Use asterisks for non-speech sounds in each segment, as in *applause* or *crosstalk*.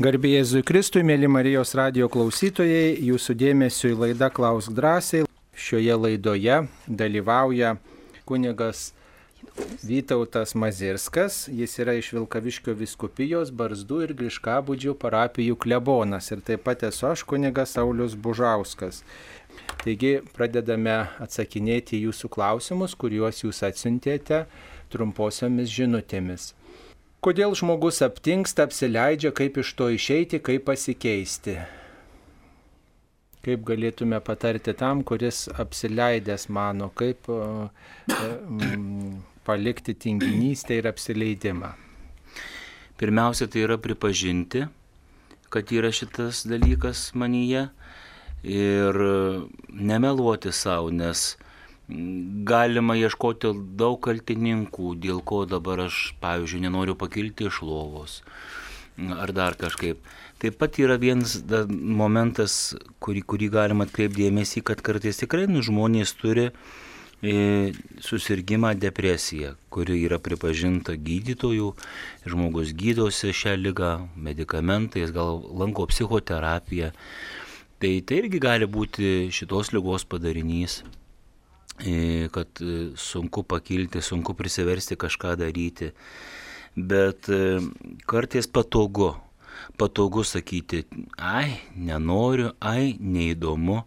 Garbėjai Jėzui Kristui, mėly Marijos radio klausytojai, jūsų dėmesio į laidą Klausk drąsiai. Šioje laidoje dalyvauja kunigas Vytautas Mazirskas, jis yra iš Vilkaviškio viskupijos, Barzdų ir Griškabudžių parapijų klebonas ir taip pat esu aš kunigas Saulis Bužauskas. Taigi pradedame atsakinėti jūsų klausimus, kuriuos jūs atsiuntėte trumposiomis žinutėmis. Kodėl žmogus aptinksta, apsileidžia, kaip iš to išeiti, kaip pasikeisti? Kaip galėtume patarti tam, kuris apsileidęs mano, kaip uh, um, palikti tinginystę ir apsileidimą? Pirmiausia, tai yra pripažinti, kad yra šitas dalykas manyje ir nemeluoti savo, nes galima ieškoti daug kaltininkų, dėl ko dabar aš, pavyzdžiui, nenoriu pakilti iš lovos ar dar kažkaip. Taip pat yra vienas momentas, kurį, kurį galima atkreipdėmėsi, kad kartais tikrai nu, žmonės turi e, susirgymą depresiją, kuri yra pripažinta gydytojų, žmogus gydosi šią lygą medikamentais, gal lanko psichoterapiją. Tai tai irgi gali būti šitos lygos padarinys kad e, sunku pakilti, sunku prisiversti kažką daryti. Bet e, kartais patogu, patogu sakyti, ai, nenoriu, ai, neįdomu.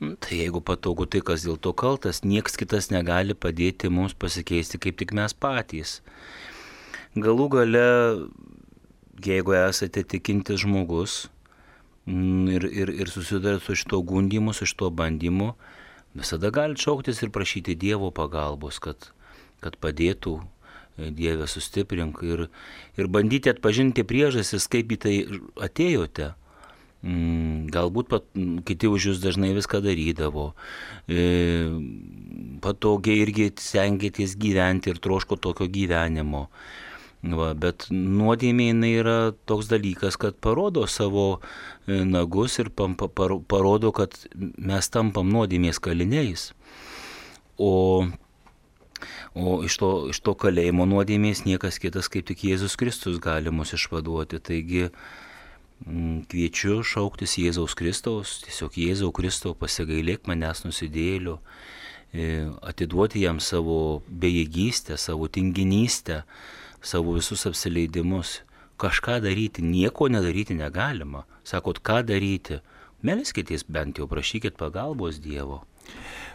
Nu, tai jeigu patogu, tai kas dėl to kaltas, nieks kitas negali padėti mums pasikeisti kaip tik mes patys. Galų gale, jeigu esate tikintis žmogus ir, ir, ir susidarėt su šito gundimu, su šito bandymu, Visada galite šauktis ir prašyti Dievo pagalbos, kad, kad padėtų e, Dievę sustiprink ir, ir bandyti atpažinti priežastis, kaip į tai atėjote. Mm, galbūt pat, kiti už jūs dažnai viską darydavo. E, patogiai irgi stengiatės gyventi ir troško tokio gyvenimo. Va, bet nuodėmė jinai yra toks dalykas, kad parodo savo e, nagus ir parodo, kad mes tampam nuodėmės kaliniais. O, o iš, to, iš to kalėjimo nuodėmės niekas kitas kaip tik Jėzus Kristus gali mus išvaduoti. Taigi m, kviečiu šauktis Jėzaus Kristaus, tiesiog Jėzaus Kristau pasigailėk manęs nusidėliu, e, atiduoti jam savo bejėgystę, savo tinginystę savo visus apsileidimus, kažką daryti, nieko nedaryti negalima. Sakot, ką daryti? Melskitės bent jau, prašykit pagalbos Dievo.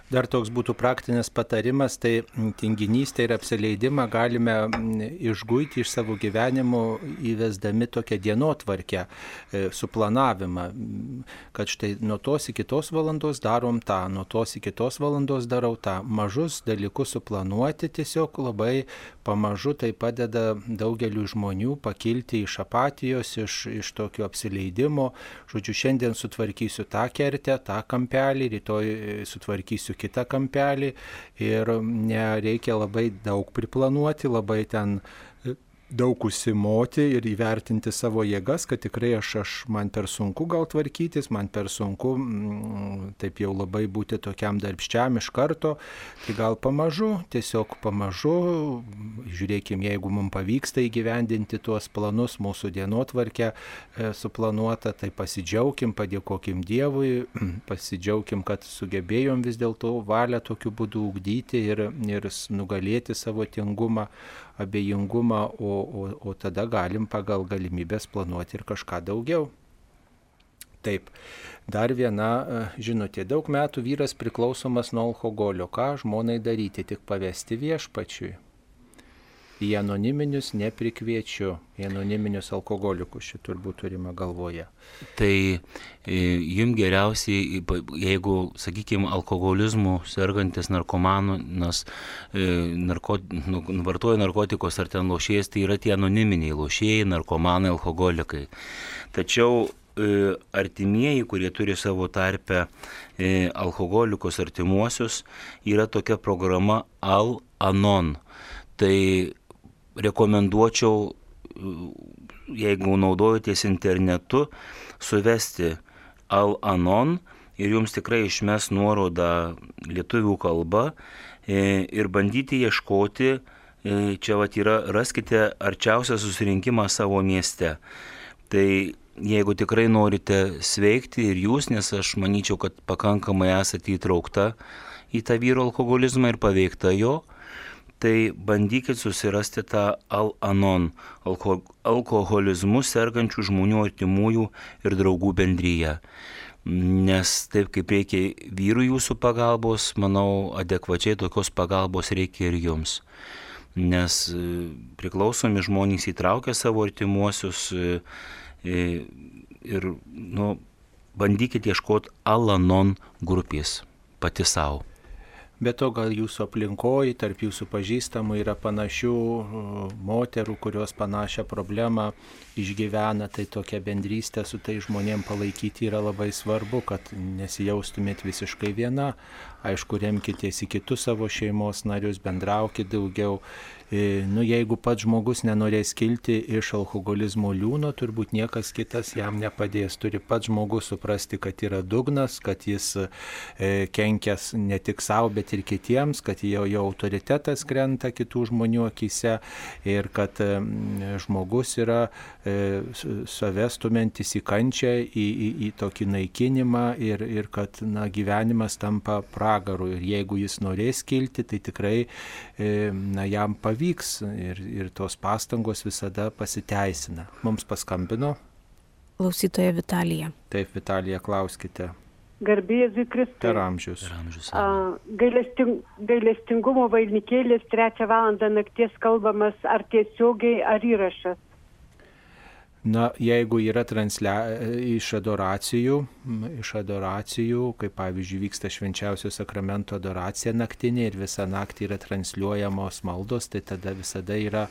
Dar toks būtų praktinis patarimas, tai tinginystę ir apsileidimą galime išguiti iš savo gyvenimo įvesdami tokią dienotvarkę, e, suplanavimą, kad štai nuo tos iki tos valandos darom tą, nuo tos iki tos valandos darau tą. Mažus dalykus suplanuoti tiesiog labai pamažu tai padeda daugeliu žmonių pakilti iš apatijos, iš, iš tokio apsileidimo. Žodžiu, šiandien sutvarkysiu tą kertę, tą kampelį, rytoj e, sutvarkysiu kitą kampelį ir nereikia labai daug priplanuoti, labai ten daug užsimoti ir įvertinti savo jėgas, kad tikrai aš, aš man per sunku gal tvarkytis, man per sunku mm, taip jau labai būti tokiam darbščiam iš karto, tai gal pamažu, tiesiog pamažu, žiūrėkim, jeigu mums pavyksta įgyvendinti tuos planus, mūsų dienotvarkę e, suplanuota, tai pasidžiaugim, padėkokim Dievui, *clears throat* pasidžiaugim, kad sugebėjom vis dėlto valią tokiu būdu ugdyti ir, ir nugalėti savo tingumą abejingumą, o, o, o tada galim pagal galimybės planuoti ir kažką daugiau. Taip, dar viena e, žinutė. Daug metų vyras priklausomas nuo alkoholio. Ką žmonai daryti, tik pavesti viešpačiui? Į anoniminius neprikviečiu, į anoniminius alkoholikus, šit turbūt turime galvoje. Tai e, jums geriausiai, jeigu, sakykime, alkoholizmu sergantis narkomanas e, narko, nu, vartoja narkotikus ar ten lošėjas, tai yra tie anoniminiai lošėjai, narkomanai, alkoholikai. Tačiau e, artimieji, kurie turi savo tarpę alkoholikus artimuosius, yra tokia programa Al-Anon. Tai rekomenduočiau, jeigu naudojatės internetu, suvesti Al-Anon ir jums tikrai išmes nuorodą lietuvių kalba e, ir bandyti ieškoti, e, čia vat yra, raskite arčiausią susirinkimą savo mieste. Tai jeigu tikrai norite sveikti ir jūs, nes aš manyčiau, kad pakankamai esate įtraukta į tą vyro alkoholizmą ir paveikta jo, tai bandykit susirasti tą Al-Anon alko, alkoholizmu sergančių žmonių artimųjų ir draugų bendryje. Nes taip kaip reikia vyrų jūsų pagalbos, manau, adekvačiai tokios pagalbos reikia ir jums. Nes e, priklausomi žmonės įtraukia savo artimuosius e, e, ir nu, bandykit ieškoti Alanon grupės pati savo. Bet to gal jūsų aplinkoje, tarp jūsų pažįstamų yra panašių moterų, kurios panašią problemą išgyvena, tai tokia bendrystė su tai žmonėm palaikyti yra labai svarbu, kad nesijaustumėt visiškai viena. Aišku, remkitės į kitus savo šeimos narius, bendraukit daugiau nu, jeigu pats žmogus nenorės kilti iš alkoholizmo liūno, turbūt niekas kitas jam nepadės. Turi pats žmogus suprasti, kad yra dugnas, kad jis e, kenkęs ne tik savo, bet ir kitiems, kad jo, jo autoritetas krenta kitų žmonių akise ir kad e, žmogus yra savestumėntis į kančią, į, į, į tokį naikinimą ir, ir kad na, gyvenimas tampa pragaru. Ir jeigu jis norės kilti, tai tikrai na, jam pavyks ir, ir tos pastangos visada pasiteisina. Mums paskambino. Klausytoja Vitalija. Taip, Vitalija, klauskite. Garbėjai Kristui. Per amžius. Per amžius. Gailesting, gailestingumo vainikėlis trečią valandą nakties kalbamas ar tiesiogiai, ar įrašas. Na, jeigu yra translia... iš adoracijų, iš adoracijų, kaip pavyzdžiui vyksta švenčiausio sakramento adoracija naktinė ir visą naktį yra transliuojamos maldos, tai tada visada yra,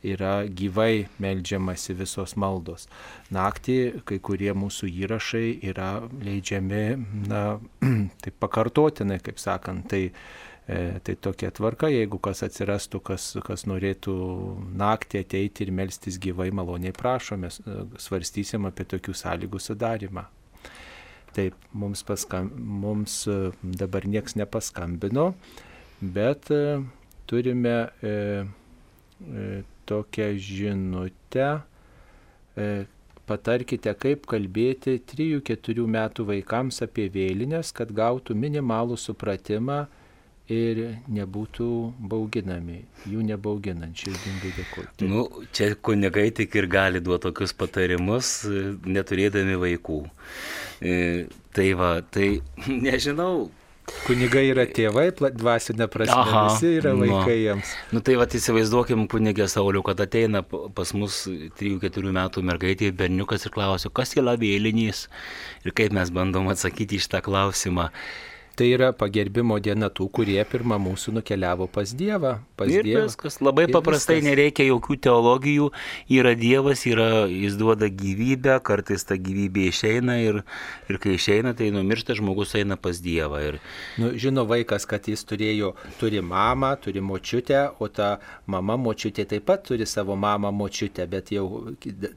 yra gyvai melžiamasi visos maldos. Naktį kai kurie mūsų įrašai yra leidžiami, na, *clears throat* taip pakartotinai, kaip sakant, tai E, tai tokia tvarka, jeigu kas atsirastų, kas, kas norėtų naktį ateiti ir melstis gyvai, maloniai prašome, svarstysim apie tokių sąlygų sudarimą. Taip, mums, paskam, mums e, dabar nieks nepaskambino, bet e, turime e, e, tokią žinutę, e, patarkite, kaip kalbėti 3-4 metų vaikams apie vėlinės, kad gautų minimalų supratimą, ir nebūtų bauginami, jų nebauginant, širdingai dėkoju. Taip. Nu, čia kunigai tik ir gali duoti tokius patarimus, neturėdami vaikų. E, tai va, tai *laughs* nežinau. Kunigai yra tėvai, dvasinė prasme, Aha, visi yra nu. vaikai nu. jiems. Nu tai va, įsivaizduokim kunigę Sauliu, kad ateina pas mus 3-4 metų mergaitė berniukas ir klausia, kas yra vėlinys ir kaip mes bandom atsakyti iš tą klausimą. Tai yra pagerbimo diena tų, kurie pirmą mūsų nukeliavo pas Dievą. Pas ir dievą. viskas, labai ir paprastai viskas. nereikia jokių teologijų, yra Dievas, yra, jis duoda gyvybę, kartais ta gyvybė išeina ir, ir kai išeina, tai numiršta žmogus eina pas Dievą. Ir... Nu, žino vaikas, kad jis turėjo, turi mamą, turi močiutę, o ta mama močiutė taip pat turi savo mamą močiutę, bet jau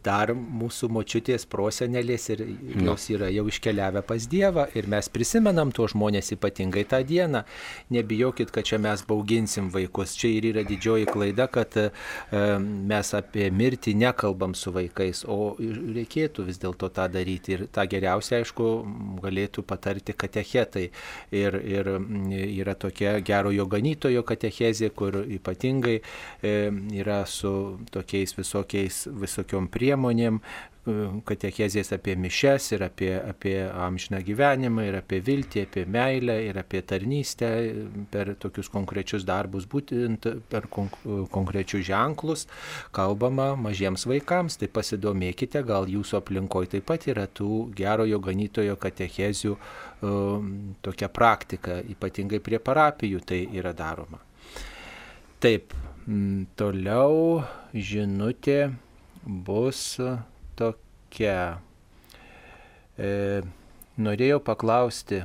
dar mūsų močiutės prosenelės ir nu. jos yra jau iškeliavę pas Dievą ir mes prisimenam tuos žmonės žmonės ypatingai tą dieną. Nebijokit, kad čia mes bauginsim vaikus. Čia ir yra didžioji klaida, kad e, mes apie mirtį nekalbam su vaikais, o reikėtų vis dėlto tą daryti. Ir tą geriausia, aišku, galėtų patarti katechetai. Ir, ir yra tokia gerojo ganytojo katechezė, kur ypatingai e, yra su tokiais visokiais, visokiom priemonėm, katechezės apie mišes ir apie, apie amžiną gyvenimą ir apie viltį, apie meilę ir apie tarnystę per tokius konkrečius darbus, būtent per konkrečius ženklus kalbama mažiems vaikams. Tai pasidomėkite, gal jūsų aplinkoje taip pat yra tų gerojo ganytojo katechezių um, tokia praktika, ypatingai prie parapijų tai yra daroma. Taip, toliau žinutė bus tokia. E, norėjau paklausti,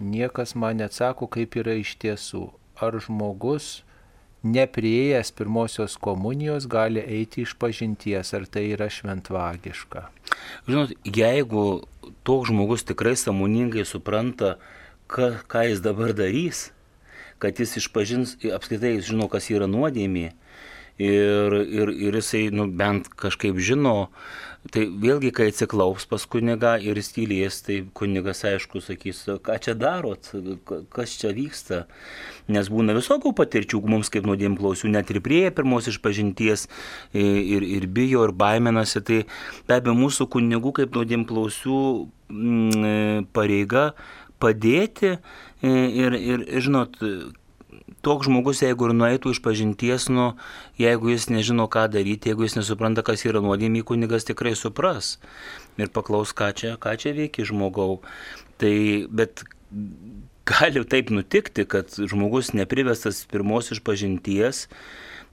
niekas man neatsako, kaip yra iš tiesų. Ar žmogus neprieėjęs pirmosios komunijos gali eiti iš pažinties, ar tai yra šventvagiška? Žinot, jeigu toks žmogus tikrai samoningai supranta, ką, ką jis dabar darys, kad jis išpažins, apskritai jis žino, kas yra nuodėmė, ir, ir, ir jisai nu, bent kažkaip žino, Tai vėlgi, kai atsiklaups pas kunigą ir jis tylės, tai kunigas aišku sakys, ką čia darot, kas čia vyksta. Nes būna visokių patirčių mums kaip nuodėm klausių, net ir prie pirmos išpažinties ir, ir bijo, ir baiminasi. Tai be abejo mūsų kunigų kaip nuodėm klausių mm, pareiga padėti ir, ir, žinot, toks žmogus, jeigu ir nueitų iš pažinties, nu, jeigu jis nežino, ką daryti, jeigu jis nesupranta, kas yra nuodėmė, kunigas tikrai supras ir paklaus, ką čia, ką čia veikia žmogau. Tai, bet gali taip nutikti, kad žmogus neprivestas pirmos iš pažinties,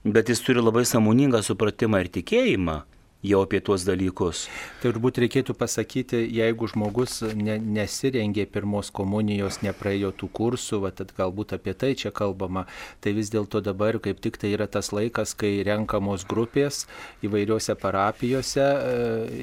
bet jis turi labai samoningą supratimą ir tikėjimą jau apie tuos dalykus. Turbūt reikėtų pasakyti, jeigu žmogus ne, nesirengė pirmos komunijos, nepraėjo tų kursų, va, tad galbūt apie tai čia kalbama, tai vis dėlto dabar kaip tik tai yra tas laikas, kai renkamos grupės įvairiuose parapijose e,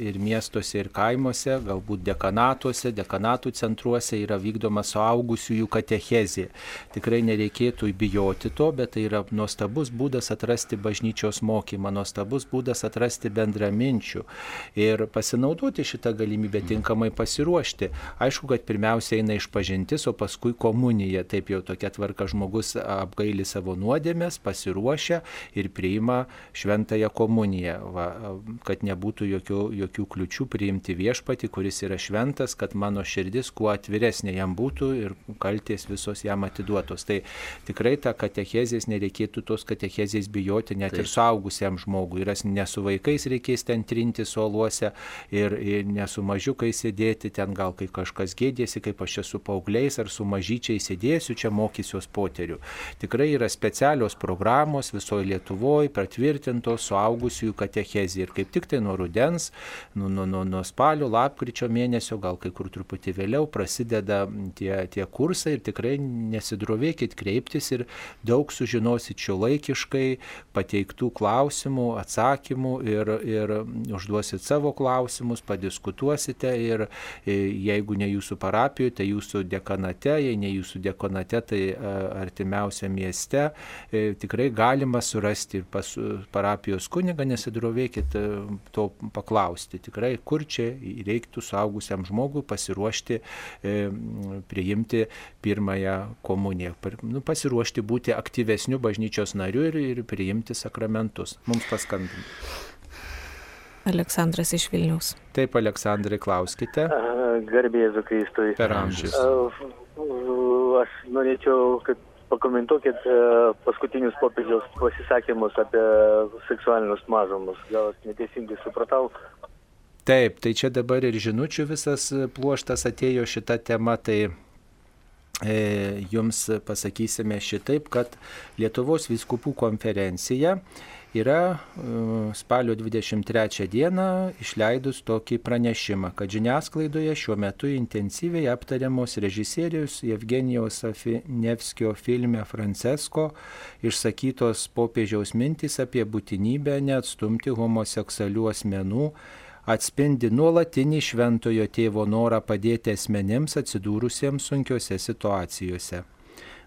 ir miestuose ir kaimuose, galbūt dekanatuose, dekanatų centruose yra vykdoma suaugusiųjų katechezė. Tikrai nereikėtų bijoti to, bet tai yra nuostabus būdas atrasti bažnyčios mokymą, nuostabus būdas atrasti bendrą bendraminčių ir pasinaudoti šitą galimybę tinkamai pasiruošti. Aišku, kad pirmiausia eina iš pažintis, o paskui komunija. Taip jau tokia tvarka žmogus apgaili savo nuodėmės, pasiruošia ir priima šventąją komuniją, va, kad nebūtų jokių, jokių kliučių priimti viešpati, kuris yra šventas, kad mano širdis kuo atviresnė jam būtų ir kalties visos jam atiduotos. Tai tikrai tą katechezės nereikėtų tos katechezės bijoti net Taip. ir suaugusiam žmogui. Ir ne su vaikais reikės vaikais ten trinti suoluose ir, ir ne su mažiukais sėdėti, ten gal kai kažkas gėdėsi, kaip aš esu paaugliais ar su mažyčiai sėdėsiu, čia mokysiuos poterių. Tikrai yra specialios programos visoje Lietuvoje, patvirtintos suaugusiųjų katechezija ir kaip tik tai nuo rudens, nuo, nuo, nuo, nuo spalio, lapkričio mėnesio, gal kai kur truputį vėliau prasideda tie, tie kursai ir tikrai nesidrovėkit kreiptis ir daug sužinosit šio laikiškai pateiktų klausimų, atsakymų ir, ir ir užduosit savo klausimus, padiskutuosite ir e, jeigu ne jūsų parapijoje, tai jūsų dekanate, jei ne jūsų dekanate, tai e, artimiausia mieste e, tikrai galima surasti pas parapijos kunigą, nesidrovėkit to paklausti. Tikrai, kur čia reiktų suaugusiam žmogui pasiruošti priimti pirmąją komuniją, nu, pasiruošti būti aktyvesniu bažnyčios nariu ir, ir priimti sakramentus. Mums paskambinti. Aleksandras iš Vilniaus. Taip, Aleksandrai, klauskite. Garbėzu Kristui. Per amžius. Aš norėčiau, kad pakomentuokit paskutinius popiežiaus pasisakymus apie seksualinius mažumus. Gal aš neteisingai supratau. Taip, tai čia dabar ir žinučių visas pluoštas atėjo šitą temą, tai e, jums pasakysime šitaip, kad Lietuvos viskupų konferencija yra e, spalio 23 dieną išleidus tokį pranešimą, kad žiniasklaidoje šiuo metu intensyviai aptariamos režisierius Evgenijaus Afinevskio filme Francesko išsakytos popiežiaus mintys apie būtinybę neatstumti homoseksualių asmenų atspindi nuolatinį šventojo tėvo norą padėti asmenims atsidūrusiems sunkiose situacijose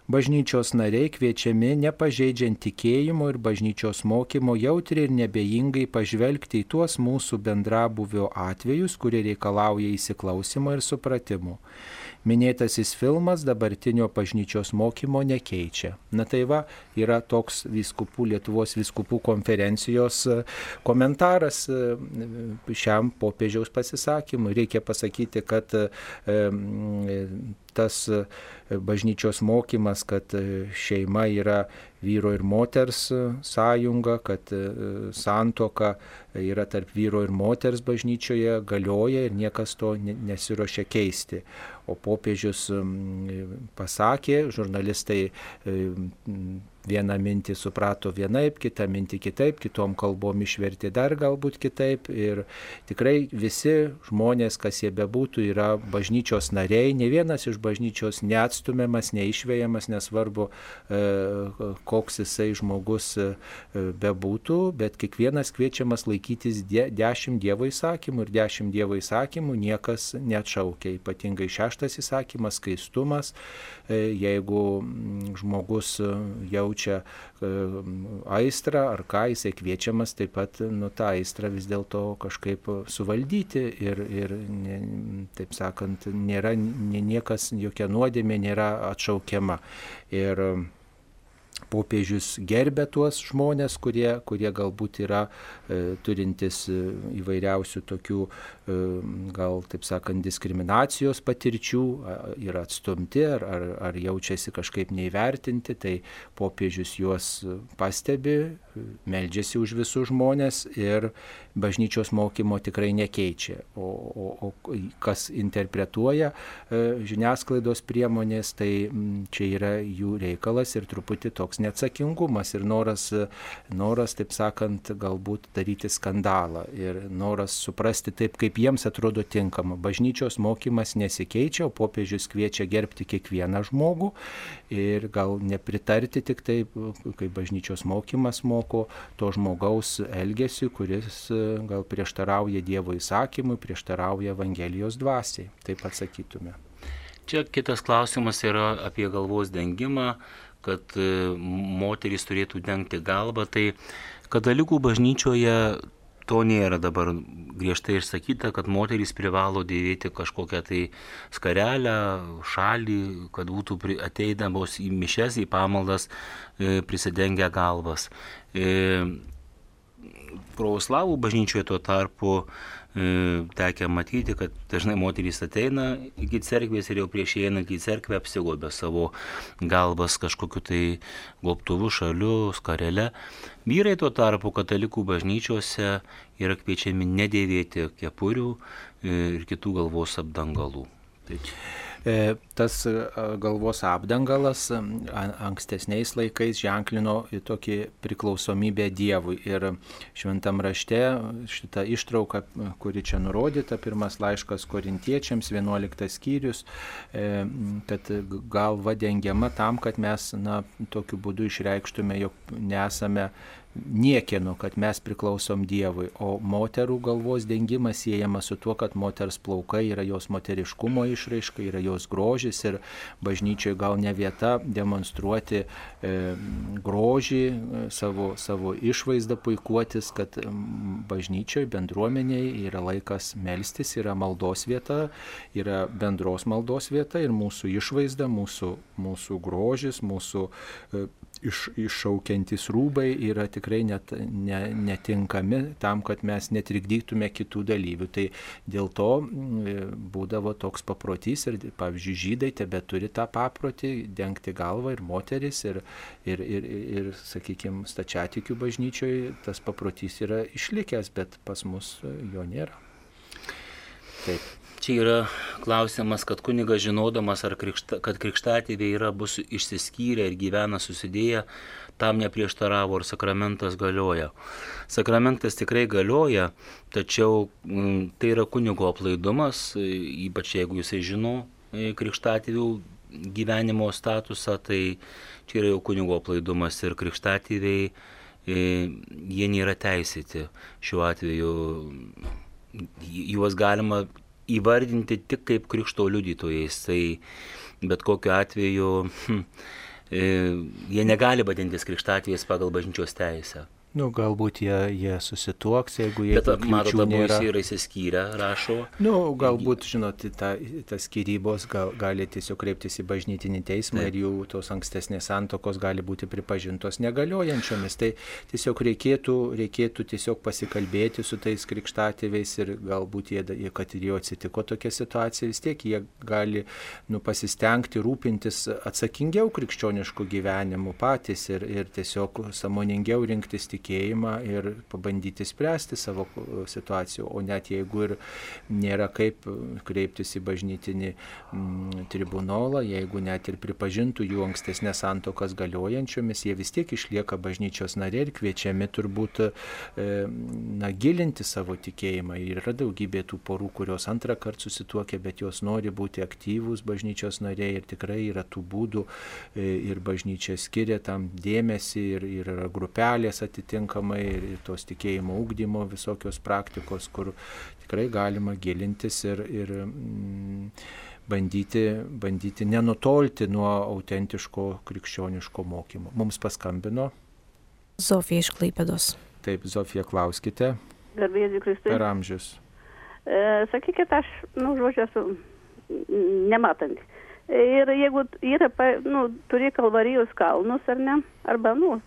bažnyčios nariai kviečiami nepažeidžiant tikėjimo ir bažnyčios mokymo jautriai ir nebejingai pažvelgti į tuos mūsų bendrabuvio atvejus, kurie reikalauja įsiklausimo ir supratimo. Minėtasis filmas dabartinio bažnyčios mokymo nekeičia. Na tai va, yra toks viskupų, Lietuvos viskupų konferencijos e, komentaras e, šiam popiežiaus pasisakymui. Reikia pasakyti, kad e, tas bažnyčios mokymas, kad šeima yra vyro ir moters sąjunga, kad santoka yra tarp vyro ir moters bažnyčioje galioja ir niekas to nesiuošia keisti. O popiežius pasakė, žurnalistai vieną mintį suprato vienaip, kitą mintį kitaip, kitom kalbom išverti dar galbūt kitaip. Ir tikrai visi žmonės, kas jie bebūtų, yra bažnyčios nariai, ne vienas iš bažnyčios neatstumiamas, neišvėjamas, nesvarbu, e, koks jisai žmogus e, bebūtų, bet kiekvienas kviečiamas laikytis de, dešimt Dievo įsakymų ir dešimt Dievo įsakymų niekas neatšaukia. Ypatingai šeštas įsakymas - skaistumas. Jeigu žmogus jaučia aistrą ar ką, jisai kviečiamas taip pat nu, tą aistrą vis dėlto kažkaip suvaldyti ir, ir ne, taip sakant, nėra niekas, jokia nuodėmė nėra atšaukiama. Ir popiežius gerbė tuos žmonės, kurie, kurie galbūt yra e, turintis e, įvairiausių tokių, e, gal taip sakant, diskriminacijos patirčių, yra atstumti ar, ar, ar jaučiasi kažkaip neįvertinti, tai popiežius juos pastebi, meldžiasi už visus žmonės ir bažnyčios mokymo tikrai nekeičia. O, o, o kas interpretuoja e, žiniasklaidos priemonės, tai čia yra jų reikalas ir truputį toks neatsakingumas ir noras, noras taip sakant, galbūt daryti skandalą ir noras suprasti taip, kaip jiems atrodo tinkama. Bažnyčios mokymas nesikeičia, o popiežius kviečia gerbti kiekvieną žmogų ir gal nepritarti tik taip, kaip bažnyčios mokymas moko to žmogaus elgesiu, kuris gal prieštarauja Dievo įsakymui, prieštarauja Evangelijos dvasiai, taip atsakytume. Čia kitas klausimas yra apie galvos dengimą, kad e, moterys turėtų dengti galvą. Tai katalikų bažnyčioje to nėra dabar griežtai išsakyta, kad moterys privalo dėvėti kažkokią tai skarelę, šalį, kad būtų ateidamos į mišes, į pamaldas e, prisidengę galvas. Pravoslavų bažnyčioje tuo tarpu tekia matyti, kad dažnai moterys ateina iki cerkvės ir jau prieš įeinant į cerkvę apsigobę savo galvas kažkokiu tai gobtuvu, šaliu, skarelė. Vyrai tuo tarpu katalikų bažnyčiose yra kviečiami nedėvėti kepurių ir kitų galvos apdangalų. Tai. E, tas e, galvos apdangalas ankstesniais laikais ženklino tokį priklausomybę Dievui. Ir šventam rašte šitą ištrauką, kuri čia nurodyta, pirmas laiškas korintiečiams, 11 skyrius, e, kad galva dengiama tam, kad mes na, tokiu būdu išreikštume, jog nesame niekieno, kad mes priklausom Dievui, o moterų galvos dengimas siejama su tuo, kad moters plaukai yra jos moteriškumo išraiška, yra jos grožis ir bažnyčioje gal ne vieta demonstruoti e, grožį, e, savo, savo išvaizdą puikuotis, kad bažnyčioje, bendruomeniai yra laikas melstis, yra maldos vieta, yra bendros maldos vieta ir mūsų išvaizda, mūsų, mūsų grožis, mūsų e, iš, iššaukiantys rūbai yra tikrai net, ne, netinkami tam, kad mes netrikdytume kitų dalyvių. Tai dėl to būdavo toks paprotys ir, pavyzdžiui, žydai tebe turi tą paprotį dengti galvą ir moteris ir, ir, ir, ir sakykime, stačiatikių bažnyčioje tas paprotys yra išlikęs, bet pas mus jo nėra. Taip. Čia yra klausimas, kad kunigas žinodamas, krikšta, kad krikštatėviai yra bus išsiskyrę ir gyvena susidėję, tam neprieštaravo, ar sakramentas galioja. Sakramentas tikrai galioja, tačiau mm, tai yra kunigo aplaidumas, ypač jeigu jisai žino e, krikštatėvių gyvenimo statusą, tai čia yra jau kunigo aplaidumas ir krikštatėviai, e, jie nėra teisėti šiuo atveju. Juos galima įvardinti tik kaip krikšto liudytojais. Tai bet kokiu atveju hm, jie negali vadintis krikštatvėjais pagal bažnyčios teisę. Nu, galbūt jie, jie susituoks, jeigu jie... Bet matot, abu nėra... yra įsiskyrę, rašo. Nu, galbūt, žinot, ta, tas skirybos gal, gali tiesiog kreiptis į bažnytinį teismą Taip. ir jų tos ankstesnės santokos gali būti pripažintos negaliojančiomis. Tai tiesiog reikėtų, reikėtų tiesiog pasikalbėti su tais krikštatėviais ir galbūt jie, kad ir jau atsitiko tokia situacija, vis tiek jie gali nu, pasistengti rūpintis atsakingiau krikščioniškų gyvenimų patys ir, ir tiesiog samoningiau rinktis tik tikėjimą ir pabandyti spręsti savo situaciją. O net jeigu ir nėra kaip kreiptis į bažnytinį mm, tribunolą, jeigu net ir pripažintų jų ankstesnės santokas galiojančiomis, jie vis tiek išlieka bažnyčios nariai ir kviečiami turbūt e, na, gilinti savo tikėjimą. Ir yra daugybė tų porų, kurios antrą kartą susituokė, bet jos nori būti aktyvūs bažnyčios nariai ir tikrai yra tų būdų e, ir bažnyčia skiria tam dėmesį ir, ir yra grupelės atitinkamai ir, ir tos tikėjimo ūkdymo visokios praktikos, kur tikrai galima gilintis ir, ir mm, bandyti, bandyti nenutolti nuo autentiško krikščioniško mokymo. Mums paskambino. Zofija iš Klaipėdos. Taip, Zofija, klauskite. Garbėdį Kristai. Per amžius. E, sakykit, aš, nu, žodžiu, esu nematant. Ir jeigu yra, nu, turi kalvarijos kalnus ar ne, arba, nu,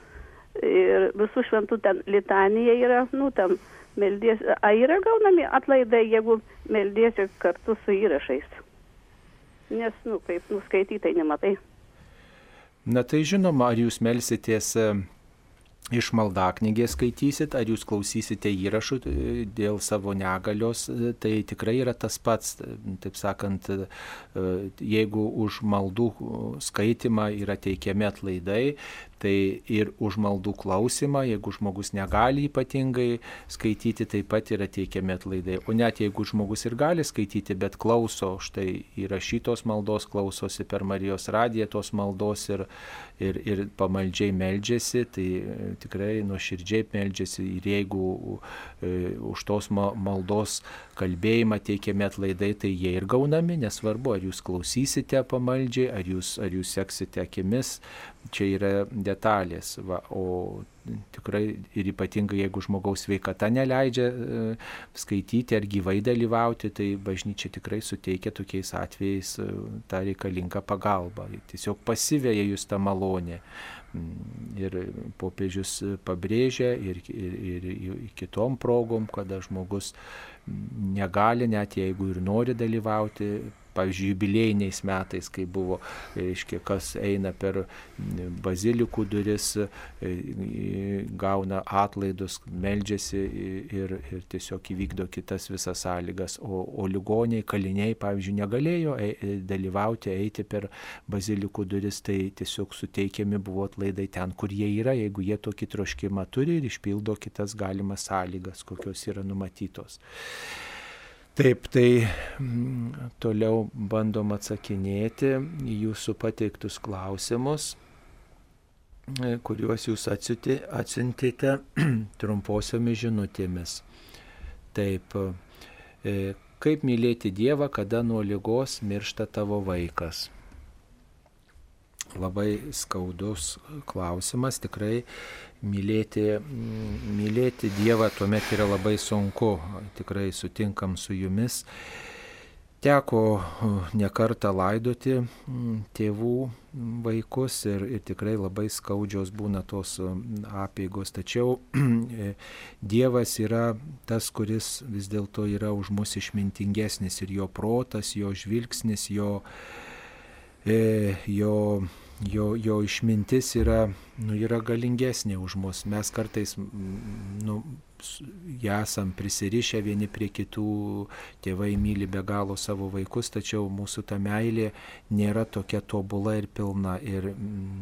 ir visų šventų ten litanija yra, nu, tam meldiesi, a yra gaunami atlaidai, jeigu meldiesi kartu su įrašais. Nes, nu, kaip nuskaitytai nematai. Na tai žinoma, ar jūs melsitės iš maldaknygės skaitysit, ar jūs klausysite įrašų e, dėl savo negalios, e, tai tikrai yra tas pats. Taip sakant, e, jeigu už maldų skaitimą yra teikiami atlaidai, Tai ir už maldų klausimą, jeigu žmogus negali ypatingai skaityti, taip pat yra teikiami atlaidai. O net jeigu žmogus ir gali skaityti, bet klauso, štai įrašytos maldos klausosi per Marijos radiją tos maldos ir, ir, ir pamaldžiai meldžiasi, tai e, tikrai nuoširdžiai meldžiasi ir jeigu e, už tos maldos kalbėjimą teikiami atlaidai, tai jie ir gaunami, nesvarbu, ar jūs klausysite pamaldžiai, ar jūs, ar jūs seksite akimis, čia yra detalės. Va, o tikrai ir ypatingai jeigu žmogaus sveikata neleidžia e, skaityti ar gyvai dalyvauti, tai bažnyčia tikrai suteikia tokiais atvejais e, tą reikalingą pagalbą. Tiesiog pasiveja jūs tą malonę. Ir popiežius pabrėžia ir, ir, ir kitom progom, kada žmogus negali, net jeigu ir nori dalyvauti, pavyzdžiui, jubilėjiniais metais, kai buvo, reiškia, kas eina per bazilikų duris, e, gauna atlaidus, meldžiasi ir, ir tiesiog įvykdo kitas visas sąlygas, o, o ligoniai, kaliniai, pavyzdžiui, negalėjo e, e, dalyvauti, eiti per bazilikų duris, tai tiesiog suteikiami buvo atlaidai ten, kur jie yra, jeigu jie tokį troškimą turi ir išpildo kitas galimas sąlygas, kokios yra numatytos. Taip, tai mm, toliau bandom atsakinėti į jūsų pateiktus klausimus, e, kuriuos jūs atsiuntėte *clears throat* trumposiomis žinutėmis. Taip, e, kaip mylėti Dievą, kada nuo lygos miršta tavo vaikas? Labai skaudus klausimas, tikrai mylėti, mylėti Dievą tuomet yra labai sunku, tikrai sutinkam su jumis. Teko nekartą laidoti tėvų vaikus ir, ir tikrai labai skaudžios būna tos apėgos. Tačiau *clears throat* Dievas yra tas, kuris vis dėlto yra už mus išmintingesnis ir jo protas, jo žvilgsnis, jo, e, jo jo, jo išmintis yra, nu, yra galingesnė už mus. Mes kartais nu, esam prisirišę vieni prie kitų, tėvai myli be galo savo vaikus, tačiau mūsų ta meilė nėra tokia tobula ir pilna. Ir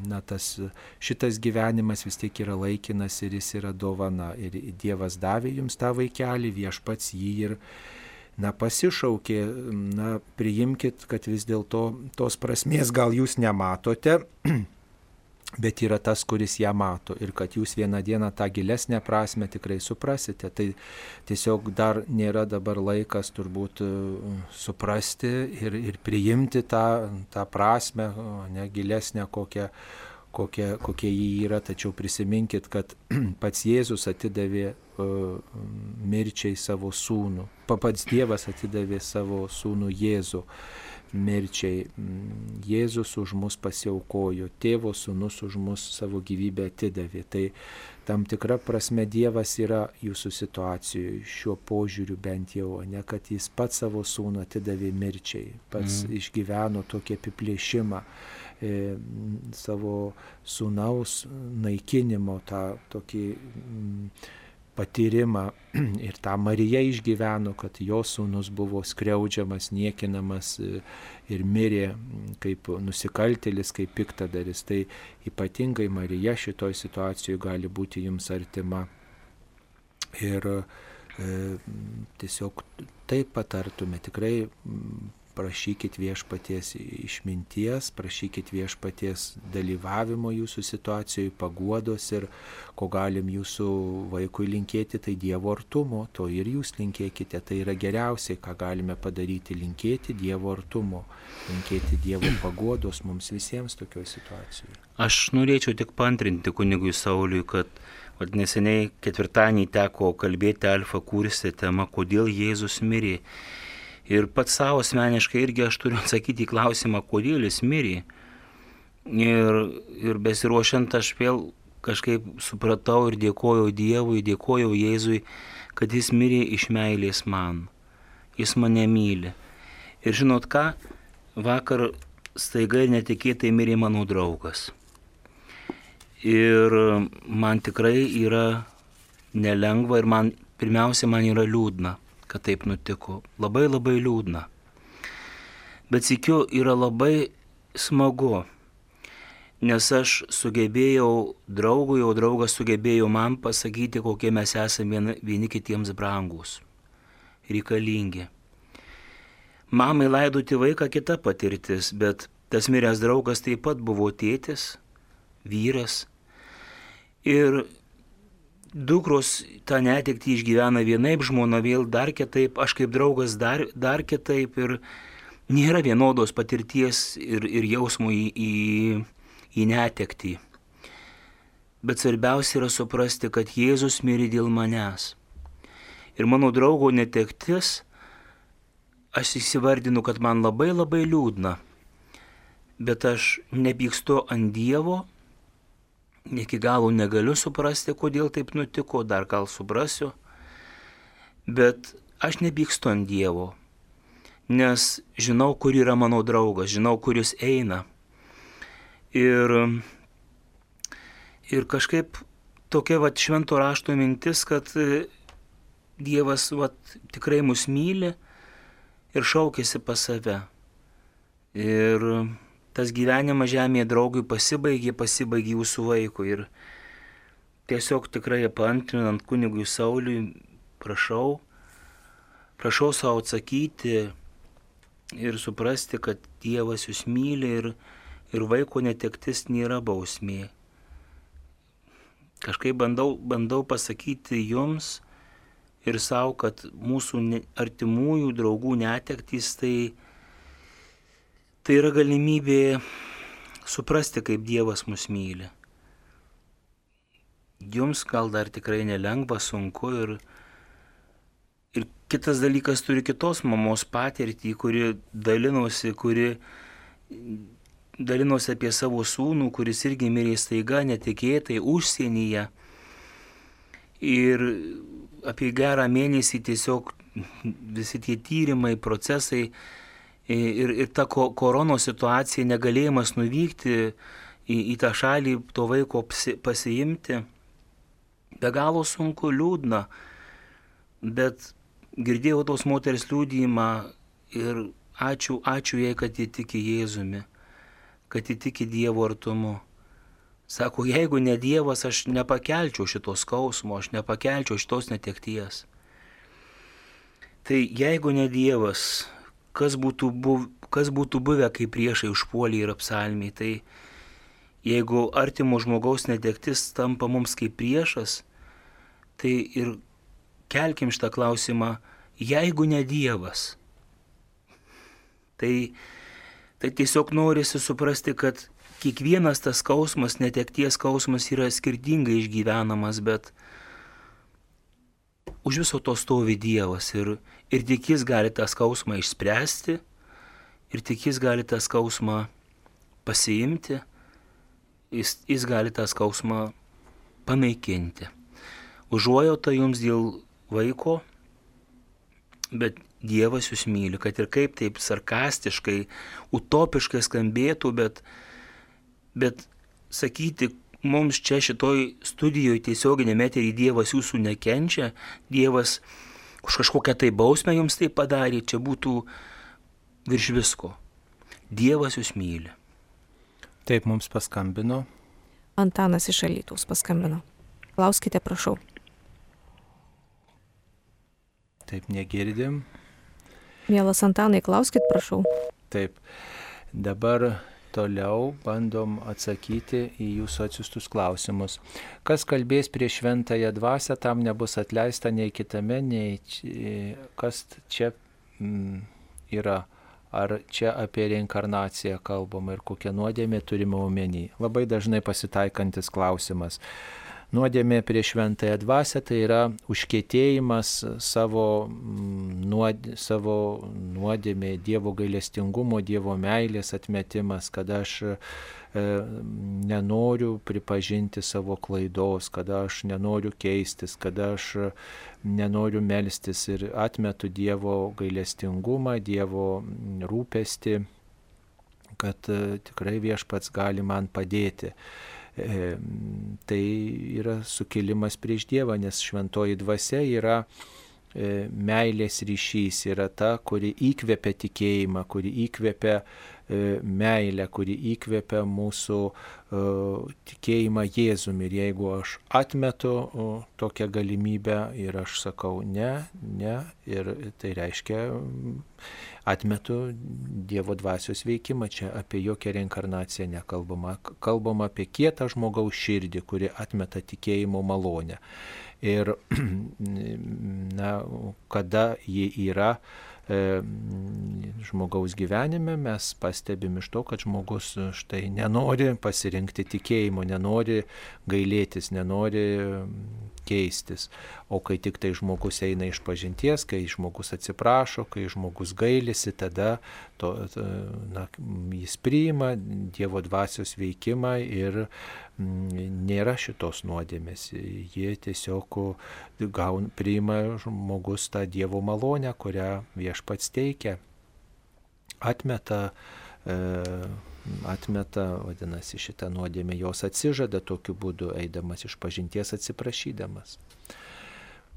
na, tas, šitas gyvenimas vis tiek yra laikinas ir jis yra dovana. Ir Dievas davė jums tą vaikelį, viešpats jį ir na, pasišaukė, na, priimkit, kad vis dėlto tos prasmės gal jūs nematote, *clears throat* bet yra tas, kuris ją mato ir kad jūs vieną dieną tą gilesnę prasme tikrai suprasite. Tai tiesiog dar nėra dabar laikas turbūt e, suprasti ir, ir priimti tą, tą prasme, ne gilesnę kokią kokia, kokia jį yra, tačiau prisiminkit, kad *clears throat* pats Jėzus atidavė mirčiai savo sūnų. Pats Dievas atidavė savo sūnų Jėzų mirčiai. Jėzus už mus pasiaukojo, tėvo sūnus už mus savo gyvybę atidavė. Tai tam tikra prasme Dievas yra jūsų situacijoje, šiuo požiūriu bent jau, ne kad jis pats savo sūnų atidavė mirčiai, pats mm. išgyveno tokį apiplėšimą savo sūnaus naikinimo, tą tokį mm, patyrimą *clears throat* ir tą Marija išgyveno, kad jos sūnus buvo skriaudžiamas, niekinamas e, ir mirė kaip nusikaltelis, kaip piktadaris. Tai ypatingai Marija šitoj situacijoje gali būti jums artima. Ir e, tiesiog taip patartume, tikrai prašykit viešpaties išminties, prašykit viešpaties dalyvavimo jūsų situacijoje, paguodos ir ko galim jūsų vaikui linkėti, tai Dievo artumo, to ir jūs linkėkite, tai yra geriausiai, ką galime padaryti, linkėti Dievo artumo, linkėti Dievo *clears throat* paguodos mums visiems tokioje situacijoje. Aš norėčiau tik pantrinti kunigui Sauliui, kad Vat neseniai ketvirtadienį teko kalbėti Alfa kurse tema, kodėl Jėzus mirė. Ir pats savo asmeniškai irgi aš turiu atsakyti į klausimą, kodėl jis mirė. Ir, ir besiruošiant aš vėl kažkaip supratau ir dėkojau Dievui, dėkojau Jėzui, kad jis mirė iš meilės man. Jis mane myli. Ir žinot ką, vakar staiga ir netikėtai mirė mano draugas. Ir man tikrai yra nelengva ir man pirmiausia man yra liūdna kad taip nutiko. Labai labai liūdna. Bet sikiu yra labai smagu, nes aš sugebėjau draugui, o draugas sugebėjo man pasakyti, kokie mes esame vieni, vieni kitiems brangus, reikalingi. Mamai laidoti vaiką kita patirtis, bet tas miręs draugas taip pat buvo tėtis, vyras. Ir dukros tą netekti išgyvena vienaip, žmona vėl dar kitaip, aš kaip draugas dar, dar kitaip ir nėra vienodos patirties ir, ir jausmų į, į, į netekti. Bet svarbiausia yra suprasti, kad Jėzus mirė dėl manęs. Ir mano draugo netektis, aš įsivardinu, kad man labai labai liūdna, bet aš nepykstu ant Dievo, iki galo negaliu suprasti, kodėl taip nutiko, dar gal suprasiu, bet aš nebykstu ant Dievo, nes žinau, kur yra mano draugas, žinau, kur jis eina. Ir, ir kažkaip tokia vat švento rašto mintis, kad Dievas vat tikrai mus myli ir šaukėsi pas save. Ir tas gyvenimas žemėje draugui pasibaigė, pasibaigė jūsų vaikui. Ir tiesiog tikrai pantrinant kunigui Sauliui, prašau, prašau savo atsakyti ir suprasti, kad Dievas jūs myli ir, ir vaiko netektis nėra bausmė. Kažkaip bandau, bandau pasakyti jums ir savo, kad mūsų artimųjų draugų netektys tai Tai yra galimybė suprasti, kaip Dievas mus myli. Jums gal dar tikrai nelengva, sunku ir, ir kitas dalykas turi kitos mamos patirtį, kuri dalinosi, kuri dalinosi apie savo sūnų, kuris irgi mirė staiga, netikėtai, užsienyje. Ir apie gerą mėnesį tiesiog visi tie tyrimai, procesai ir, ir ta koronos situacija, negalėjimas nuvykti į, į tą šalį, to vaiko pasiimti, be galo sunku, liūdna, bet girdėjau tos moters liūdėjimą ir ačiū, ačiū jai, kad ji tiki Jėzumi, kad ji tiki Dievo artumu. Sako, jeigu ne Dievas, aš nepakelčiau šitos skausmo, aš nepakelčiau šitos netekties. Tai jeigu ne Dievas, kas būtų, buv, kas būtų buvę, kai priešai užpuolė ir apsalmiai. Tai jeigu artimo žmogaus netektis tampa mums kaip priešas, tai ir kelkim šitą klausimą, jeigu ne Dievas. Tai, tai tiesiog norisi suprasti, kad kiekvienas tas skausmas, netekties skausmas yra skirtingai išgyvenamas, bet už viso to stovi Dievas ir, ir tik jis gali tą skausmą išspręsti, ir tik jis gali tą skausmą pasiimti, jis, jis gali tą skausmą panaikinti. Užuojauta jums dėl vaiko, bet Dievas jūs myli, kad ir kaip taip sarkastiškai, utopiškai skambėtų, bet, bet sakyti, mums čia šitoj studijoje tiesioginėme eterį Dievas jūsų nekenčia, Dievas už kažkokią tai bausmę jums tai padarė, čia būtų virš visko. Dievas jūs myli. Taip mums paskambino. Antanas iš Alytaus paskambino. Klauskite, prašau. Taip negirdim. Mielas Antanai, klauskit, prašau. Taip. Dabar toliau bandom atsakyti į jūsų atsiustus klausimus. Kas kalbės prieš šventąją dvasę, tam nebus atleista nei kitame, nei kas čia mm, yra. Ar čia apie reinkarnaciją kalbama ir kokią nuodėmę turime omeny. Labai dažnai pasitaikantis klausimas. Nuodėmė prieš šventąją dvasę tai yra užkėtėjimas savo, mm, nuod, savo nuodėmė, Dievo gailestingumo, Dievo meilės atmetimas, kad aš e, nenoriu pripažinti savo klaidos, kad aš nenoriu keistis, kad aš nenoriu melstis ir atmetu Dievo gailestingumą, Dievo mm, rūpestį, kad e, tikrai viešpats gali man padėti. E, tai yra sukilimas prieš Dievą, nes šventoji dvasia yra e, meilės ryšys, yra ta, kuri įkvepia tikėjimą, kuri įkvepia meilę, kuri įkvepia mūsų e, tikėjimą Jėzumi. Ir jeigu aš atmetu tokią galimybę ir aš sakau ne, ne, ir tai reiškia mm, atmetu Dievo dvasios veikimą, čia apie jokią reinkarnaciją nekalbama, kalbama apie kietą žmogaus širdį, kuri atmeta tikėjimo malonę. Ir *clears throat* na, kada ji yra e, žmogaus gyvenime, mes pastebim iš to, kad žmogus štai nenori pasirinkti tikėjimo, nenori gailėtis, nenori keistis. O kai tik tai žmogus eina iš pažinties, kai žmogus atsiprašo, kai žmogus gailisi, tada to, na, jis priima Dievo dvasios veikimą ir nėra šitos nuodėmės. Jie tiesiog gaun, priima žmogus tą Dievo malonę, kurią viešpats teikia. Atmeta e, atmeta, vadinasi, šitą nuodėmę, jos atsižada tokiu būdu, eidamas iš pažinties atsiprašydamas.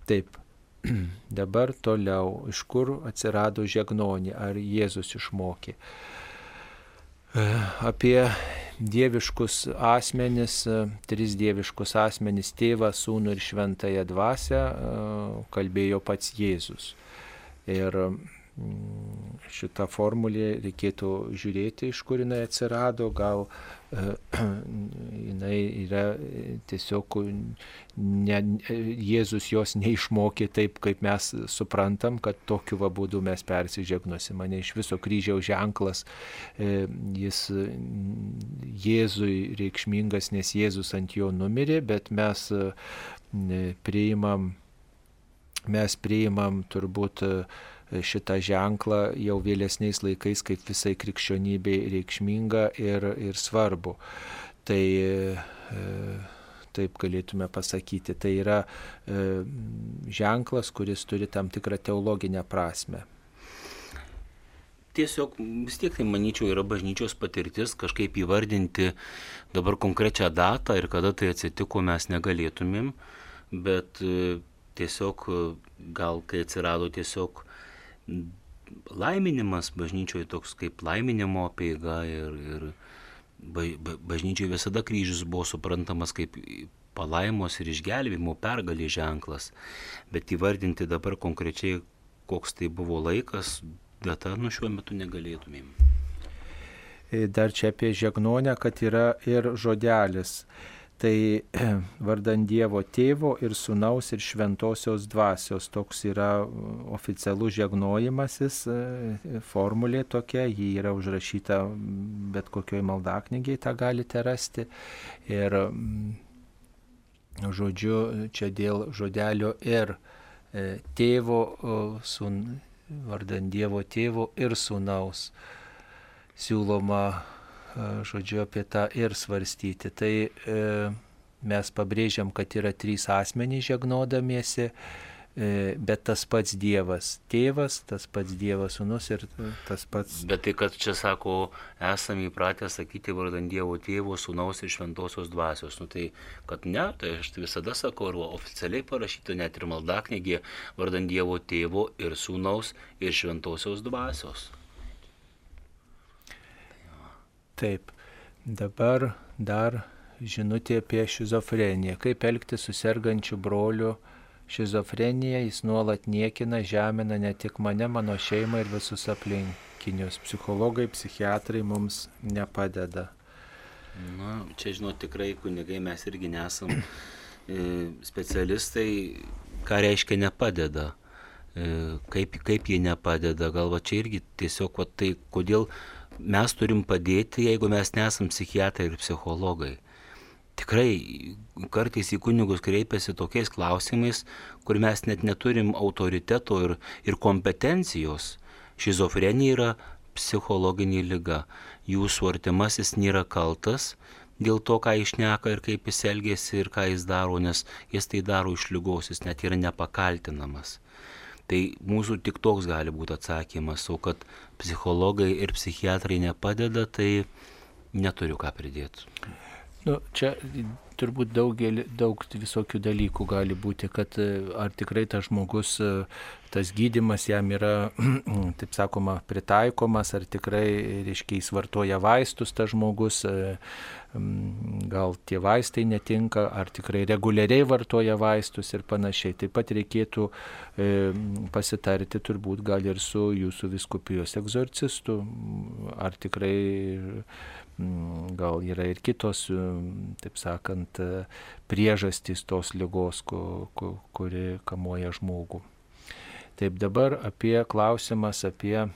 Taip, *clears throat* dabar toliau, iš kur atsirado žegnonė, ar Jėzus išmokė. Apie dieviškus asmenis, tris dieviškus asmenis, tėvą, sūnų ir šventąją dvasę kalbėjo pats Jėzus. Ir šitą formulę reikėtų žiūrėti, iš kur jinai atsirado, gal *clears throat* jinai yra tiesiog ne, Jėzus jos neišmokė taip, kaip mes suprantam, kad tokiu va būdu mes persižegnosim. Mane iš viso kryžiaus ženklas, jis Jėzui reikšmingas, nes Jėzus ant jo numirė, bet mes priimam, mes priimam turbūt šitą ženklą jau vėlesniais laikais kaip visai krikščionybei reikšminga ir, ir svarbu. Tai taip galėtume pasakyti, tai yra ženklas, kuris turi tam tikrą teologinę prasme. Tiesiog vis tiek tai, manyčiau, yra bažnyčios patirtis kažkaip įvardinti dabar konkrečią datą ir kada tai atsitiko mes negalėtumėm, bet tiesiog gal kai atsirado tiesiog laiminimas bažnyčioje toks kaip laiminimo apeiga ir, ir bažnyčioje visada kryžius buvo suprantamas kaip palaimos ir išgelbimo pergalį ženklas, bet įvardinti dabar konkrečiai, koks tai buvo laikas, data, nu šiuo metu negalėtumėm. Dar čia apie žegnonę, kad yra ir žodelis tai *clears throat* vardan Dievo tėvo ir sunaus ir šventosios dvasios. Toks yra oficialus žegnojimasis, formulė tokia, ji yra užrašyta bet kokioj maldaknygiai, tą galite rasti. Ir žodžiu, čia dėl žodelio ir e, tėvo, sun, vardan Dievo tėvo ir sunaus. Siūloma, e, žodžiu, apie tą ir svarstyti. Tai e, mes pabrėžiam, kad yra trys asmenys žegnodamiesi E, bet tas pats Dievas tėvas, tas pats Dievas sunus ir tas pats. Bet tai, kad čia sako, esame įpratę sakyti vardant Dievo tėvo, sunaus ir šventosios dvasios. Nu tai, kad ne, tai aš visada sakau, ir oficialiai parašyta net ir maldaknygė vardant Dievo tėvo ir sunaus ir šventosios dvasios. Taip, dabar dar žinutė apie šizofreniją. Kaip elgti su sergančiu broliu Šizofrenija jis nuolat niekina, žemina ne tik mane, mano šeimą ir visus aplinkinius. Psichologai, psichiatrai mums nepadeda. Na, čia žinot, tikrai kunigai mes irgi nesam e, specialistai, ką reiškia nepadeda. E, kaip, kaip jie nepadeda, gal va čia irgi tiesiog, va, tai kodėl mes turim padėti, jeigu mes nesam psichiatrai ir psichologai tikrai kartais į kunigus kreipiasi tokiais klausimais, kur mes net neturim autoriteto ir, ir kompetencijos. Šizofrenija yra psichologinė lyga. Jūsų artimasis nėra kaltas dėl to, ką išneka ir kaip jis elgėsi ir ką jis daro, nes jis tai daro iš lygos, jis net yra nepakaltinamas. Tai mūsų tik toks gali būti atsakymas, o kad psichologai ir psichiatrai nepadeda, tai neturiu ką pridėti. Nu, čia turbūt daugelį, daug visokių dalykų gali būti, kad e, ar tikrai tas žmogus, e, tas gydimas jam yra, *clears throat* taip sakoma, pritaikomas, ar tikrai, reiškia, jis vartoja vaistus tas žmogus, e, gal tie vaistai netinka, ar tikrai reguliariai vartoja vaistus ir panašiai. Taip pat reikėtų pasitarti turbūt gal ir su jūsų viskupijos egzorcistu, ar tikrai gal yra ir kitos, mm, taip sakant, priežastys tos lygos, kuri kamuoja žmogų. Taip dabar apie klausimas apie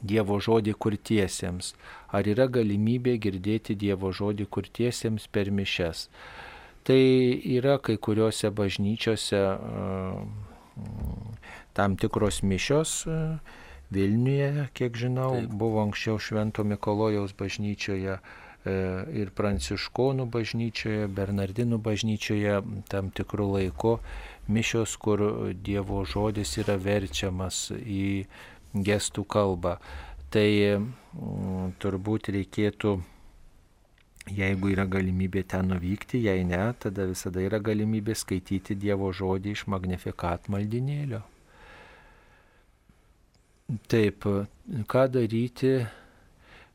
Dievo žodį kurtiesiems. Ar yra galimybė girdėti Dievo žodį kurtiesiems per mišes? Tai yra kai kuriuose bažnyčiose mm, tam tikros mišios, Vilniuje, kiek žinau, Taip. buvo anksčiau Švento Mikolojaus bažnyčioje e, ir Pranciškonų bažnyčioje, Bernardinų bažnyčioje tam tikrų laikų mišios, kur Dievo žodis yra verčiamas į gestų kalbą. Tai mm, turbūt reikėtų, jeigu yra galimybė ten nuvykti, jei ne, tada visada yra galimybė skaityti Dievo žodį iš magnifikat maldinėlio. Taip, ką daryti,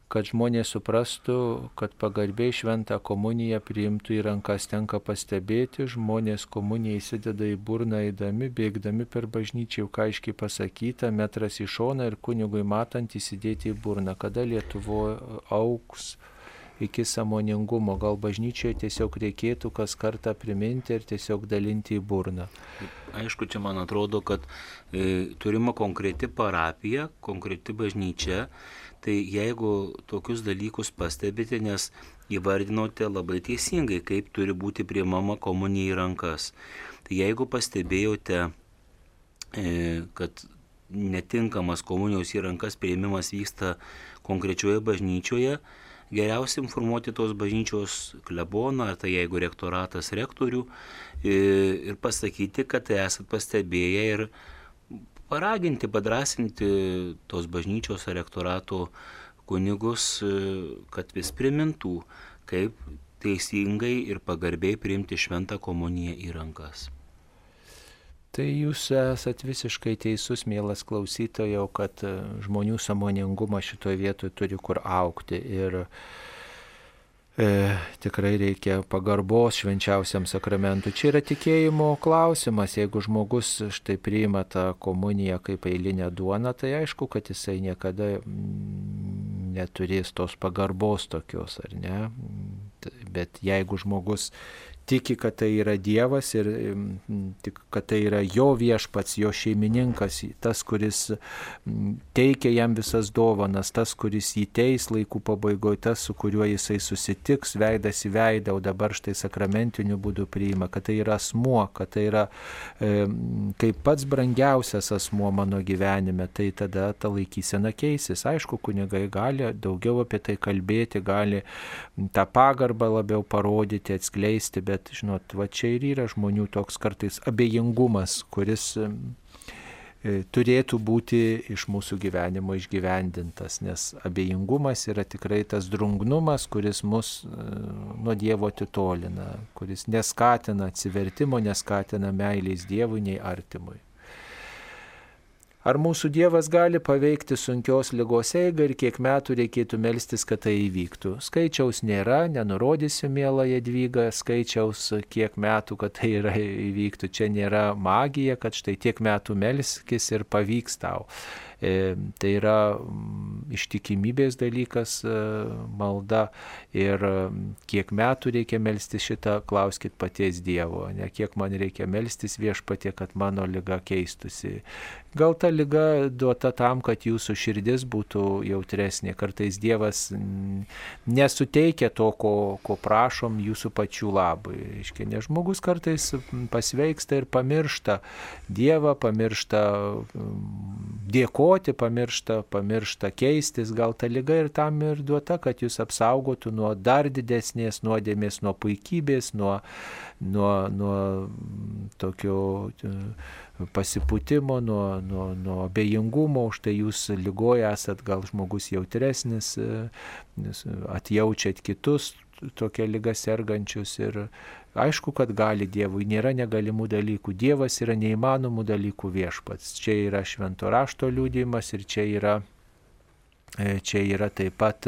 kad žmonės suprastų, kad pagarbiai šventą komuniją priimtų į rankas tenka pastebėti, žmonės komuniją įsideda į burną eidami, bėgdami per bažnyčią, jau aiškiai pasakyta, metras į šoną ir kunigui matant įsidėti į burną, kada Lietuvo auks iki samoningumo. Gal bažnyčioje tiesiog reikėtų kas kartą priminti ir tiesiog dalinti į burną. Aišku, čia man atrodo, kad e, turima konkreti parapija, konkreti bažnyčia. Tai jeigu tokius dalykus pastebite, nes įvardinote labai teisingai, kaip turi būti priimama komunija į rankas. Tai jeigu pastebėjote, e, kad netinkamas komunijos į rankas prieimimas vyksta konkrečioje bažnyčioje, geriausia informuoti tos bažnyčios kleboną, tai jeigu rektoratas rektorių, ir pasakyti, kad tai esat pastebėję ir paraginti, padrasinti tos bažnyčios ar rektorato kunigus, kad vis primintų, kaip teisingai ir pagarbiai priimti šventą komuniją į rankas. Tai jūs esat visiškai teisus, mielas klausytojau, kad e, žmonių samoningumas šitoje vietoje turi kur aukti. Ir e, tikrai reikia pagarbos švenčiausiam sakramentui. Čia yra tikėjimo klausimas. Jeigu žmogus štai priima tą komuniją kaip eilinę duoną, tai aišku, kad jisai niekada mm, neturės tos pagarbos tokios, ar ne? Bet jeigu žmogus tiki, kad tai yra Dievas ir tik, kad tai yra jo viešpats, jo šeimininkas, tas, kuris teikia jam visas dovanas, tas, kuris jį teis laikų pabaigoje, tas, su kuriuo jisai susitiks veidas į veidą, o dabar štai sakramentiniu būdu priima, kad tai yra asmuo, kad tai yra e, kaip pats brangiausias asmuo mano gyvenime, tai tada ta laikysena keisis. Aišku, kunigai gali daugiau apie tai kalbėti, gali tą pagarbą labiau parodyti, atskleisti, bet, žinot, va čia ir yra žmonių toks kartais abejingumas, kuris e, turėtų būti iš mūsų gyvenimo išgyvendintas, nes abejingumas yra tikrai tas drungnumas, kuris mus e, nuo Dievo atitolina, kuris neskatina atsivertimo, neskatina meilės Dievui nei artimui. Ar mūsų Dievas gali paveikti sunkios lygos eigą ir kiek metų reikėtų melstis, kad tai įvyktų? Skaičiaus nėra, nenurodysiu, mėla Jadvyga, skaičiaus kiek metų, kad tai yra įvyktų. Čia nėra magija, kad štai tiek metų melskis ir pavyks tau. E, tai yra mm, ištikimybės dalykas e, malda ir mm, kiek metų reikia melstis šitą, klauskit paties Dievo, ne kiek man reikia melstis viešpatie, kad mano lyga keistusi. Gal ta lyga duota tam, kad jūsų širdis būtų jautresnė. Kartais Dievas mm, nesuteikia to, ko, ko prašom jūsų pačių labui. Iškia, nes žmogus kartais pasveiksta ir pamiršta Dievą, pamiršta dėko ieškoti, pamiršta, pamiršta keistis, gal ta lyga ir tam ir duota, kad jūs apsaugotų nuo dar didesnės nuodėmės, nuo puikybės, nuo, nuo, nuo tokio e, pasipūtimo, nuo, nuo, nuo abejingumo, už tai jūs lygoje esat gal žmogus jautresnis, e, atjaučiat kitus tokia lyga sergančius ir Aišku, kad gali Dievui, nėra negalimų dalykų. Dievas yra neįmanomų dalykų viešpats. Čia yra švento rašto liūdėjimas ir čia yra E, čia yra taip pat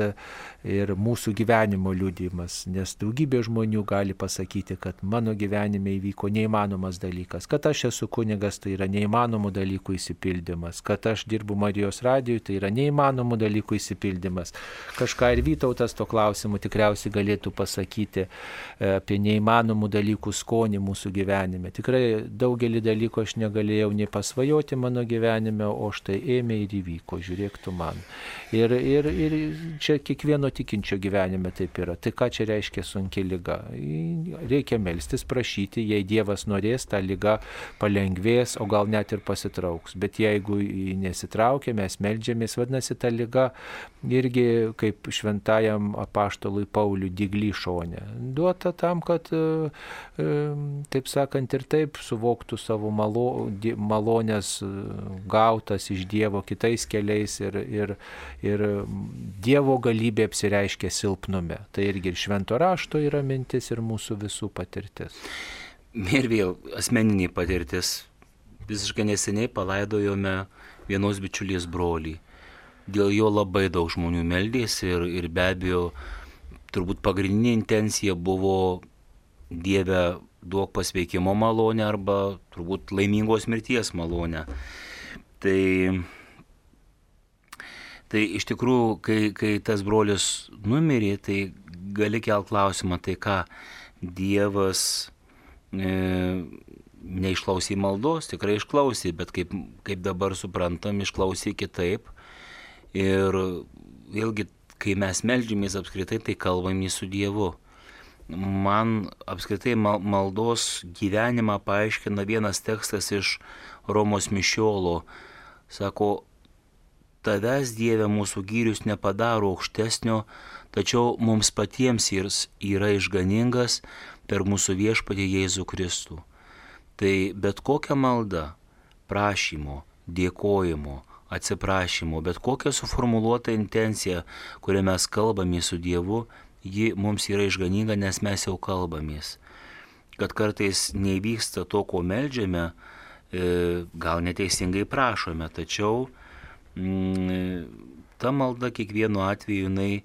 ir mūsų gyvenimo liūdimas, nes daugybė žmonių gali pasakyti, kad mano gyvenime įvyko neįmanomas dalykas, kad aš esu kunigas, tai yra neįmanomų dalykų įsipildymas, kad aš dirbu Marijos radijui, tai yra neįmanomų dalykų įsipildymas. Kažką ir Vytautas to klausimu tikriausiai galėtų pasakyti e, apie neįmanomų dalykų skonį mūsų gyvenime. Tikrai daugelį dalykų aš negalėjau nei pasvajoti mano gyvenime, o štai ėmė ir įvyko, žiūrėk tu man. Ir, ir, ir čia kiekvieno tikinčio gyvenime taip yra. Tai ką čia reiškia sunki lyga? Reikia melstis, prašyti, jei Dievas norės, ta lyga palengvės, o gal net ir pasitrauks. Bet jeigu nesitraukia, mes melžiamės, vadinasi, ta lyga irgi kaip šventajam apaštalui Pauliui digly šonė. Duota tam, kad, e, e, taip sakant, ir taip suvoktų savo malo, malonės e, gautas iš Dievo kitais keliais ir, ir, ir Dievo galybė apsireiškia silpnume. Tai irgi ir švento rašto yra mintis ir mūsų visų patirtis. Ir vėl asmeninė patirtis. Visiškai neseniai palaidojome vienos bičiulės brolį. Dėl jo labai daug žmonių meldėsi ir, ir be abejo turbūt pagrindinė intencija buvo Dieve duok pasveikimo malonę arba turbūt laimingos mirties malonę. Tai Tai iš tikrųjų, kai, kai tas brolius numirė, tai gali kelt klausimą, tai ką Dievas e, neišklausė maldos, tikrai išklausė, bet kaip, kaip dabar suprantam, išklausė kitaip. Ir vėlgi, kai mes melžiamės apskritai, tai kalbame su Dievu. Man apskritai maldos gyvenimą paaiškina vienas tekstas iš Romos Mišiolo. Sako, Tavęs Dieve mūsų gyrius nepadaro aukštesnio, tačiau mums patiems jis yra išganingas per mūsų viešpatį Jėzų Kristų. Tai bet kokia malda, prašymo, dėkojimo, atsiprašymo, bet kokia suformuoluota intencija, kurią mes kalbame su Dievu, ji mums yra išganinga, nes mes jau kalbamės. Kad kartais nevyksta to, ko melžiame, e, gal neteisingai prašome, tačiau ta malda kiekvienu atveju jinai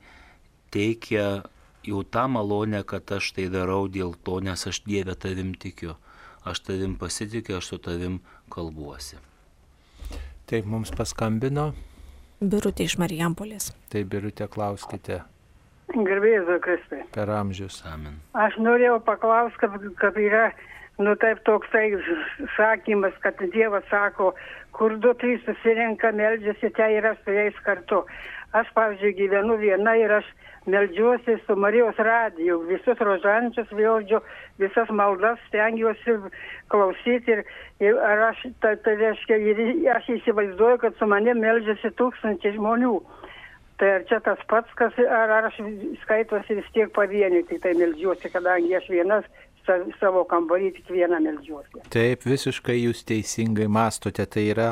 teikia jau tą malonę, kad aš tai darau dėl to, nes aš Dievę tavim tikiu. Aš tavim pasitikiu, aš su tavim kalbuosi. Taip mums paskambino. Birutė iš Marijampolės. Taip, Birutė, klauskite. Gerbėjai Kristai. Per amžius. Amen. Aš norėjau paklausti, kad, kad yra, nu taip toksai sakymas, kad Dievas sako, kur du trys susirenka, meldžiasi, ten yra su jais kartu. Aš, pavyzdžiui, gyvenu viena ir aš meldžiuosi su Marijos radiju, visus rožančius vėldžiu, visas maldas stengiuosi klausyti ir, ir aš, tai, tai reiškia, ir aš įsivaizduoju, kad su manimi meldžiasi tūkstančiai žmonių. Tai ar čia tas pats, kas, ar, ar aš skaitosi vis tiek pavieniui, tik tai meldžiuosi, kadangi aš vienas savo kambarį tik vieną meldžiuosi. Taip, visiškai jūs teisingai mastote, tai yra,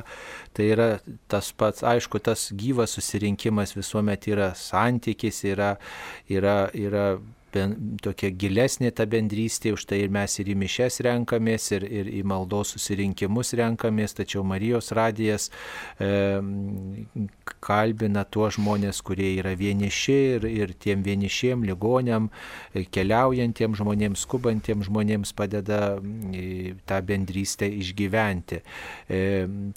tai yra tas pats, aišku, tas gyvas susirinkimas visuomet yra santykis, yra, yra, yra ben, tokia gilesnė ta bendrystė, už tai ir mes ir į mišes renkamės, ir, ir į maldos susirinkimus renkamės, tačiau Marijos radijas e, kalbina tuos žmonės, kurie yra vieniši ir, ir tiem vienišiem ligoniam, keliaujantiem žmonėms, skubantiem žmonėms padeda tą bendrystę išgyventi. E,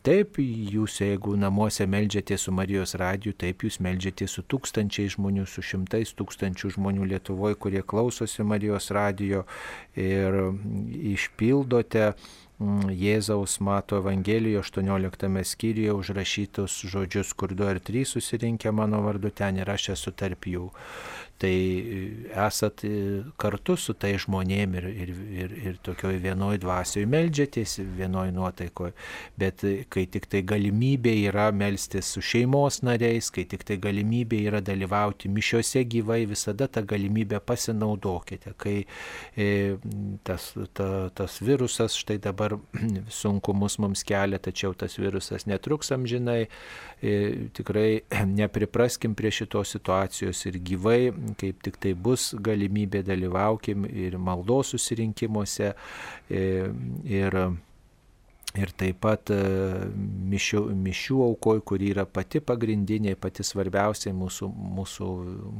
taip, jūs jeigu namuose melžiate su Marijos radiju, taip jūs melžiate su tūkstančiai žmonių, su šimtais tūkstančių žmonių Lietuvoje, kurie klausosi Marijos radijo ir išpildote mm, Jėzaus mato Evangelijoje 18 skyriuje užrašytus žodžius, kur du ar trys susirinkę mano vardu ten ir aš esu tarp jų tai esat kartu su tai žmonėm ir, ir, ir, ir tokioj vienoj dvasioje melžiatės, vienoj nuotaikoje, bet kai tik tai galimybė yra melstis su šeimos nariais, kai tik tai galimybė yra dalyvauti mišiuose gyvai, visada tą galimybę pasinaudokite, kai e, tas, ta, tas virusas štai dabar *clears throat* sunkumus mums kelia, tačiau tas virusas netruks amžinai, e, tikrai *clears throat* nepripraskim prie šitos situacijos ir gyvai kaip tik tai bus galimybė dalyvaukim ir maldos susirinkimuose. E, ir, ir taip pat e, mišių, mišių aukoj, kur yra pati pagrindinė, pati svarbiausia mūsų, mūsų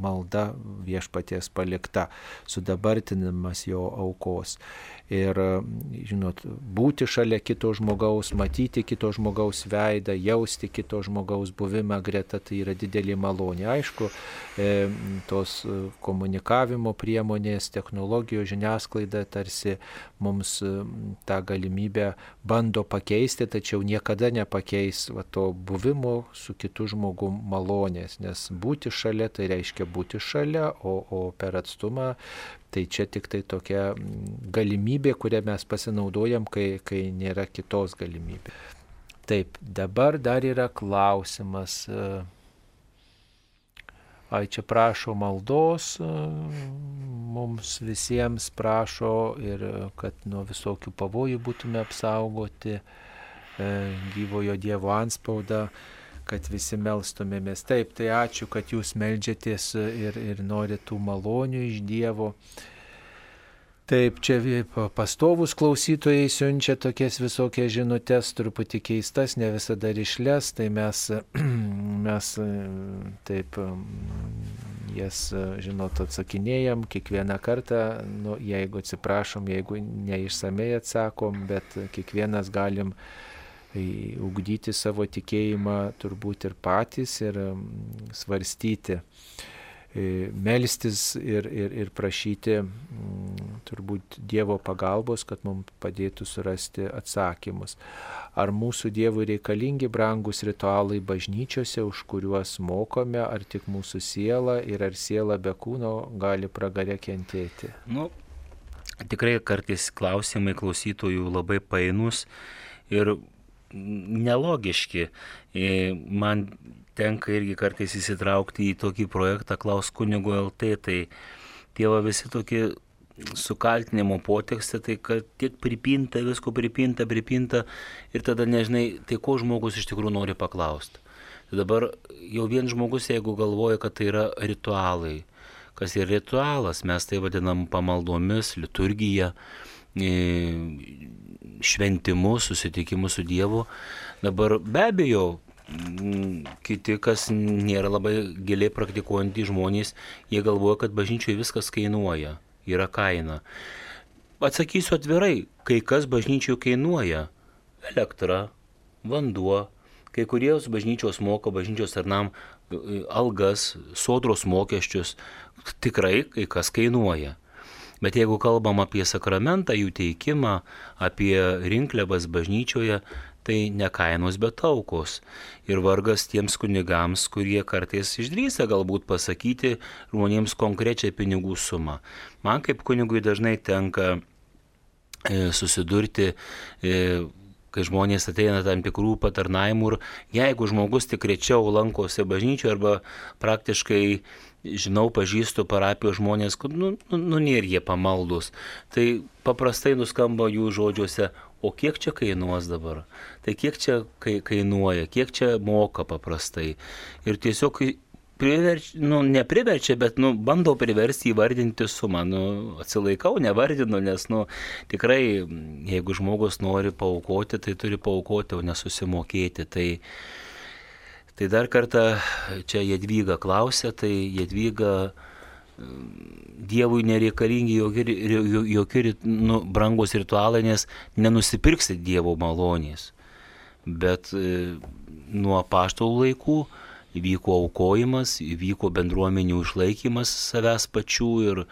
malda viešpaties palikta, sudabartinimas jo aukos ir, žinot, būti šalia kito žmogaus, matyti kito žmogaus veidą, jausti kito žmogaus buvimą greta, tai yra didelė malonė. Aišku, e, tos komunikavimo priemonės, technologijos žiniasklaida tarsi mums e, tą galimybę bando pakeisti, tačiau niekada nepakeis va, to buvimo su kitu žmogu malonės, nes būti šalia tai reiškia būti šalia, o, o per atstumą Tai čia tik tai tokia mm, galimybė, kurią mes pasinaudojam, kai, kai nėra kitos galimybės. Taip, dabar dar yra klausimas. E, ai, čia prašo maldos, e, mums visiems prašo ir kad nuo visokių pavojų būtume apsaugoti, e, gyvojo Dievo anspaudą kad visi melstumėmės. Taip, tai ačiū, kad jūs melžiatės ir, ir norite tų malonių iš Dievo. Taip, čia pastovus klausytojai siunčia tokias visokias žinutės, truputį keistas, ne visada ryšlės, tai mes, *clears throat* mes taip jas, žinot, atsakinėjom kiekvieną kartą, nu, jeigu atsiprašom, jeigu neišsamei atsakom, bet kiekvienas galim ugdyti savo tikėjimą turbūt ir patys ir mm, svarstyti, e, melstis ir, ir, ir prašyti mm, turbūt Dievo pagalbos, kad mums padėtų surasti atsakymus. Ar mūsų Dievui reikalingi brangus ritualai bažnyčiose, už kuriuos mokome, ar tik mūsų siela ir ar siela be kūno gali pragarė kentėti? Nu, tikrai kartais klausimai klausytojų labai painus ir nelogiški. E, man tenka irgi kartais įsitraukti į tokį projektą Klaus kunigo LT, tai tie va visi tokie sukaltinimo potekstė, tai kad tiek pripinta, visko pripinta, pripinta ir tada nežinai, tai ko žmogus iš tikrųjų nori paklausti. Tai dabar jau vien žmogus, jeigu galvoja, kad tai yra ritualai, kas yra ritualas, mes tai vadinam pamaldomis, liturgija, šventimu, susitikimu su Dievu. Dabar be abejo, kiti, kas nėra labai giliai praktikuojantys žmonės, jie galvoja, kad bažnyčioje viskas kainuoja, yra kaina. Atsakysiu atvirai, kai kas bažnyčioje kainuoja - elektra, vanduo, Kai kurios bažnyčios moka bažnyčios tarnam algas, sodros mokesčius, tikrai kai kas kainuoja. Bet jeigu kalbam apie sakramentą, jų teikimą, apie rinkliavas bažnyčioje, tai ne kainos, bet aukos. Ir vargas tiems kunigams, kurie kartais išdrįsta galbūt pasakyti žmonėms konkrečią pinigų sumą. Man kaip kunigui dažnai tenka e, susidurti e, kai žmonės ateina tam tikrų patarnavimų ir jeigu žmogus tik rečiau lankosi bažnyčioje arba praktiškai žinau, pažįstu parapijos žmonės, nu, nu, nu nėra jie pamaldus. Tai paprastai nuskamba jų žodžiuose, o kiek čia kainuos dabar? Tai kiek čia kainuoja, kiek čia moka paprastai. Ir tiesiog priverčia, nu, nepriverčia, bet, nu, bandau priversti įvardinti sumą, nu, atsilaikau, nevardinu, nes, nu, tikrai, jeigu žmogus nori paukoti, tai turi paukoti, o nesusimokėti. Tai, Tai dar kartą čia Jedvyga klausė, tai Jedvyga Dievui nereikalingi jokie, jokie nu, brangus ritualai, nes nenusipirksi Dievo malonės. Bet e, nuo paštalų laikų įvyko aukojimas, įvyko bendruomenių išlaikymas savęs pačių ir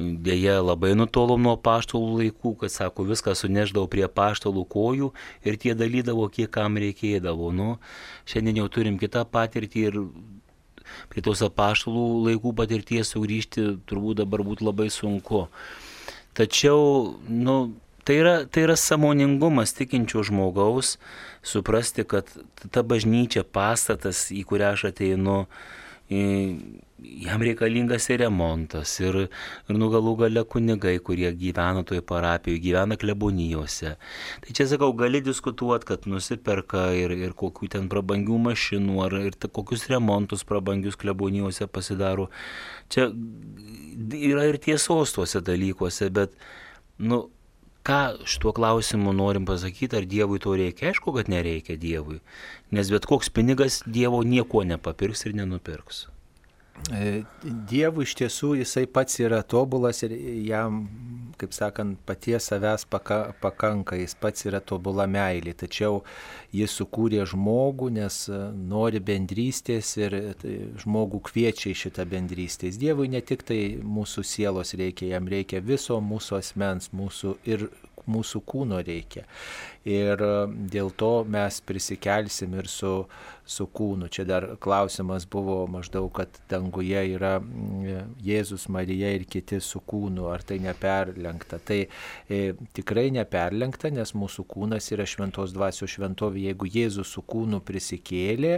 Dėja, labai nutolom nuo paštalų laikų, kad sako, viską suneždavau prie paštalų kojų ir tie dalydavo, kiek kam reikėdavo. Nu, šiandien jau turim kitą patirtį ir prie tos apaštalų laikų patirties sugrįžti turbūt dabar būtų labai sunku. Tačiau, nu, tai yra, tai yra samoningumas tikinčio žmogaus suprasti, kad ta bažnyčia, pastatas, į kurią aš ateinu, jam reikalingas ir remontas, ir, ir nu galų gale kunigai, kurie gyvena toje parapijoje, gyvena klebonijose. Tai čia sakau, gali diskutuoti, kad nusiperka ir, ir kokių ten prabangių mašinų, ar ir ta, kokius remontus prabangius klebonijose pasidaro. Čia yra ir tiesos tuose dalykuose, bet, nu, ką šituo klausimu norim pasakyti, ar Dievui to reikia? Aišku, kad nereikia Dievui, nes bet koks pinigas Dievo nieko nepapirks ir nenupirks. E, Dievui iš tiesų jisai pats yra tobulas ir jam, kaip sakant, paties savęs paka, pakanka, jis pats yra tobula meilė. Tačiau jis sukūrė žmogų, nes e, nori bendrystės ir tai žmogų kviečia į šitą bendrystę. Dievui ne tik tai mūsų sielos reikia, jam reikia viso mūsų asmens, mūsų ir mūsų kūno reikia. Ir e, dėl to mes prisikelsim ir su, su kūnu. Čia dar klausimas buvo maždaug, kad danguje yra mm, Jėzus, Marija ir kiti su kūnu, ar tai neperlenkta. Tai e, tikrai neperlenkta, nes mūsų kūnas yra šventos dvasios šventovė. Jeigu Jėzus su kūnu prisikėlė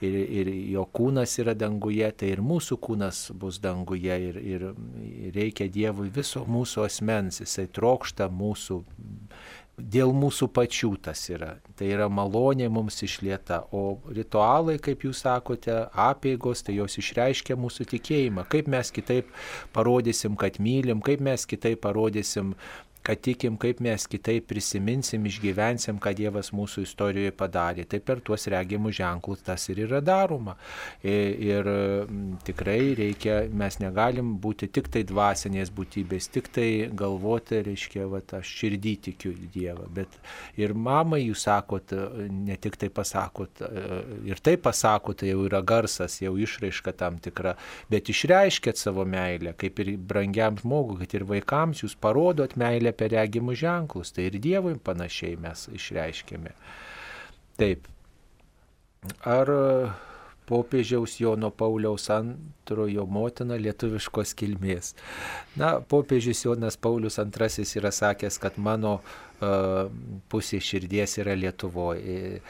ir, ir jo kūnas yra danguje, tai ir mūsų kūnas bus danguje ir, ir reikia Dievui viso mūsų asmens, jisai trokšta mūsų dėl mūsų pačių tas yra. Tai yra malonė mums išlieta, o ritualai, kaip jūs sakote, apėgos, tai jos išreiškia mūsų tikėjimą. Kaip mes kitaip parodysim, kad mylim, kaip mes kitaip parodysim kad tikim, kaip mes kitaip prisiminsim, išgyvensim, ką Dievas mūsų istorijoje padarė. Tai per tuos regimus ženklus tas ir yra daroma. Ir, ir tikrai reikia, mes negalim būti tik tai dvasinės būtybės, tik tai galvoti, reiškia, va, aš širdį tikiu Dievą. Bet ir mamai jūs sakot, ne tik tai pasakot, ir tai pasakot, tai jau yra garsas, jau išraiška tam tikra, bet išreiškėt savo meilę, kaip ir brangiam žmogui, kad ir vaikams jūs parodot meilę meilę per regimus ženklus, tai ir Dievui panašiai mes išreiškėme. Taip. Ar popiežiaus Jono Pauliaus antrojo motina lietuviškos kilmės. Na, popiežius Jonas Paulius II yra sakęs, kad mano pusė širdies yra Lietuvoje.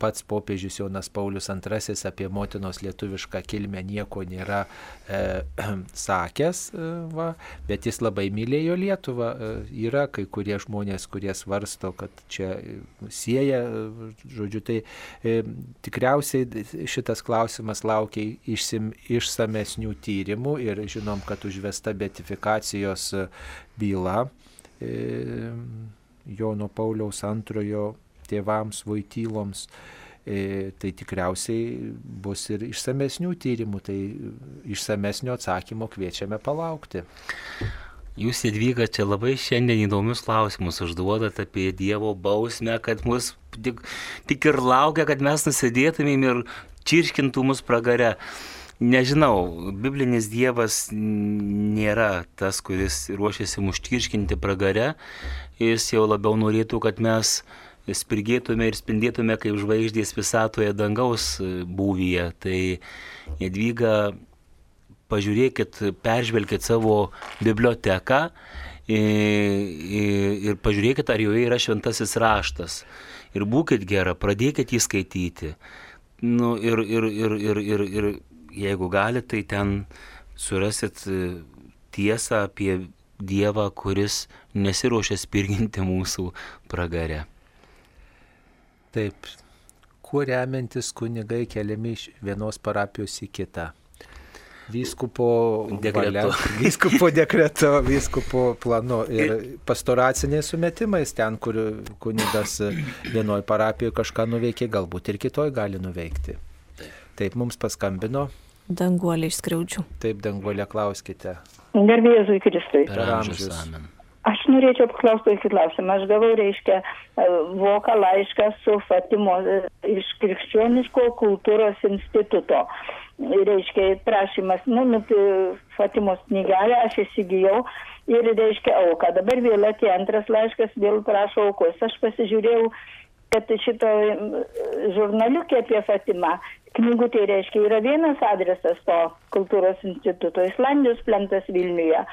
Pats popiežius Jonas Paulius II apie motinos lietuvišką kilmę nieko nėra e, *clears throat* sakęs, e, va, bet jis labai mylėjo Lietuvą. E, yra kai kurie žmonės, kurie svarsto, kad čia sieja, žodžiu, tai e, tikriausiai šitas klausimas laukia išsim, išsamesnių tyrimų ir žinom, kad užvesta betifikacijos byla. E, Jono Pauliaus antrojo tėvams, vaikyloms, e, tai tikriausiai bus ir išsamesnių tyrimų, tai išsamesnio atsakymo kviečiame palaukti. Jūs, Edvyga, čia labai šiandien įdomius klausimus užduodat apie Dievo bausmę, kad mus tik, tik ir laukia, kad mes nusidėtumėm ir čirškintų mus pragare. Nežinau, biblinis Dievas nėra tas, kuris ruošiasi muštirškinti pragare, jis jau labiau norėtų, kad mes spirgėtume ir spindėtume kaip žvaigždės visatoje dangaus būvyje. Tai Jadvyga, pažiūrėkit, peržvelkit savo biblioteką ir pažiūrėkit, ar joje yra šventasis raštas. Ir būkite gera, pradėkit jį skaityti. Nu, ir, ir, ir, ir, ir, ir jeigu galite, tai ten surasit tiesą apie Dievą, kuris nesiruošia spirginti mūsų pragare. Taip, kuo remiantis kunigai keliami iš vienos parapijos į kitą? Vyskupo dekretu. Valia, *laughs* vyskupo dekreto, vyskupo planu ir pastoraciniais sumetimais ten, kur kunigas vienoje parapijoje kažką nuveikė, galbūt ir kitoj gali nuveikti. Taip, mums paskambino. Danguolė iš skriaudžių. Taip, danguolė, klauskite. Garbėjai Jėzui Kristui. Per amžius. Amen. Aš norėčiau paklausti tokį klausimą. Aš gavau, reiškia, voką laišką su Fatimo iš Krikščioniško kultūros instituto. Reiškia, prašymas, nu, nu, Fatimos knygelę aš įsigijau ir, reiškia, auką. Dabar vėl atėjo antras laiškas, vėl prašo aukos. Aš pasižiūrėjau, kad šito žurnaliukė apie Fatimą, knygutė reiškia, yra vienas adresas to kultūros instituto, Islandijos plentas Vilniuje,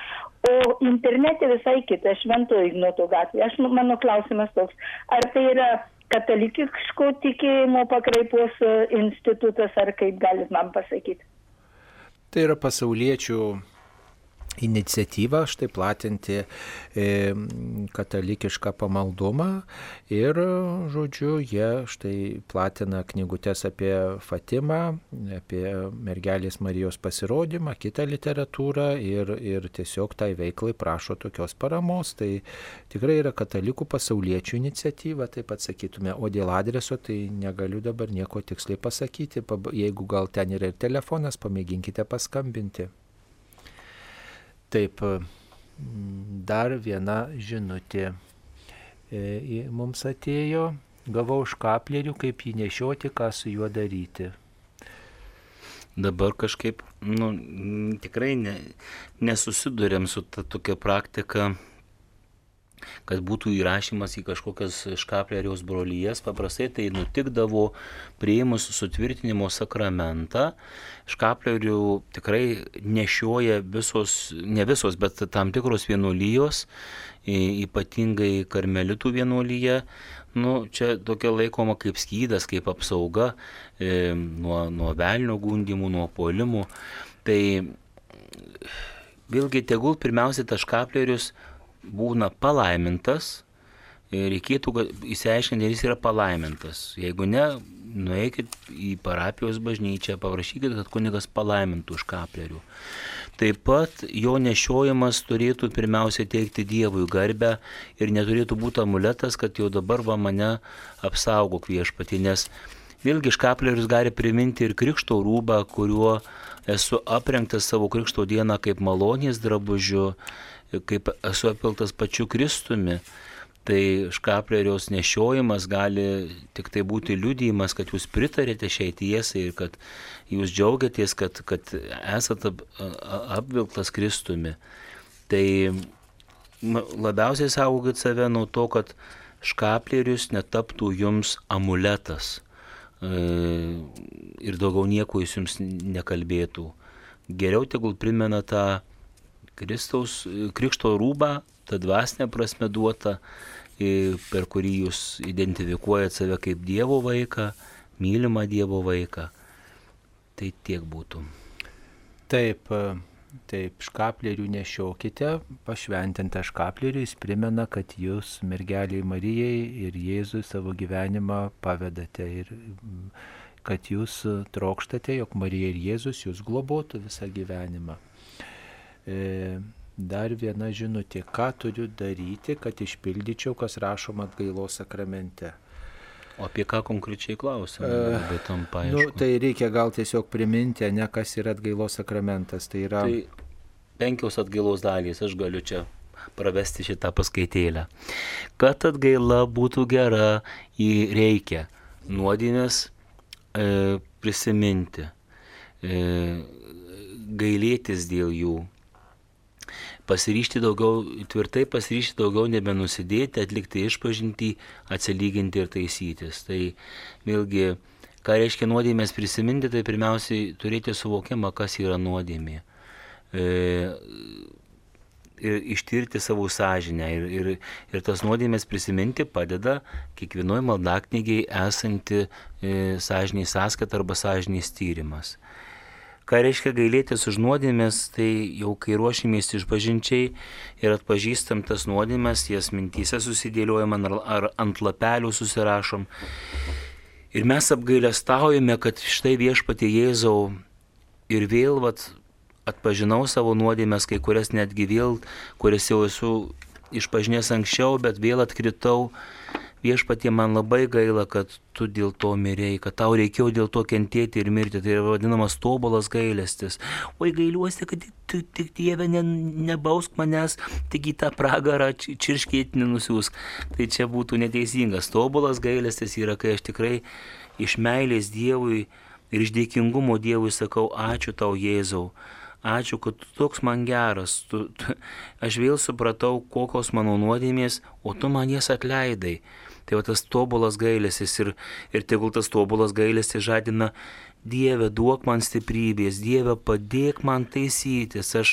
o internete visai kita, Švento Ignoto gatvė. Aš, mano klausimas toks, ar tai yra katalikiško tikėjimo pakraipos institutas, ar kaip galit man pasakyti? Tai yra pasauliečių iniciatyva štai platinti e, katalikišką pamaldumą ir, žodžiu, jie štai platina knygutes apie Fatimą, apie mergelės Marijos pasirodymą, kitą literatūrą ir, ir tiesiog tai veiklai prašo tokios paramos. Tai tikrai yra katalikų pasauliečių iniciatyva, taip pat sakytume, o dėl adreso tai negaliu dabar nieko tiksliai pasakyti, jeigu gal ten yra ir telefonas, pamėginkite paskambinti. Taip, dar viena žinutė mums atėjo, gavau iš kaplerių, kaip jį nešioti, ką su juo daryti. Dabar kažkaip, nu, tikrai ne, nesusidurėm su ta tokia praktika, kad būtų įrašymas į kažkokias škapleriaus brolyjas. Paprastai tai nutikdavo prieimus sutvirtinimo sakramentą. Škaplerių tikrai nešioja visos, ne visos, bet tam tikros vienuolijos, ypatingai karmelitų vienuolyje. Nu, čia tokia laikoma kaip skydas, kaip apsauga e, nuo, nuo velnio gundimų, nuo polimų. Tai vėlgi tegul pirmiausia tas škaplerius būna palaimintas, reikėtų įsiaiškinti, ar jis yra palaimintas. Jeigu ne, nueikit į parapijos bažnyčią, paprašykit, kad kunigas palaimintų už kaplerių. Taip pat jo nešiojimas turėtų pirmiausia teikti Dievui garbę ir neturėtų būti amuletas, kad jau dabar va mane apsaugok viešpatį, nes vėlgi škaplerius gali priminti ir krikšto rūbą, kuriuo esu aprengtas savo krikšto dieną kaip malonės drabužiu kaip esu apiltas pačiu Kristumi, tai škapleriaus nešiojimas gali tik tai būti liudijimas, kad jūs pritarėte šiai tiesai ir kad jūs džiaugiatės, kad, kad esate ap, apvilktas Kristumi. Tai labiausiai saugokit save nuo to, kad škaplerius netaptų jums amuletas ir daugiau nieko jis jums nekalbėtų. Geriau tegul primena tą Kristaus krikšto rūbą, tą dvasinę prasme duotą, per kurį jūs identifikuojate save kaip Dievo vaiką, mylimą Dievo vaiką. Tai tiek būtų. Taip, taip, škaplerių nešiokite, pašventintą škaplerių jis primena, kad jūs mergeliai Marijai ir Jėzui savo gyvenimą pavedate ir kad jūs trokštate, jog Marija ir Jėzus jūs globotų visą gyvenimą. Dar viena žinutė, ką turiu daryti, kad išpildyčiau, kas rašoma atgailos sakramente. O apie ką konkrečiai klausime? E, nu, tai reikia gal tiesiog priminti, ne kas yra atgailos sakramentas. Tai yra tai penkios atgailos dalys, aš galiu čia pravesti šitą paskaitėlę. Kad atgaila būtų gera, jį reikia nuodėmės e, prisiminti, e, gailėtis dėl jų, pasiryšti daugiau, tvirtai pasiryšti daugiau nebenusidėti, atlikti išpažinti, atsilyginti ir taisytis. Tai vėlgi, ką reiškia nuodėmės prisiminti, tai pirmiausiai turėti suvokimą, kas yra nuodėmė. E, ir ištirti savo sąžinę. Ir, ir, ir tas nuodėmės prisiminti padeda kiekvienoje maldaknygiai esanti e, sąžiniai sąskaita arba sąžiniais tyrimas. Ką reiškia gailėtis už nuodėmės, tai jau kai ruošimės išpažinčiai ir atpažįstam tas nuodėmės, jas mintyse susidėliojam ar ant lapelių susirašom. Ir mes apgailestaujame, kad štai viešpatie Jėzau ir vėl vat, atpažinau savo nuodėmės, kai kurias netgi vėl, kurias jau esu išpažinęs anksčiau, bet vėl atkritau viešpatie man labai gaila, kad tu dėl to mirėjai, kad tau reikėjo dėl to kentėti ir mirti. Tai yra vadinamas tobulas gailestis. Oi gailiuosi, kad tu tik Dieve ne, nebausk manęs, tik į tą pragarą čirškėti nenusiūsk. Tai čia būtų neteisingas. Tobulas gailestis yra, kai aš tikrai iš meilės Dievui ir iš dėkingumo Dievui sakau, ačiū tau Jėzau. Ačiū, kad tu toks man geras. Tu, tu, aš vėl supratau, kokios mano nuodėmės, o tu man jas atleidai. Tai va tas tobulas gailestis ir, ir tegul tas tobulas gailestis žadina Dieve, duok man stiprybės, Dieve, padėk man taisytis, aš,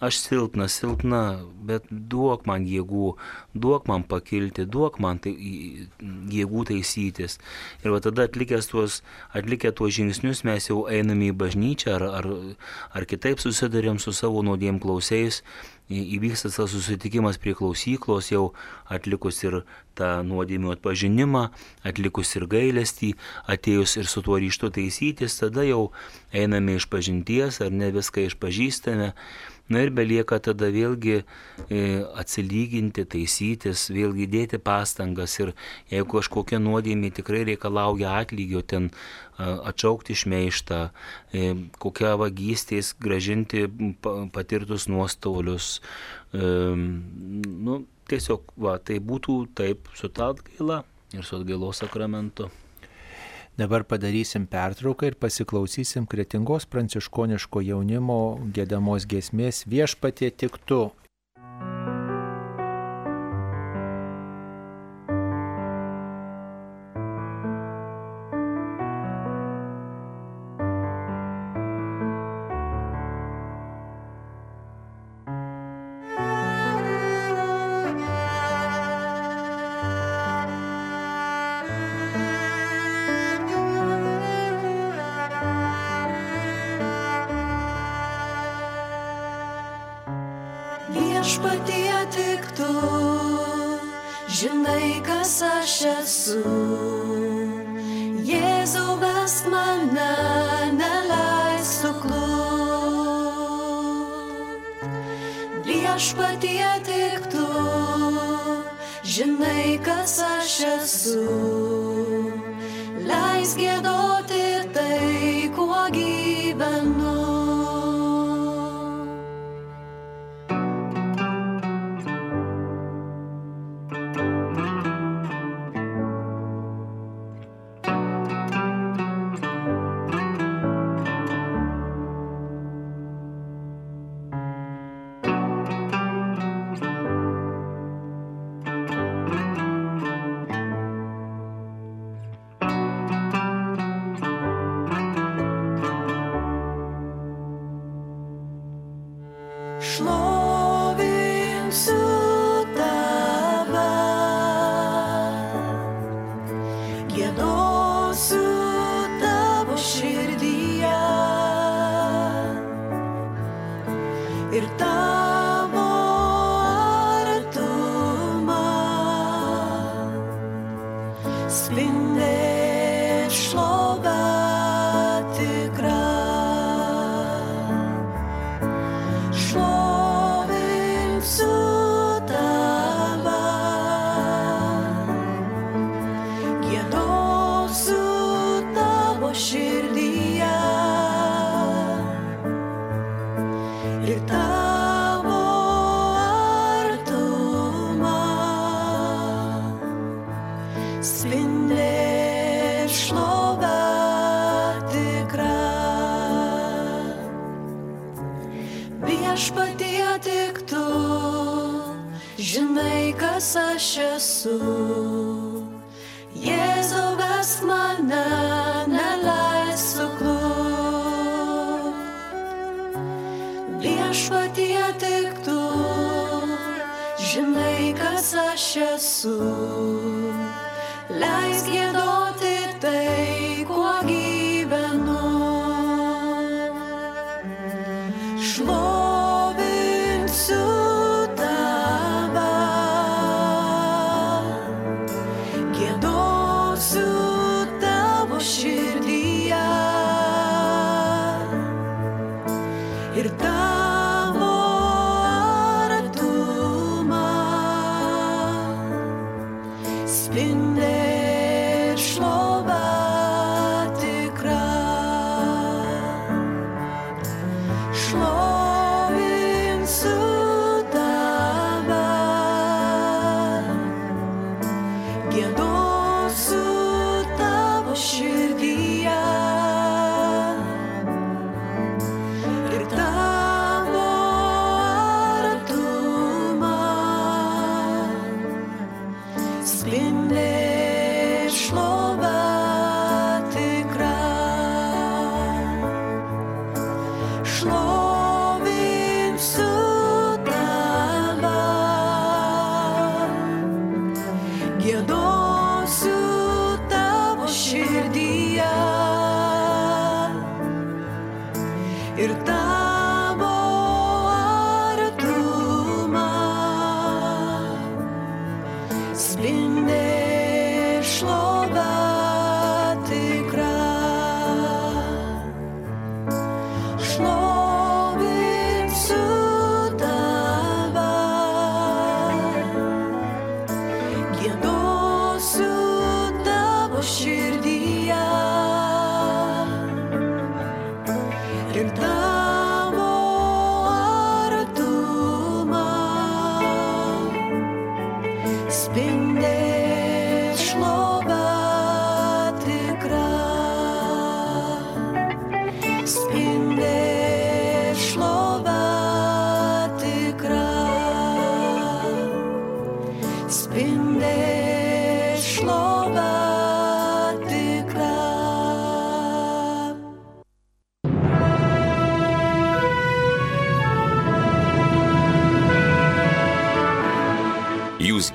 aš silpna, silpna, bet duok man jėgų, duok man pakilti, duok man tai, jėgų taisytis. Ir va tada atlikęs tuos, atlikę tuos žingsnius mes jau einame į bažnyčią ar, ar, ar kitaip susidarėm su savo nuodėm klausiais įvyksta tas susitikimas prie klausyklos, jau atlikus ir tą nuodėmių atpažinimą, atlikus ir gailestį, atėjus ir su tuo ryštu taisytis, tada jau einame iš pažinties ar ne viską išpažįstame. Na ir belieka tada vėlgi e, atsilyginti, taisytis, vėlgi dėti pastangas ir jeigu kažkokia nuodėmė tikrai reikalauja atlygio, ten atšaukti šmeištą, e, kokią vagystės gražinti patirtus nuostolius. E, nu, tiesiog, va, tai būtų taip su atgaila ir su atgailos sakramentu. Dabar padarysim pertrauką ir pasiklausysim kretingos pranciškoniško jaunimo gėdamos gesmės viešpatie tik tu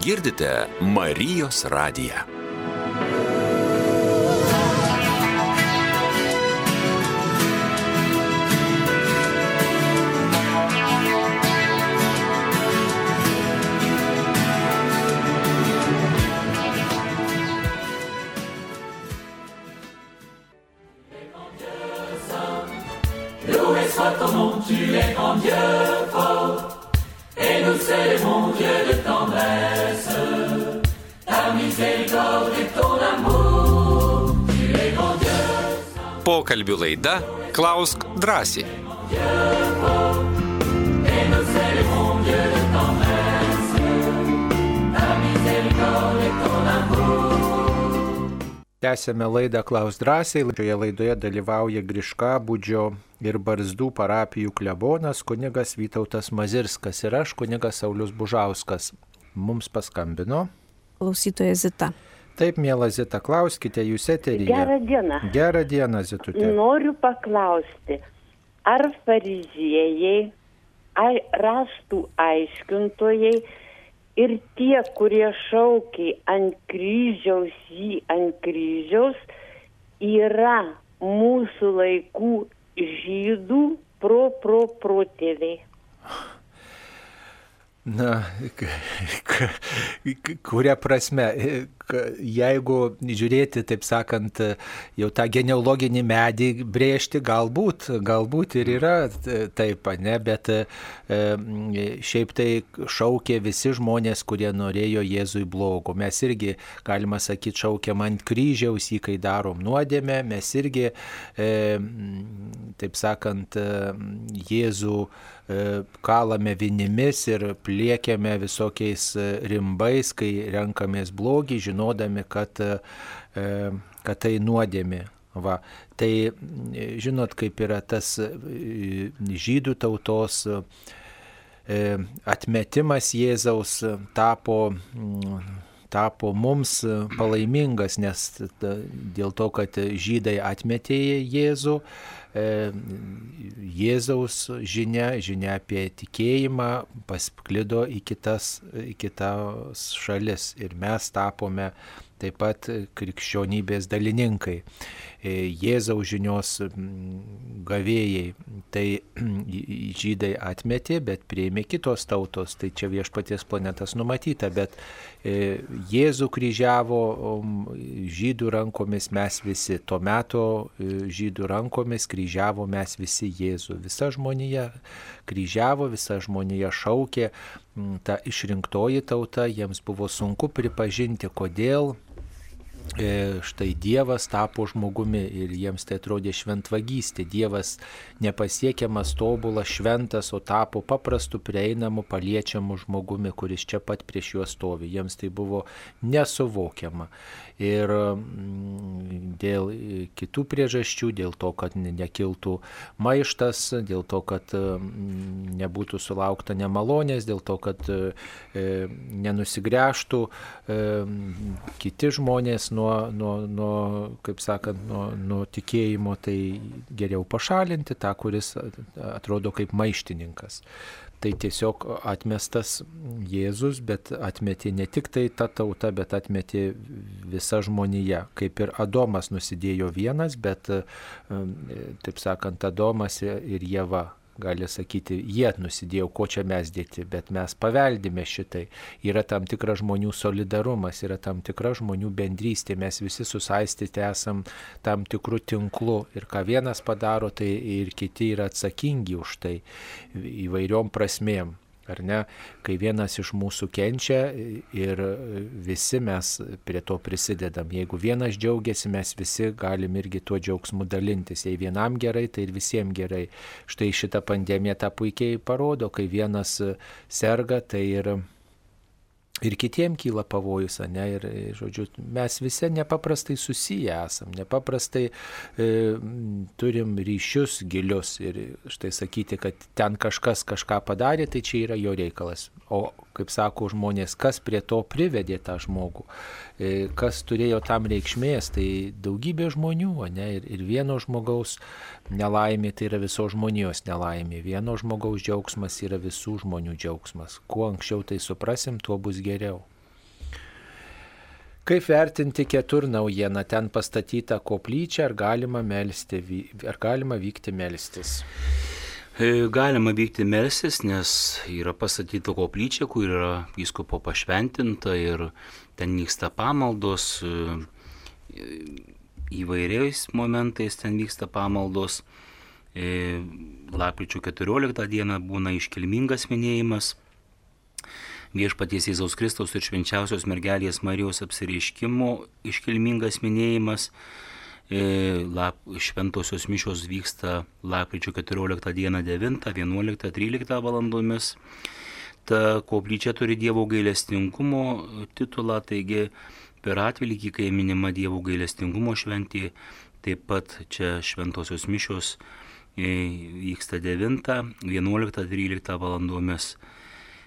girdite Marijos radiją. Pokalbių laida Klausk drąsiai. Tęsėme laidą Klaus drąsiai. Šioje laidoje dalyvauja Griškabūdžio ir Barzdų parapijų klebonas kunigas Vytautas Mazirskas ir aš kunigas Saulis Bužauskas. Mums paskambino. Klausytoja Zita. Taip, mėla Zita, klauskite jūs eteryje. Gerą dieną. Gerą dieną, Zitutė. Noriu paklausti, ar fariziejai, ai, rastų aiškintojai ir tie, kurie šaukia ant kryžiaus jį ant kryžiaus, yra mūsų laikų žydų pro pro protėviai. Na, kuria prasme, jeigu žiūrėti, taip sakant, jau tą genealoginį medį brėžti, galbūt, galbūt ir yra taip, ne, bet šiaip tai šaukė visi žmonės, kurie norėjo Jėzui blogo. Mes irgi, galima sakyti, šaukiam ant kryžiaus, jį kai darom nuodėmę, mes irgi, taip sakant, Jėzų kalame vinimis ir pliekiame visokiais e, rimbais, kai renkamės blogį, žinodami, kad, e, kad tai nuodėmi. Va, tai e, žinot, kaip yra tas e, žydų tautos e, atmetimas Jėzaus tapo, mm, tapo mums palaimingas, nes dėl to, kad žydai atmetė Jėzų, Jėzaus žinia, žinia apie tikėjimą pasklido į kitas, į kitas šalis ir mes tapome taip pat krikščionybės dalininkai. E, Jėzaus žinios gavėjai. Tai *clears throat* žydai atmetė, bet prieimė kitos tautos. Tai čia viešpaties planetas numatyta, bet e, Jėzų kryžiavo žydų rankomis mes visi. Tuo metu e, žydų rankomis kryžiavo mes visi Jėzų. Visa žmonija kryžiavo, visa žmonija šaukė, ta išrinktoji tauta, jiems buvo sunku pripažinti, kodėl štai Dievas tapo žmogumi ir jiems tai atrodė šventvagystė. Dievas nepasiekiamas, tobulas, šventas, o tapo paprastu, prieinamu, paliečiamu žmogumi, kuris čia pat prieš juos stovi. Jiems tai buvo nesuvokiama ir mm, dėl kitų priežasčių, dėl to, kad nekiltų maištas, dėl to, kad mm, nebūtų sulaukta nemalonės, dėl to, kad e, nenusigręžtų e, kiti žmonės nuo, nuo, nuo kaip sakant, nuo, nuo tikėjimo, tai geriau pašalinti tą, kuris atrodo kaip maištininkas tai tiesiog atmestas Jėzus, bet atmetė ne tik tai ta tauta, bet atmetė visa žmonija. Kaip ir Adomas nusidėjo vienas, bet, taip sakant, Adomas ir Jėva gali sakyti, jie nusidėjo, ko čia mes dėti, bet mes paveldime šitai. Yra tam tikras žmonių solidarumas, yra tam tikra žmonių bendrystė, mes visi susaistyti esam tam tikrų tinklų ir ką vienas padaro, tai ir kiti yra atsakingi už tai įvairiom prasmėm ar ne, kai vienas iš mūsų kenčia ir visi mes prie to prisidedam. Jeigu vienas džiaugiasi, mes visi galim irgi tuo džiaugsmu dalintis. Jei vienam gerai, tai ir visiems gerai. Štai šita pandemija tą puikiai parodo, kai vienas serga, tai ir ir kitiem kyla pavojus, ne, ir, žodžiu, mes visi nepaprastai susiję esam, nepaprastai e, turim ryšius gilius ir štai sakyti, kad ten kažkas kažką padarė, tai čia yra jo reikalas. O, kaip sako žmonės, kas prie to privedė tą žmogų, e, kas turėjo tam reikšmės, tai daugybė žmonių, ne, ir, ir vieno žmogaus nelaimė tai yra visos žmonijos nelaimė, vieno žmogaus džiaugsmas yra visų žmonių džiaugsmas. Kuo anksčiau tai suprasim, tuo bus geriau. Kaip vertinti ketur naujieną, ten pastatyta koplyčia, ar galima, melsti, ar galima vykti melstis? E, galima vykti melstis, nes yra pastatyta koplyčia, kur yra vyskopo pašventinta ir ten vyksta pamaldos, e, įvairiais momentais ten vyksta pamaldos. E, lapkričio 14 dieną būna iškilmingas minėjimas viešpaties Jėzaus Kristaus ir švenčiausios mergelės Marijos apsireiškimo iškilmingas minėjimas. Šventosios mišios vyksta lapkričio 14 dieną 9, 11, 13 valandomis. Ta koplyčia turi Dievo gailestingumo titulą, taigi per atvilykį, kai minima Dievo gailestingumo šventė, taip pat čia šventosios mišios e, vyksta 9, 11, 13 valandomis.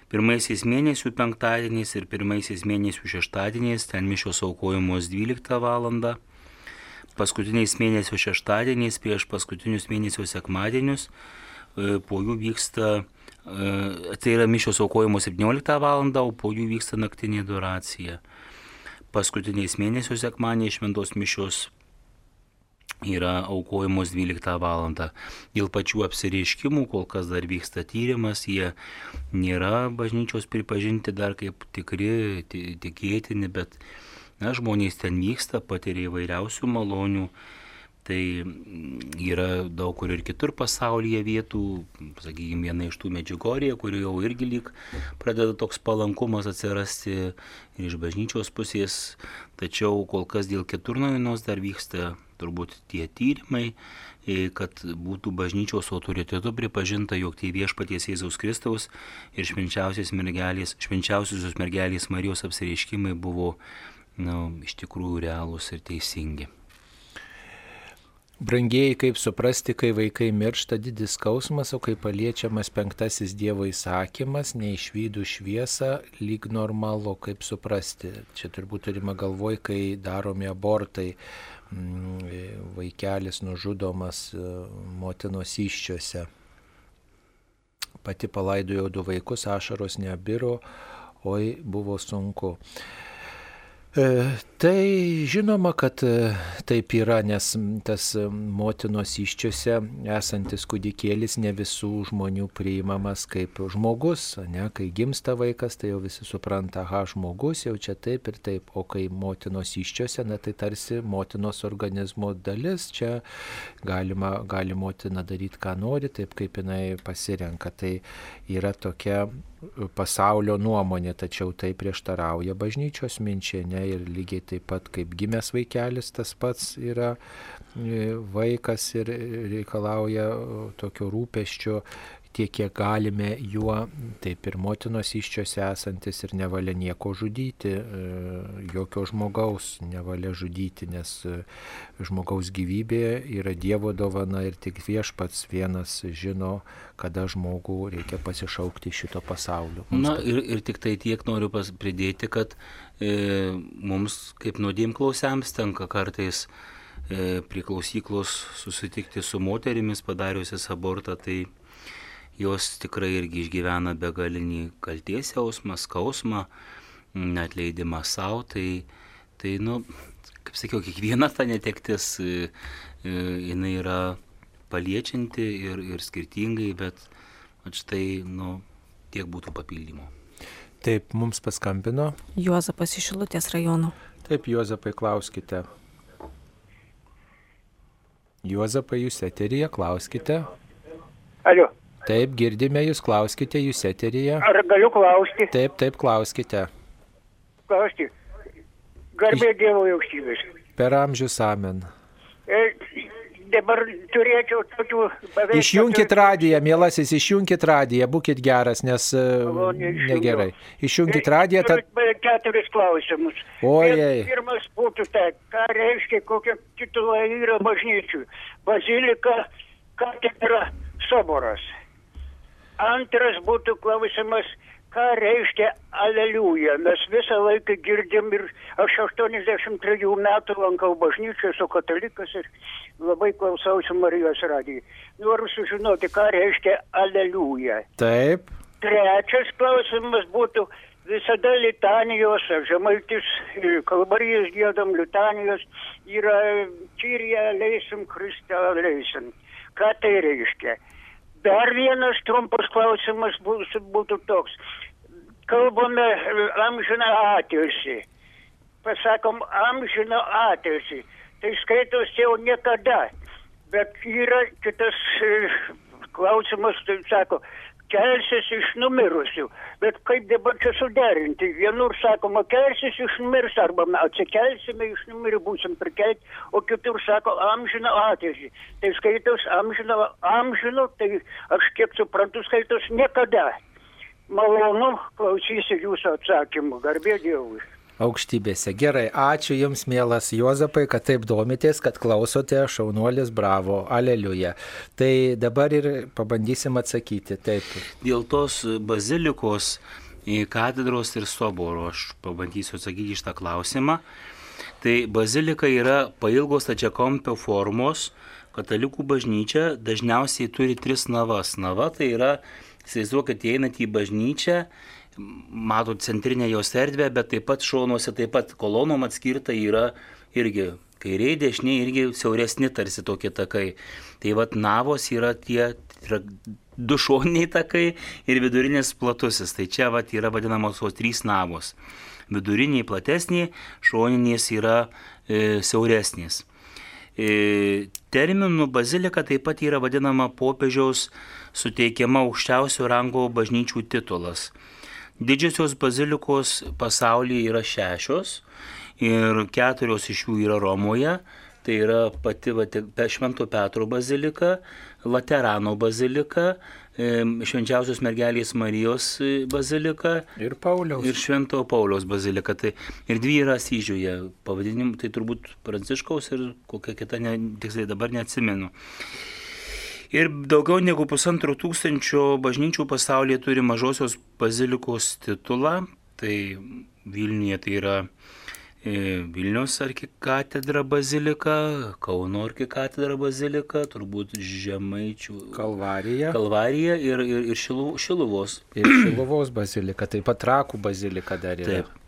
Pirmaisiais mėnesių penktadieniais ir pirmaisiais mėnesių šeštadieniais ten mišios aukojamos 12 val. Paskutiniais mėnesių šeštadieniais prieš paskutinius mėnesių sekmadienius e, po jų vyksta, e, tai yra mišios aukojamos 17 val. o po jų vyksta naktinė duracija. Paskutiniais mėnesių sekmadieniais šventos mišios yra aukojamos 12 val. Dėl pačių apsireiškimų kol kas dar vyksta tyrimas, jie nėra bažnyčios pripažinti dar kaip tikri, tikėtini, bet na, žmonės ten vyksta, patiria įvairiausių malonių. Tai yra daug kur ir kitur pasaulyje vietų, sakykime, viena iš tų medžiugorija, kur jau irgi lyg pradeda toks palankumas atsirasti ir iš bažnyčios pusės, tačiau kol kas dėl keturnojienos dar vyksta turbūt tie tyrimai, e, kad būtų bažnyčios autoritetu pripažinta, jog tie viešpaties Jėzaus Kristaus ir švenčiausios mergelės, švenčiausiosios mergelės Marijos apsireiškimai buvo nu, iš tikrųjų realūs ir teisingi. Brangieji, kaip suprasti, kai vaikai miršta didis skausmas, o kai paliečiamas penktasis Dievo įsakymas, neišvydų šviesą, lyg normalu, kaip suprasti. Čia turbūt turime galvoj, kai daromi abortai, mm, vaikelis nužudomas e, motinos iščiose. Pati palaidojau du vaikus, ašaros nebiro, oi buvo sunku. E, Tai žinoma, kad e, taip yra, nes tas e, motinos iščiose esantis kūdikėlis ne visų žmonių priimamas kaip žmogus, ne, kai gimsta vaikas, tai jau visi supranta, aha, žmogus jau čia taip ir taip, o kai motinos iščiose, na tai tarsi motinos organizmo dalis, čia galima, gali motina daryti, ką nori, taip kaip jinai pasirenka. Tai yra tokia pasaulio nuomonė, tačiau tai prieštarauja bažnyčios minčiai, ne, ir lygiai taip pat kaip gimęs vaikelis, tas pats yra e, vaikas ir reikalauja tokio rūpeščio tiek, kiek galime juo, taip ir motinos iščiose esantis ir nevalia nieko žudyti, e, jokio žmogaus nevalia žudyti, nes e, žmogaus gyvybė yra Dievo dovana ir tik viešpats vienas žino, kada žmogų reikia pasišaukti šito pasaulio. Mums Na ir, ir tik tai tiek noriu pridėti, kad e, mums kaip nuodėm klausiams tenka kartais e, prie klausyklos susitikti su moterimis padariusias abortą, tai jos tikrai irgi išgyvena begalinį kalties jausmą, skausmą, netleidimą savo, tai, tai, nu, kaip sakiau, kiekviena ta netektis, e, e, jinai yra paliečianti ir, ir skirtingai, bet štai, nu, tiek būtų papildymo. Taip, mums paskambino. Juozapas iš Šilutės rajono. Taip, Juozapai, klauskite. Juozapai, jūs eteryje, klauskite. Alio. Taip, girdime jūs, klauskite jūs eteryje. Ar galiu klausti? Taip, taip, klauskite. Klausti. Garbė Dievo aukštybės. Per amžius amen. E, dabar turėčiau tokių beveik. Išjunkit radiją, mielasis, išjunkit radiją, būkit geras, nes e, negerai. Išjunkit radiją. Ta... Keturis klausimus. Ojei. Pirmas būtų tai, ką reiškia, kokie titulai yra bažnyčių. Bazilika, katedra, soboras. Antras būtų klausimas, ką reiškia aleliuja. Mes visą laiką girdim ir aš 83 metų lankau bažnyčią, esu katalikas ir labai klausausi Marijos radijai. Noriu sužinoti, ką reiškia aleliuja. Taip. Trečias klausimas būtų visada litanijos, žemaitis, kalvarijas gėdam litanijos, yra Kirija leisim, Kristą leisim. Ką tai reiškia? Dar vienas trumpas klausimas būtų toks. Kalbame amžiną atilsį. Pasakom amžiną atilsį. Tai skaitos jau niekada. Bet yra kitas klausimas, tai sako, kelsis iš numirusių. Bet kaip dabar čia suderinti? Vienur sakoma, kelsis iš numirs arba atsikelsime iš numirių, būsim prikelti, o kitur sako amžino ateitį. Tai skaitos amžino, amžino, tai aš kiek suprantu, skaitos niekada. Malonu klausysi jūsų atsakymų. Garbė Dievui aukštybėse. Gerai, ačiū Jums, mielas Juozapai, kad taip domitės, kad klausote, šaunuolis, bravo, aleliuja. Tai dabar ir pabandysim atsakyti. Taip. Dėl tos bazilikos į katedros ir soboro aš pabandysiu atsakyti iš tą klausimą. Tai bazilika yra pailgos tačiakompio formos, katalikų bažnyčia dažniausiai turi tris navas. Nava tai yra, įsivaizduokit, einat į bažnyčią matot centrinę jos erdvę, bet taip pat šonuose, taip pat kolonom atskirta yra irgi kairiai, dešiniai irgi siauresni tarsi tokie takai. Tai vad navos yra tie yra du šoniniai takai ir vidurinis platusis. Tai čia vad yra vadinamos tos trys navos. Viduriniai platesniai, šoninės yra e, siauresnės. E, terminų bazilika taip pat yra vadinama popiežiaus suteikiama aukščiausio rango bažnyčių titulas. Didžiosios bazilikos pasaulyje yra šešios ir keturios iš jų yra Romoje. Tai yra pati Švento Petro bazilika, Laterano bazilika, Švenčiausios mergelės Marijos e, bazilika Ir Pauliaus. ir Švento Pauliaus bazilika. Tai ir dvi yra Asyžiuje. Pavadinimu tai turbūt Pranciškaus ir kokia kita, ne, tiksliai dabar neatsimenu. Ir daugiau negu pusantro tūkstančio bažnyčių pasaulyje turi mažosios bazilikos titulą. Tai Vilniuje tai yra e, Vilnius arkikatedra bazilika, Kauno arkikatedra bazilika, turbūt Žemaičių Kalvarija. Kalvarija ir, ir, ir Šilu, Šiluvos. *clears throat* Ir Šiluvos bazilika, taip pat Trakų bazilika dar yra. Taip.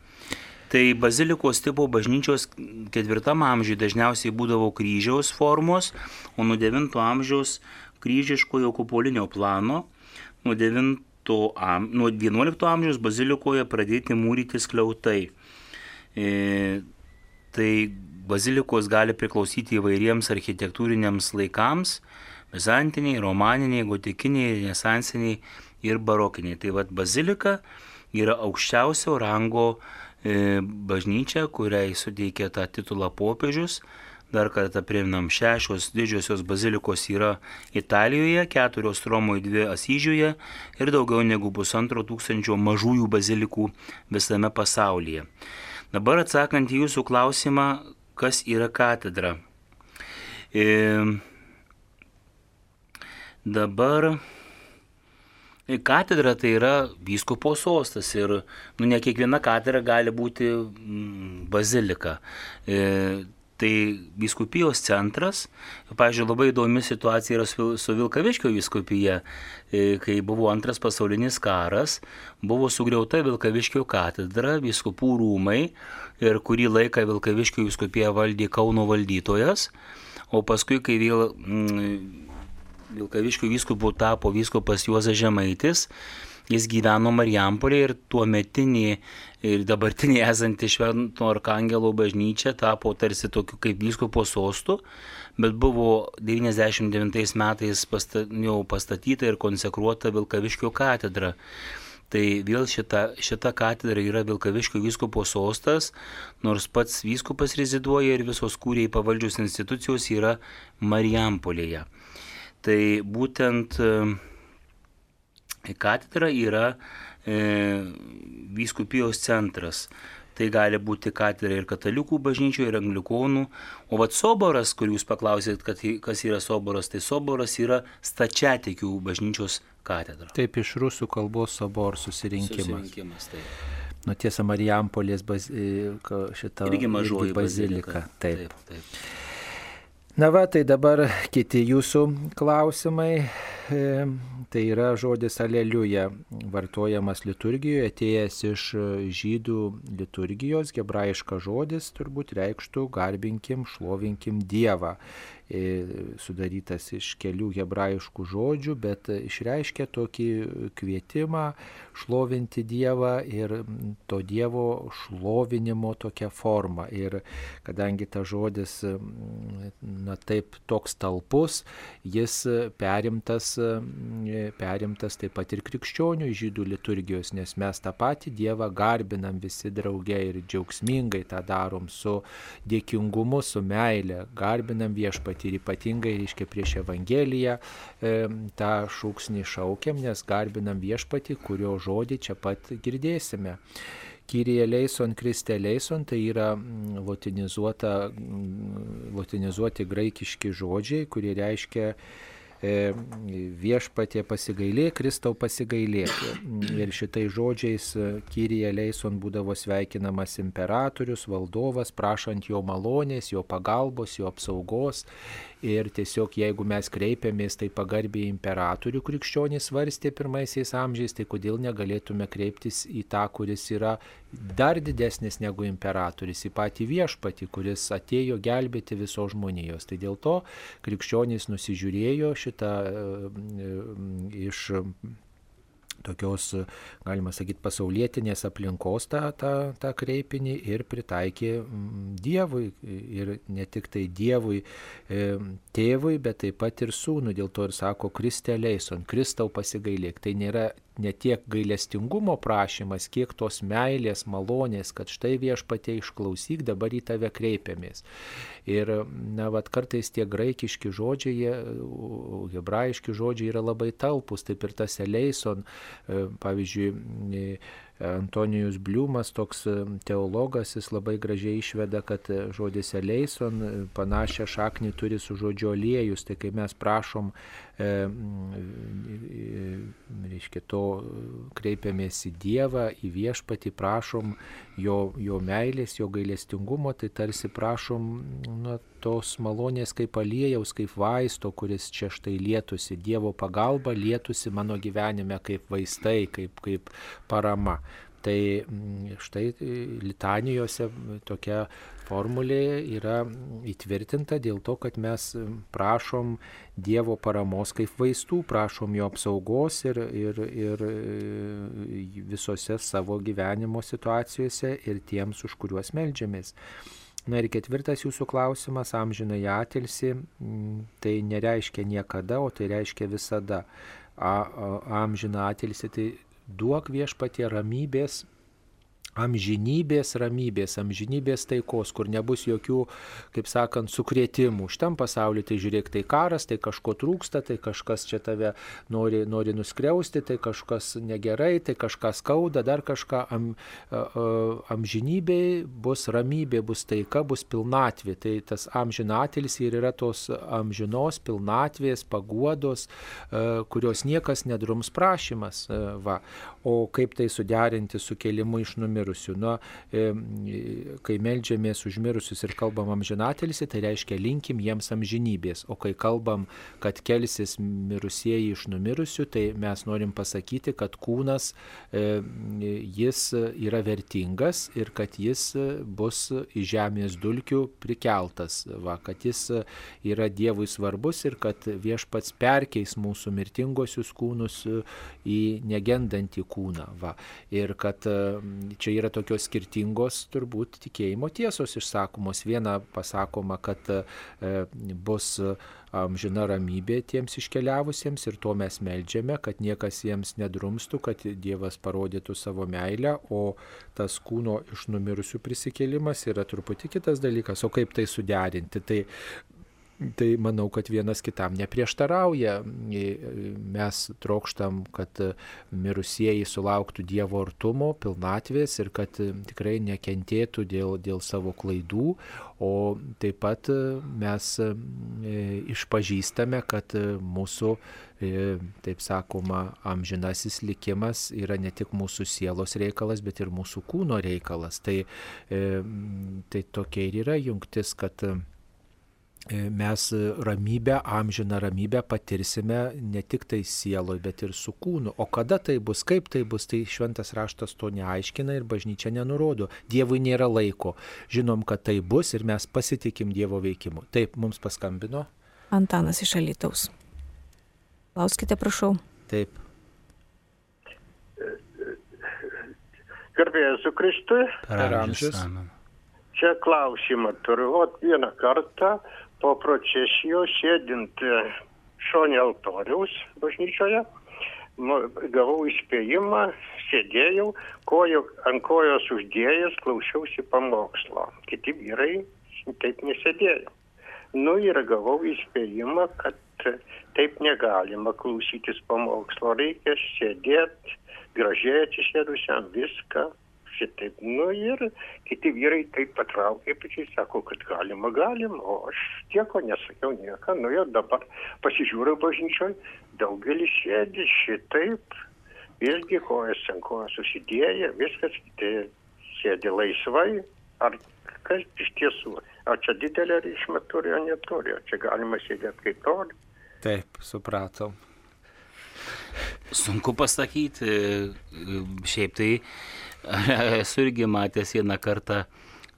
Tai bazilikos tipo bažnyčios ketvirtam amžiui dažniausiai būdavo kryžiaus formos, o nuo devinto amžiaus kryžiškojo kupolinio plano, nuo, 9, am, nuo 11 amžiaus bazilikoje pradėti mūryti skliautai. E, tai bazilikos gali priklausyti įvairiems architektūriniams laikams - bizantiniai, romaniniai, gotikiniai, renesansiniai ir barokiniai. Tai vad bazilika yra aukščiausio rango e, bažnyčia, kuriai suteikė tą titulą popiežius. Dar kartą priminam, šešios didžiosios bazilikos yra Italijoje, keturios Romoje, dvi Asyžiuje ir daugiau negu pusantro tūkstančio mažųjų bazilikų visame pasaulyje. Dabar atsakant į jūsų klausimą, kas yra katedra. E, dabar e, katedra tai yra vyskupo sostas ir nu, ne kiekviena katedra gali būti bazilika. E, tai viskupijos centras, pavyzdžiui, labai įdomi situacija yra su, su Vilkaviškio viskupija, E, kai buvo antras pasaulinis karas, buvo sugriauta Vilkaviškio katedra, viskupų rūmai ir kurį laiką Vilkaviškio viskupija valdė Kauno valdytojas, o paskui, kai vėl mm, Vilkaviškio vyskupu tapo vyskupas Juozas Žemaitis, jis gyveno Marijampolė ir tuo metinį ir dabartinį esantį Švento Arkangelo bažnyčia tapo tarsi tokiu kaip vyskupo sostu, bet buvo 99 metais pasta, jau pastatyta ir konsekruota Vilkaviškio katedra. Tai vėl šita, šita katedra yra Vilkaviškio vyskupo sostas, nors pats vyskupas reziduoja ir visos kūriai pavaldžios institucijos yra Marijampolėje. Tai būtent e, katedra yra e, vyskupijos centras. Tai gali būti katedra ir katalikų bažnyčių, ir anglikonų. O vad soboras, kur jūs paklausėt, kad, kas yra soboras, tai soboras yra stačiatikių bažnyčios katedra. Taip iš rusų kalbos sobor susirinkimas. Susirinkimas, tai. Nu tiesa, Marijampolės baz... e, šita Irgi mažoji bazilika. Taip. taip, taip. Na va, tai dabar kiti jūsų klausimai. E, tai yra žodis aleliuja, vartojamas liturgijoje, atėjęs iš e, žydų liturgijos, hebrajiškas žodis turbūt reikštų garbinkim, šlovinkim Dievą. E, sudarytas iš kelių hebrajiškų žodžių, bet išreiškia tokį kvietimą šlovinti Dievą ir to Dievo šlovinimo tokia forma. Ir kadangi tas žodis na, taip toks talpus, jis perimtas, perimtas taip pat ir krikščionių žydų liturgijos, nes mes tą patį Dievą garbinam visi drauge ir džiaugsmingai tą darom su dėkingumu, su meile, garbinam viešpatį ir ypatingai, reiškia, prieš Evangeliją e, tą šūksnį šaukiam, nes garbinam viešpatį, kurio žodį čia pat girdėsime. Kyrie leison, Kriste leison, tai yra mm, mm, lotinizuoti graikiški žodžiai, kurie reiškia viešpatie pasigailėk, Kristau pasigailėk. Ir šitai žodžiais e, Kyrie leison būdavo sveikinamas imperatorius, valdovas, prašant jo malonės, jo pagalbos, jo apsaugos. Ir tiesiog jeigu mes kreipiamės tai pagarbiai imperatorių krikščionys svarstė pirmaisiais amžiais, tai kodėl negalėtume kreiptis į tą, kuris yra dar didesnis negu imperatorius, į patį viešpatį, kuris atėjo gelbėti visos žmonijos. Tai dėl to krikščionys nusižiūrėjo šitą e, iš tokios, galima sakyti, pasaulietinės aplinkos tą, tą, tą kreipinį ir pritaikė mm, Dievui. Ir ne tik tai Dievui, e, tėvui, bet taip pat ir sūnui. Dėl to ir sako Kristė Leison, Kristau pasigailėk. Tai nėra ne tiek gailestingumo prašymas, kiek tos meilės, malonės, kad štai viešpatie išklausyk, dabar į tave kreipiamės. Ir, na, vad kartais tie graikiški žodžiai, jie, hebrajiški žodžiai yra labai talpus, taip ir tas Eleison, e, pavyzdžiui, Antonijus Bliumas, toks e, teologas, jis labai gražiai išveda, kad e, žodis eleison panašią šaknį turi su žodžiu aliejus. Tai kai mes prašom, e, reiškia, to kreipiamės į Dievą, į viešpatį, prašom jo, jo meilės, jo gailestingumo, tai tarsi prašom nu, tos malonės kaip aliejaus, kaip vaisto, kuris čia štai lietusi, Dievo pagalba lietusi mano gyvenime kaip vaistai, kaip, kaip parama. Tai štai litanijose tokia formulė yra įtvirtinta dėl to, kad mes prašom Dievo paramos kaip vaistų, prašom jo apsaugos ir, ir, ir visose savo gyvenimo situacijose ir tiems, už kuriuos melžiamės. Na ir ketvirtas jūsų klausimas, amžinai atilsi, tai nereiškia niekada, o tai reiškia visada. A, a, amžina atilsi tai duok viešpatie ramybės amžinybės ramybės, amžinybės taikos, kur nebus jokių, kaip sakant, sukrėtimų. Šitam pasauliu tai žiūrėk, tai karas, tai kažko trūksta, tai kažkas čia tave nori, nori nuskriausti, tai kažkas negerai, tai kažkas skauda, dar kažką. Am, amžinybė bus ramybė, bus taika, bus pilnatvė. Tai tas amžinatelis ir yra tos amžinos pilnatvės, paguodos, kurios niekas nedrums prašymas. Va. O kaip tai suderinti su kelimu iš numirusių? Nu, kai melžiamės už mirusius ir kalbam amžinatelisi, tai reiškia linkim jiems amžinybės. O kai kalbam, kad kelsis mirusieji iš numirusių, tai mes norim pasakyti, kad kūnas jis yra vertingas ir kad jis bus iš žemės dulkių prikeltas. Va, kad jis yra Dievui svarbus ir kad viešpats perkeis mūsų mirtingosius kūnus į negendantį kūną. Va. Ir kad čia yra tokios skirtingos turbūt tikėjimo tiesos išsakomos. Viena pasakoma, kad bus amžina ramybė tiems iškeliavusiems ir to mes melžiame, kad niekas jiems nedrumstų, kad Dievas parodytų savo meilę, o tas kūno iš numirusių prisikėlimas yra truputį kitas dalykas. O kaip tai suderinti? Tai Tai manau, kad vienas kitam neprieštarauja. Mes trokštam, kad mirusieji sulauktų Dievo artumo, pilnatvės ir kad tikrai nekentėtų dėl, dėl savo klaidų, o taip pat mes išpažįstame, kad mūsų, taip sakoma, amžinasis likimas yra ne tik mūsų sielos reikalas, bet ir mūsų kūno reikalas. Tai, tai tokia ir yra jungtis, kad mes ramybę, amžiną ramybę patirsime ne tik tai sieloje, bet ir su kūnu. O kada tai bus, kaip tai bus, tai šventas raštas to neaiškina ir bažnyčia nenurodo. Dievui nėra laiko. Žinom, kad tai bus ir mes pasitikim Dievo veikimu. Taip, mums paskambino. Antanas iš Alytaus. Klauskite, prašau. Taip. Garbėjai su Kristui. Per amžius. Čia klausimą turiu. O vieną kartą po procesijos sėdint šonė altoriaus bažnyčioje, gavau įspėjimą, sėdėjau, kojo, ant kojos uždėjęs, klausiausi pamokslo. Kiti vyrai taip nesėdėjo. Nu ir gavau įspėjimą, kad taip negalima klausytis pamokslo, reikia sėdėti gražiai atsisėdusiam viską šitaip. Nu ir kiti vyrai taip patraukė, pečiai sako, kad galima, galima, o aš tieko nesakiau nieką. Nu ir dabar pasižiūriu bažnyčioj, daugelis sėdi šitaip, irgi kojas ant kojas susidėję, viskas, tai sėdi laisvai, ar kas iš tiesų, ar čia didelė reikšmė turi, ar neturi, ar čia galima sėdėti kaip nori. Taip, supratom. Sunku pasakyti, šiaip tai *laughs* esu irgi matęs vieną kartą,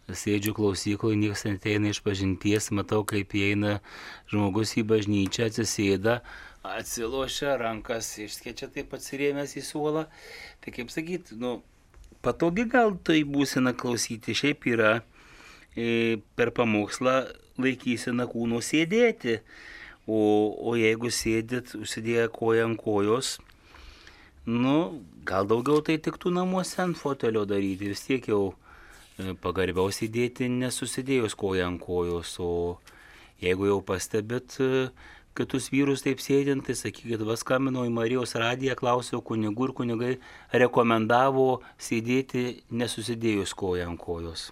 sėdžiu klausykloje, niekas neteina iš pažinties, matau, kaip įeina žmogus į bažnyčią, atsisėda, atsilošia, rankas išskečia taip atsirėmęs į suolą. Tai kaip sakyti, nu, patogi gal tai būsina klausyti, šiaip yra e, per pamokslą laikysena kūno sėdėti. O, o jeigu sėdit, užsidėję koją ant kojos, Nu, gal daugiau tai tiktų namuose ant fotelio daryti, vis tiek jau e, pagarbiau sėdėti nesusidėjus koją ant kojos, o jeigu jau pastebit e, kitus vyrus taip sėdint, tai sakykit, vas skambinau į Marijos radiją, klausiau kunigų ir kunigai rekomendavo sėdėti nesusidėjus koją ant kojos.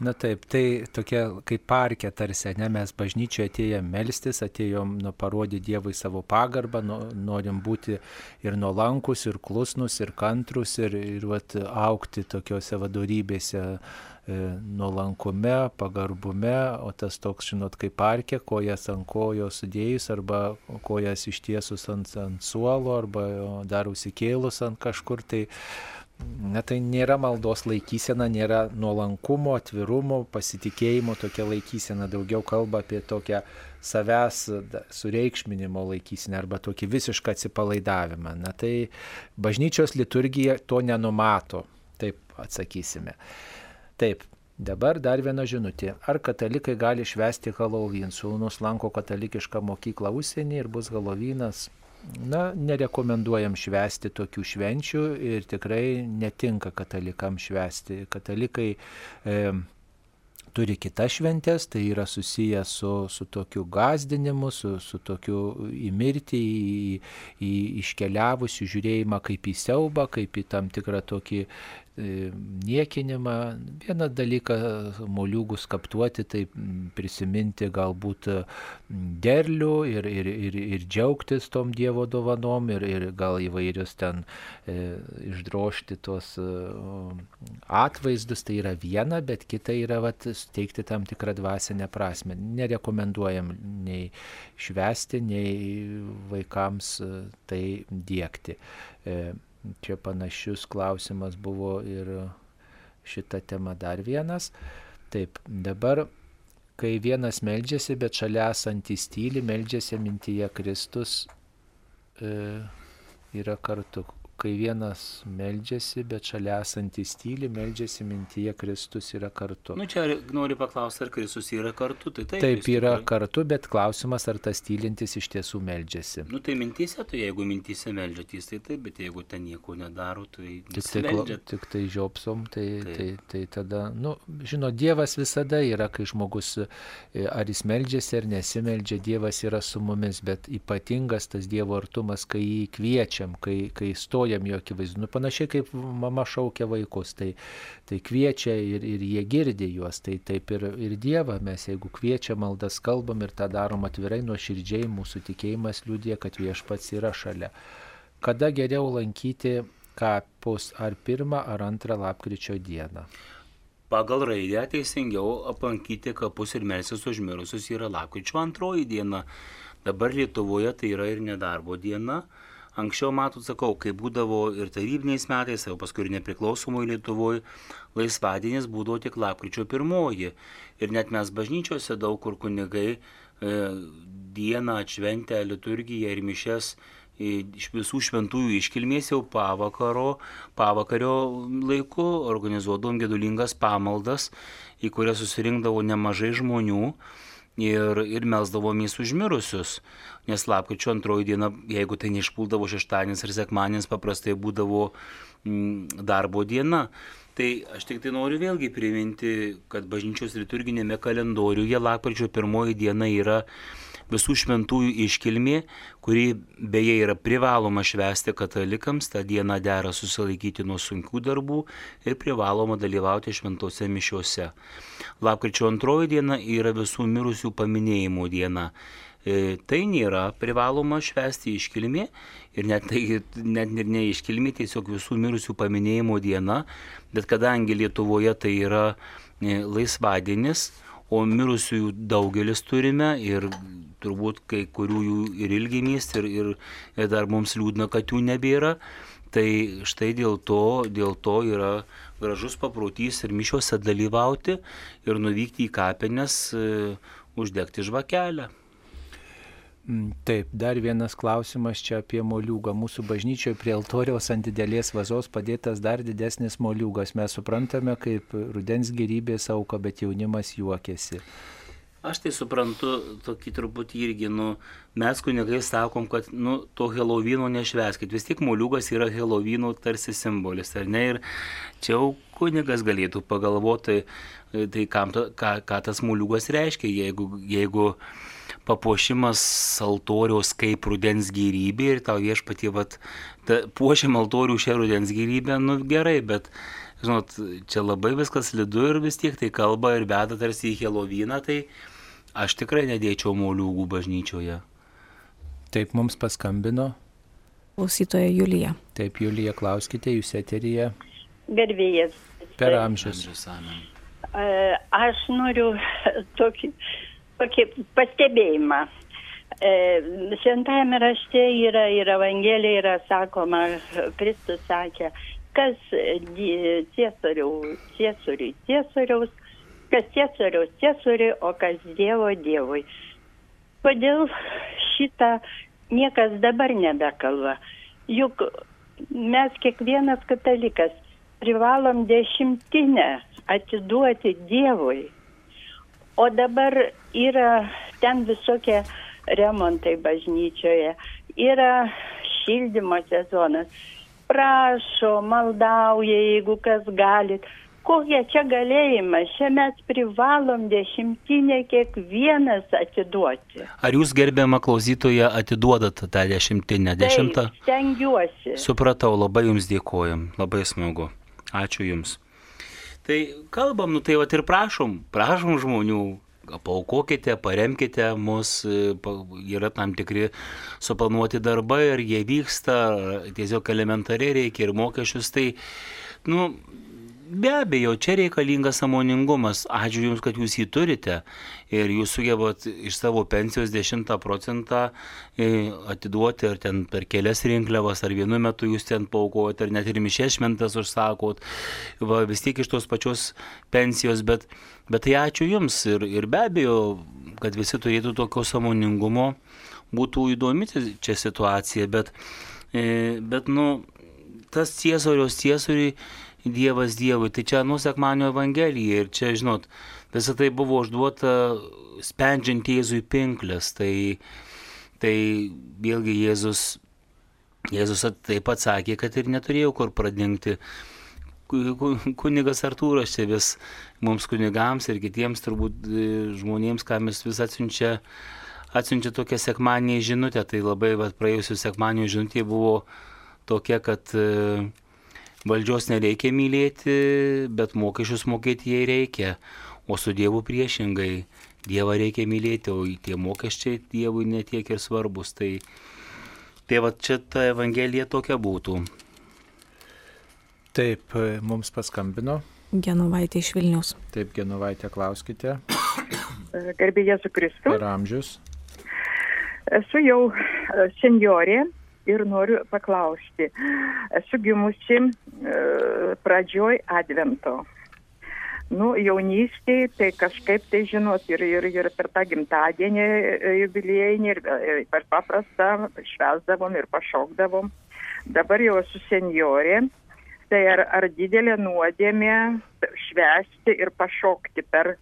Na taip, tai tokia kaip parkė tarsi, ne, mes bažnyčioje atėjom melstis, atėjom nu, parodyti Dievui savo pagarbą, nu, norim būti ir nuolankus, ir klusnus, ir kantrus, ir, ir vat, aukti tokiuose vadovybėse e, nuolankume, pagarbume, o tas toks, žinot, kaip parkė, kojas ant kojos sudėjus, arba kojas ištiesus ant, ant suolo, arba dar užsikėlus ant kažkur, tai Na tai nėra maldos laikysena, nėra nuolankumo, atvirumo, pasitikėjimo tokia laikysena, daugiau kalba apie tokią savęs sureikšminimo laikyseną arba tokį visišką atsipalaidavimą. Na tai bažnyčios liturgija to nenumato, taip atsakysime. Taip, dabar dar viena žinutė. Ar katalikai gali švęsti Halloween? Sūnus lanko katalikišką mokyklą užsienį ir bus Hallowenas Na, nerekomenduojam švęsti tokių švenčių ir tikrai netinka katalikam švęsti. Katalikai e, turi kitas šventės, tai yra susiję su, su tokiu gazdinimu, su, su tokiu į mirtį, į, į iškeliavusių žiūrėjimą kaip į siaubą, kaip į tam tikrą tokį niekinimą. Vieną dalyką moliūgus kaptuoti, tai prisiminti galbūt derlių ir, ir, ir, ir džiaugtis tom Dievo dovanom ir, ir gal įvairius ten e, išdrošti tos e, atvaizdus, tai yra viena, bet kita yra vat, suteikti tam tikrą dvasinę prasme. Nerekomenduojam nei švesti, nei vaikams e, tai dėkti. Čia panašius klausimas buvo ir šita tema dar vienas. Taip, dabar, kai vienas meldžiasi, bet šalia esantys tyli, meldžiasi mintyje Kristus e, yra kartu. Kai vienas meldžiasi, bet šalia esantys tyli, meldžiasi mintyje Kristus yra kartu. Nu čia noriu paklausti, ar Kristus yra kartu, tai taip. Taip yra tikrai- kartu, bet klausimas, ar tas tylintis iš tiesų meldžiasi. Nu tai mintys, tai jeigu mintys meldžiatys, tai taip, bet jeigu ten nieko nedaro, tai Tik tai, tik tai žiopsom, tai, Taip. tai, tai tada, nu, žinot, Dievas visada yra, kai žmogus, e, ar jis meldžiasi ar nesimeldžia, Dievas yra su mumis, bet ypatingas tas Dievo artumas, kai jį kviečiam, kai, kai stojam jo akivaizdu. Nu, panašiai kaip mama šaukia vaikus, tai, tai kviečia ir, ir jie girdi juos, tai taip ir, ir Dievą mes, jeigu kviečia maldas kalbam ir tą darom atvirai, nuoširdžiai, mūsų tikėjimas liūdė, kad viešpats yra šalia. Kada geriau lankyti kapus ar pirmą ar antrą lapkričio dieną. Pagal raidę teisingiau aplankyti kapus ir melsis užmirusius yra lakryčio antroji diena. Dabar Lietuvoje tai yra ir nedarbo diena. Anksčiau, matot, sakau, kai būdavo ir tarybiniais metais, o paskui ir nepriklausomoje Lietuvoje, laisvadienis būdavo tik lapkričio pirmoji. Ir net mes bažnyčiose daug kur kunigai e, dieną atšventę liturgiją ir mišes iš visų šventųjų iškilmės jau pavakaro, pavakario laiku organizuodavom gedulingas pamaldas, į kurias susirinkdavo nemažai žmonių ir, ir melsdavomės užmirusius. Nes lapkričio antroji diena, jeigu tai neišpuldavo šeštadienis ir sekmadienis, paprastai būdavo mm, darbo diena. Tai aš tik tai noriu vėlgi priminti, kad bažnyčios liturginėme kalendoriuje lapkričio pirmoji diena yra visų šventųjų iškilmė, kuri beje yra privaloma švęsti katalikams, tą dieną dera susilaikyti nuo sunkių darbų ir privaloma dalyvauti šventose mišiuose. Lapkričio antroji diena yra visų mirusių paminėjimo diena. E, Tai nėra privaloma švęsti iškilmė ir net, tai, net ir ne iškilmė, tiesiog visų mirusių paminėjimo diena, bet kadangi Lietuvoje tai yra e, laisvadienis, o mirusiųjų daugelis turime ir turbūt kai kurių jų ir ilgimės ir, ir, ir dar mums liūdna, kad jų nebėra. Tai štai dėl to, dėl to yra gražus paprotys ir mišiuose dalyvauti ir nuvykti į kapines, e, uždegti žvakelę. Mm, Taip, dar vienas klausimas čia apie moliūgą. Mūsų bažnyčioje prie altoriaus ant didelės vazos padėtas dar didesnis moliūgas. Mes suprantame, kaip rudens gerybės auka, bet jaunimas juokiasi. Aš tai suprantu tokį truputį irgi, nu, mes kunigai sakom, kad, nu, to Helovino nešveskit. Vis tik moliukas yra Helovino tarsi simbolis, ar ne? Ir čia jau kunigas galėtų pagalvoti, tai kam, ta- ką, ką tas moliukas reiškia, jeigu, jeigu papuošimas altoriaus kaip rudens gyrybė ir tau viešpatie, vat, ta, puošiam altorių šią rudens gyrybę, nu gerai, bet, žinot, čia labai viskas lidu ir vis tiek tai kalba ir veda tarsi į Helovyną, tai aš tikrai nedėčiau moliūgų bažnyčioje. Taip mums paskambino. Klausytoja Julija. Taip, Julija, klauskite, jūs eteryje Gerbėjas. per amžius. E, Aš noriu tokį, tokį pastebėjimą. E, Šventajame rašte yra ir Evangelija yra sakoma, Kristus sakė, kas di- ciesoriau, ciesoriui ciesoriaus, kas ciesoriaus ciesoriui, o kas Dievo Dievui. Kodėl šitą niekas dabar nebekalba? Juk mes kiekvienas katalikas privalom dešimtinę atiduoti Dievui. O dabar yra ten visokie remontai bažnyčioje, yra šildymo sezonas. Prašo, maldauja, jeigu kas galit. Kokie čia galėjimai? Čia mes privalom dešimtinę kiekvienas atiduoti. Ar jūs gerbiamą klausytoją atiduodat tą dešimtinę? Dešimtą? Taip, stengiuosi. Supratau, labai jums dėkojam, labai smagu. Ačiū jums. Tai kalbam, nu tai va ir prašom, prašom žmonių, paukokite, paremkite mus, e, yra tam tikri suplanuoti darbai ir jie vyksta, tiesiog elementariai reikia ir mokesčius, tai, nu, Be abejo, čia reikalingas samoningumas. Ačiū Jums, kad Jūs jį turite. Ir Jūs sugebat iš savo pensijos 10 procentą e, atiduoti ar ten per kelias rinkliavas, ar vienu metu Jūs ten paukojate, ar net ir mišės šventas užsakot, va, vis tiek iš tos pačios pensijos, bet, bet tai ačiū Jums. Ir, ir be abejo, kad visi turėtų tokio samoningumo, būtų įdomi čia situacija, bet, e, bet nu, tas ciesoriaus ciesoriui Dievas Dievui. Tai čia nusekmanio Evangelija ir čia, žinot, visą tai buvo užduota spendžiant Jėzui pinklės. Tai, tai vėlgi Jėzus, Jėzus taip pat sakė, kad ir neturėjau kur pradingti. Ku- ku- Kunigas Artūras čia vis mums kunigams ir kitiems turbūt e, žmonėms, ką mes vis atsiunčia, atsiunčia tokią sekmanį žinutę. Tai labai vat, praėjusių sekmanių žinutė buvo tokia, kad e, Valdžios nereikia mylėti, bet mokesčius mokėti jai reikia. O su Dievu priešingai. Dievą reikia mylėti, o tie mokesčiai Dievui netiek ir svarbus. Tai, tai va čia ta Evangelija tokia būtų. Taip, e, mums paskambino. Genovaitė iš Vilnius. Taip, Genovaitė, klauskite. Garbė Jėzų Kristų. Per amžius. Esu jau e, senjorė ir noriu paklausti. Esu gimusi e, pradžioj Advento. Nu, jaunystėje, tai kažkaip tai žinot, ir, ir, ir per tą gimtadienį e, jubiliejinį, ir, ir per paprastą švesdavom ir pašokdavom. Dabar jau esu senjorė. Tai ar, ar didelė nuodėmė švesti ir pašokti per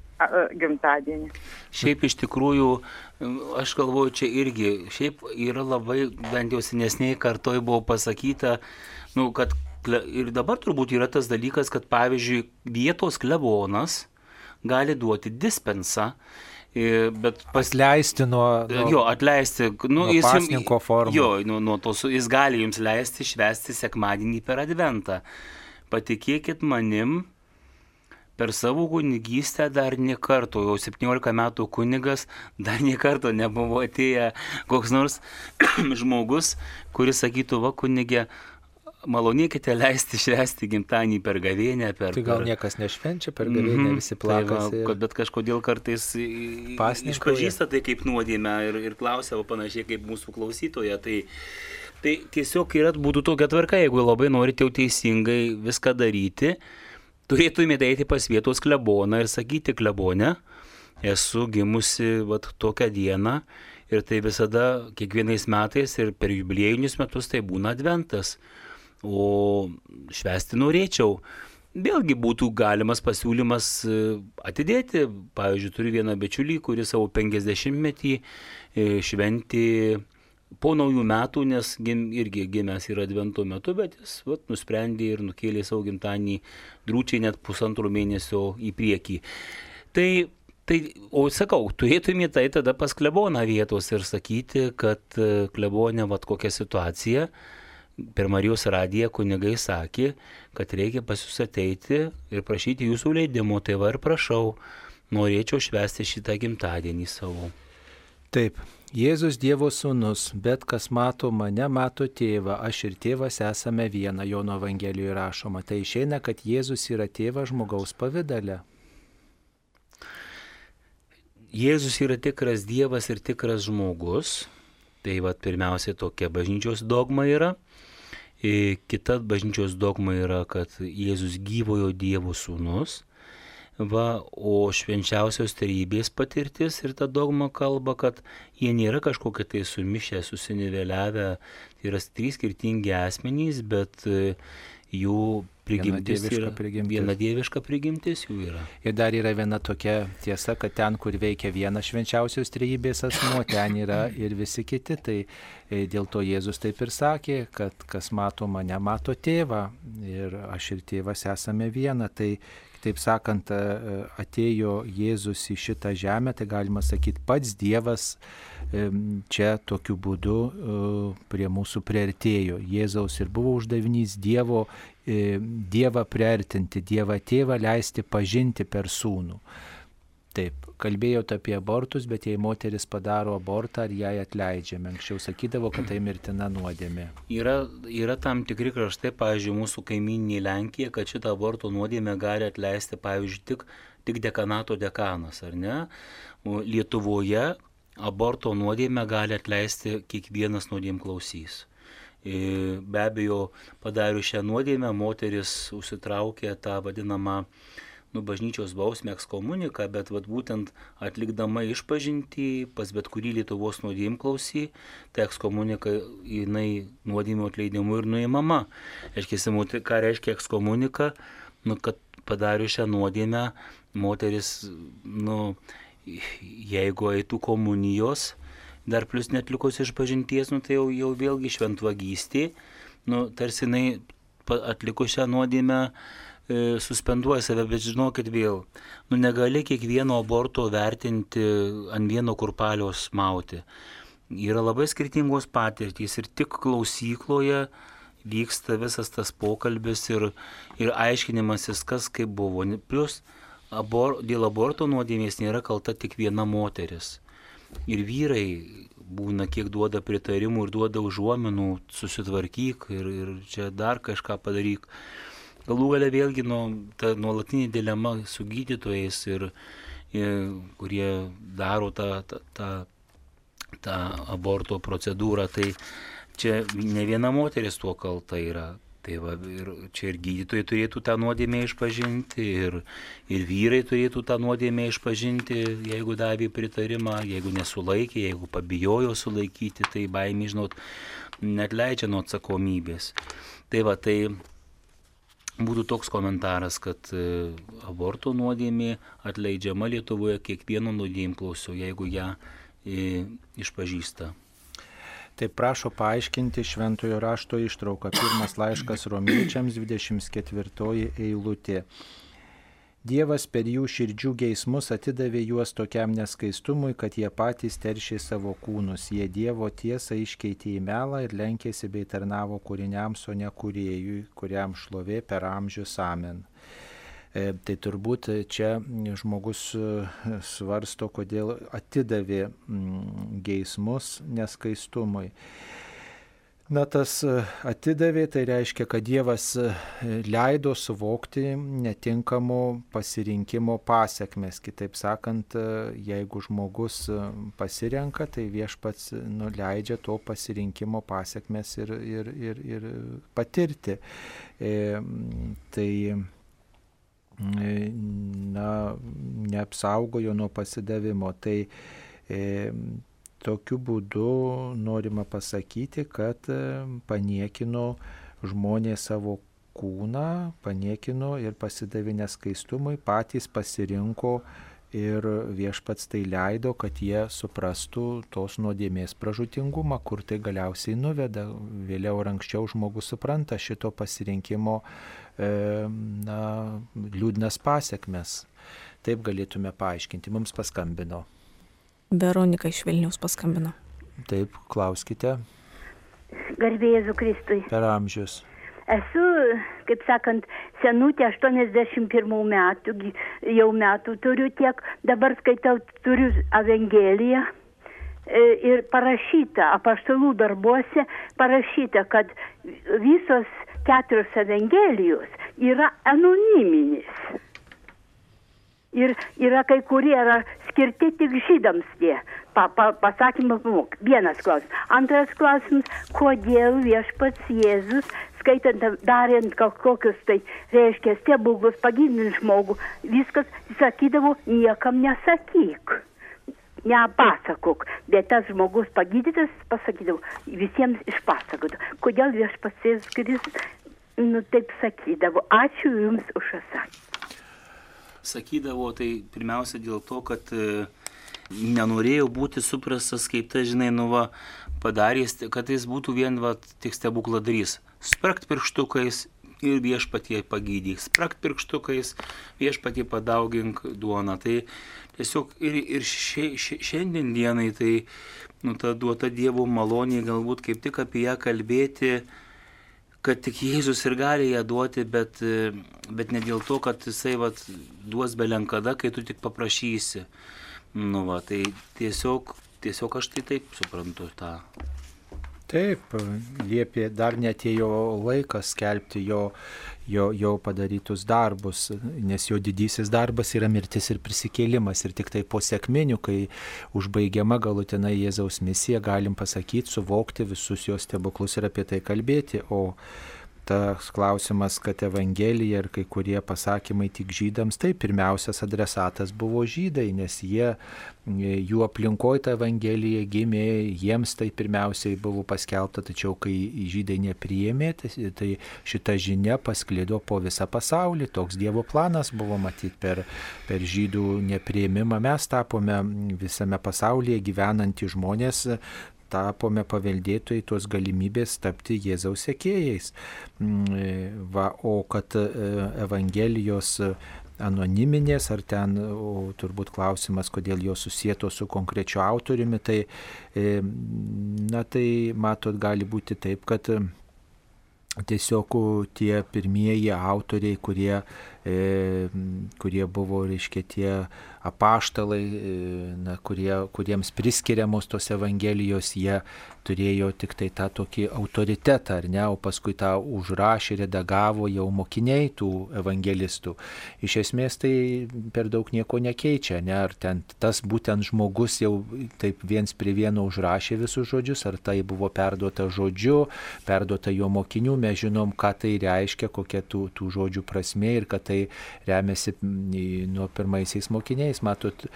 gimtadienį? Šiaip iš tikrųjų, aš galvoju, čia irgi, šiaip yra labai, bent jau senesniai kartoj buvo pasakyta, nu, kad ir dabar turbūt yra tas dalykas, kad pavyzdžiui vietos klebonas gali duoti dispensą, bet Pasleisti nuo, nuo, Jo, atleisti. Nu, nuo jis pasninko formų. Jo, nuo, nuo tos, jis gali jums leisti švesti sekmadienį per adventą. Patikėkit manim, per savo kunigystę dar nie karto, jau 17 metų kunigas, dar nie karto nebuvo atėję koks nors *clears throat* žmogus, kuris sakytų, va kunigė, malonėkite leisti švesti gimtadienį per gavėnę, per... Tai gal per- niekas nešvenčia per gavėnę, Mhm. visi Tai plakasi. va, ir- Bet kažkodėl kartais išpažįsta tai kaip nuodėmę ir, ir klausia panašiai kaip mūsų klausytoja. Tai, tai tiesiog yra, būtų tokia tvarka, jeigu labai norite jau teisingai viską daryti, turėtumėte eiti pas vietos kleboną ir sakyti klebonę, esu gimusi vat, tokią dieną ir tai visada kiekvienais metais ir per jubiliejinius metus tai būna adventas. O švesti norėčiau. vėlgi būtų galimas pasiūlymas e, atidėti. Pavyzdžiui, turiu vieną bičiulį, kuris savo 50-metį e, šventi po naujų metų, nes gim, irgi gimęs yra advento metu, bet jis vat, nusprendė ir nukėlė savo gimtadienį drūčiai net pusantrų mėnesio į priekį. Tai Tai, o sakau, turėtume tai tada pas kleboną vietos ir sakyti, kad e, klebonė, vad kokia situacija, per Marijos radiją kunigai sakė, kad reikia pas jūs ateiti ir prašyti jūsų leidimo, tai va ir prašau, norėčiau švesti šitą gimtadienį savo. Taip, Jėzus Dievo sūnus, bet kas mato mane, mato tėvą, aš ir tėvas esame viena, Jono Evangelijoje rašoma. Tai išeina, kad Jėzus yra tėvas žmogaus pavydale. Jėzus yra tikras Dievas ir tikras žmogus. Tai va pirmiausia tokia bažnyčios dogma yra. Kita bažnyčios dogma yra, kad Jėzus gyvojo Dievo sūnus. Va, o švenčiausios trejybės patirtis ir ta dogma kalba, kad jie nėra kažkokie tai sumišę, susiniveliavę, tai yra trys skirtingi asmenys, bet e, jų prigimtis yra prigimtis. viena dieviška prigimtis jų yra. Ir dar yra viena tokia tiesa, kad ten, kur veikia vienas švenčiausios trejybės asmuo, ten yra ir visi kiti. Tai e, dėl to Jėzus taip ir sakė, kad kas mato mane, mato tėvą. Ir aš ir tėvas esame viena. Tai Taip sakant, e, atėjo Jėzus į šitą žemę, tai galima sakyti, pats Dievas em, čia tokiu būdu e, prie mūsų priartėjo. Jėzaus ir buvo uždavinys Dievo, e, Dievą priartinti, Dievą tėvą leisti pažinti per sūnų. Taip, kalbėjote apie abortus, bet jei moteris padaro abortą, ar jai atleidžiame. Anksčiau sakydavo, kad tai mirtina nuodėmė. Yra, yra tam tikri kraštai, pavyzdžiui, mūsų kaiminė Lenkija, kad šitą aborto nuodėmę gali atleisti, pavyzdžiui, tik, tik dekanato dekanas, ar ne? Lietuvoje aborto nuodėmę gali atleisti kiekvienas nuodėm klausys. E, Be abejo, padarius šią nuodėmę, moteris užsitraukė tą vadinamą nu, bažnyčios bausmę ekskomuniką, bet vat, būtent atlikdama išpažinti pas bet kurį Lietuvos nuodėm klausy, ta ekskomunika jinai nuodėmio atleidimu ir nuimama. Reiškia, moti- ką reiškia ekskomunika, nu, kad padarius šią nuodėmę, moteris, nu, jeigu eitų komunijos, dar plus netlikus išpažinties, nu, tai jau, jau vėlgi šventvagystė, nu, tarsi jinai atlikus šią nuodėmę suspenduoja save, bet žinokit vėl, nu negali kiekvieno aborto vertinti ant vieno kurpalio smauti. Yra labai skirtingos patirtys ir tik klausykloje vyksta visas tas pokalbis ir, ir aiškinimasis, kas kaip buvo. Plus abor, dėl aborto nuodėmės nėra kalta tik viena moteris. Ir vyrai būna kiek duoda pritarimų ir duoda užuominų, susitvarkyk ir, ir čia dar kažką padaryk. Galų galia vėlgi nu, ta nuolatinė dilema su gydytojais ir, ir kurie daro tą, tą, tą, tą aborto procedūrą, tai čia ne viena moteris tuo kalta yra. Tai va, ir čia ir gydytojai turėtų tą nuodėmę išpažinti, ir, ir vyrai turėtų tą nuodėmę išpažinti, jeigu davė pritarimą, jeigu nesulaikė, jeigu pabijojo sulaikyti, tai baimė, žinot, net leidžia nuo atsakomybės. Tai va, tai būtų toks komentaras, kad e, aborto nuodėmė atleidžiama Lietuvoje kiekvieno nuodėmklausio, jeigu ją e, išpažįsta. Tai prašo paaiškinti šventojo rašto ištrauką. Pirmas laiškas romiečiams 24 eilutė. Dievas per jų širdžių geismus atidavė juos tokiam neskaistumui, kad jie patys teršė savo kūnus. Jie Dievo tiesą iškeitė į melą ir lenkėsi bei tarnavo kūriniams, o ne kuriejui, kuriam šlovė per amžius amen. E, Tai turbūt čia žmogus e, svarsto, kodėl atidavė geismus neskaistumui. Na, tas e, atidavė, tai reiškia, kad Dievas e, leido suvokti netinkamo pasirinkimo pasiekmes. Kitaip sakant, e, jeigu žmogus pasirenka, tai viešpats nuleidžia to pasirinkimo pasiekmes ir, ir, ir, ir patirti. E, tai na, neapsaugojo nuo pasidavimo. Tai e, tokiu būdu norima pasakyti, kad e, paniekino žmonės savo kūną, paniekino ir pasidavinę skaistumui, patys pasirinko ir viešpats tai leido, kad jie suprastų tos nuodėmės pražutingumą, kur tai galiausiai nuveda. Vėliau ar anksčiau žmogus supranta šito pasirinkimo e, na, liūdnas pasiekmes. Taip galėtume paaiškinti. Mums paskambino. Veronika iš Vilniaus paskambino. Taip, klauskite. Garbėjai Kristui. Per amžius. Esu, kaip sakant, senutė 81 metų, jau metų turiu tiek, dabar skaitau, turiu Evangeliją e, ir parašyta, apaštalų darbuose parašyta, kad visos keturios Evangelijos yra anoniminis. Ir yra kai kurie yra skirti tik žydams tie pa, pa, pasakymai. Vienas klausimas. Antras klausimas, kodėl viešpats Jėzus, skaitant, darant kažkokius tai, reiškia, stebuklus, pagydinant žmogų, viskas sakydavo, niekam nesakyk. Nepasakok, bet tas žmogus pagydytas pasakydavo, visiems išpasakodavo. Kodėl viešpats Jėzus Kristus, nu taip sakydavo. Ačiū Jums už atsakymą. Sakydavo tai pirmiausia dėl to, kad e, nenorėjau būti suprastas kaip ta, žinai, nu va, padarys, kad jis būtų vien va, tik stebukladarys. Sprakt pirštukais ir viešpatie pagydyk, sprakt pirštukais, viešpatie padaugink duoną. Tai tiesiog ir, ir šia, šia, šiandien dienai tai nu, ta duota Dievo malonė galbūt kaip tik apie ją kalbėti kad tik Jėzus ir gali ją duoti, bet, e, bet ne dėl to, kad jisai vat, duos belenkada, kai tu tik paprašysi. Nu, va, tai tiesiog, tiesiog aš tai taip suprantu tą. Taip, liepė dar netėjo laikas skelbti jo, jo, jo padarytus darbus, nes jo didysis darbas yra mirtis ir prisikėlimas. Ir tik tai po sėkminių, kai užbaigiama galutinai Jėzaus misija, galim pasakyti, suvokti visus jos stebuklus ir apie tai kalbėti. O tas klausimas, kad Evangelija ir kai kurie pasakymai tik žydams, tai pirmiausias adresatas buvo žydai, nes jie, jų aplinkoje ta Evangelija gimė, jiems tai pirmiausiai buvo paskelbta, tačiau kai žydai nepriėmė, tai, tai šita žinia pasklido po visą pasaulį, toks Dievo planas buvo matyti per, per žydų nepriėmimą, mes tapome visame pasaulyje gyvenantys žmonės, tapome paveldėtojai tos galimybės tapti Jėzaus sekėjais. Va, o kad e, Evangelijos anoniminės, ar ten, o turbūt klausimas, kodėl jos susijęto su konkrečiu autoriumi, tai, e, na tai matot, gali būti taip, kad tiesiog tie pirmieji autoriai, kurie, e, kurie buvo, reiškia, tie apaštalai, e, na, kurie, kuriems priskiriamos tos Evangelijos, jie turėjo tik tai tą tokį autoritetą, ar ne, o paskui tą užrašė, redagavo jau mokiniai tų evangelistų. Iš esmės tai per daug nieko nekeičia, ne, ar ten tas būtent žmogus jau taip viens prie vieno užrašė visus žodžius, ar tai buvo perduota žodžiu, perduota jo mokinių, mes žinom, ką tai reiškia, kokia tų, tų žodžių prasme ir kad tai remiasi nuo pirmaisiais mokiniais. Matot,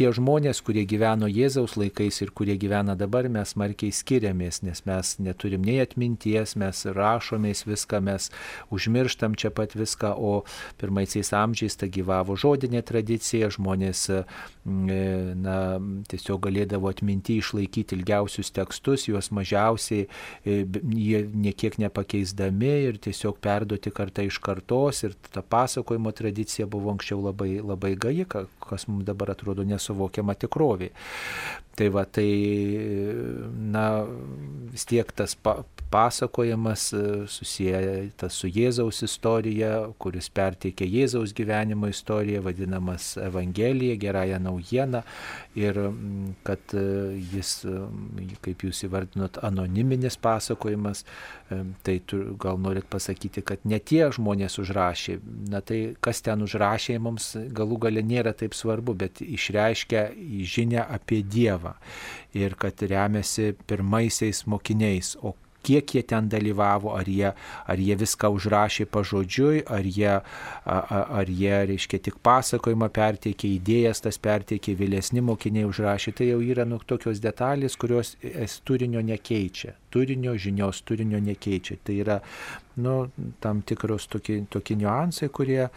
tie žmonės, kurie gyveno Jėzaus laikais ir kurie gyvena dabar, mes smarkiai skiriamės, nes mes neturim nei atminties, mes rašomės viską, mes užmirštam čia pat viską, o pirmaisiais amžiais ta gyvavo žodinė tradicija, žmonės na, tiesiog galėdavo atminti išlaikyti ilgiausius tekstus, juos mažiausiai jie niekiek nepakeisdami ir tiesiog perduoti kartą iš kartos ir ta pasakojimo tradicija buvo anksčiau labai, labai gaji, kas mums dabar atrodo nesuvokiama tikrovė. Tai va, tai, na, vis tiek tas pa, pasakojimas susijęs su Jėzaus istorija, kuris perteikia Jėzaus gyvenimo istoriją, vadinamas Evangelija, gerąją naujieną ir kad jis, kaip jūs įvardinot, anoniminis pasakojimas, tai tu, gal norit pasakyti, kad ne tie žmonės užrašė, na tai kas ten užrašė mums galų gale nėra taip svarbu, bet išreiškia žinę apie Dievą. Ir kad remiasi pirmaisiais mokiniais, o kiek jie ten dalyvavo, ar jie, ar jie viską užrašė pažodžiui, ar jie, a, a, ar jie reiškia, tik pasakojimą perteikė, idėjas tas perteikė, vėlesni mokiniai užrašė. Tai jau yra nu, tokios detalės, kurios turinio nekeičia. Turinio, žinios turinio nekeičia. Tai yra nu, tam tikros tokie, tokie niuansai, kurie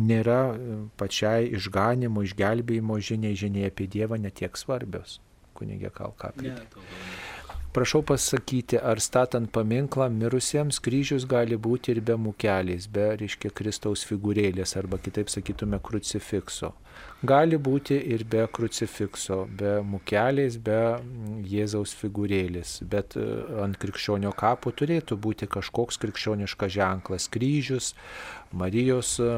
nėra e, pačiai išganimo, išgelbėjimo žiniai, žiniai apie Dievą netiek svarbios. Kunigė Kalkapė. Prašau pasakyti, ar statant paminklą mirusiems kryžius gali būti ir be mukelės, be, reiškia, Kristaus figūrėlės, arba kitaip sakytume, krucifikso. Gali būti ir be krucifikso, be mukelės, be mm, Jėzaus figūrėlės, bet e, ant krikščionio kapo turėtų būti kažkoks krikščioniškas ženklas - kryžius, Marijos e,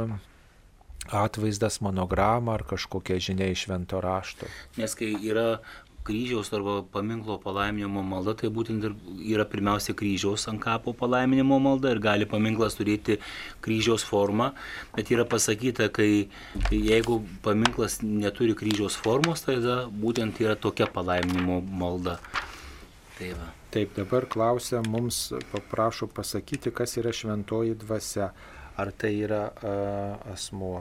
atvaizdas, monograma ar kažkokia žinia iš švento rašto. Nes kai yra kryžiaus arba paminklo palaiminimo malda, tai būtent ir yra pirmiausia kryžiaus ant kapo palaiminimo malda ir gali paminklas turėti kryžiaus formą, bet yra pasakyta, kai jeigu paminklas neturi kryžiaus formos, tai tada būtent yra tokia palaiminimo malda. Tai va. Taip, dabar klausia, mums paprašo pasakyti, kas yra šventoji dvasia. Ar tai yra uh, asmuo?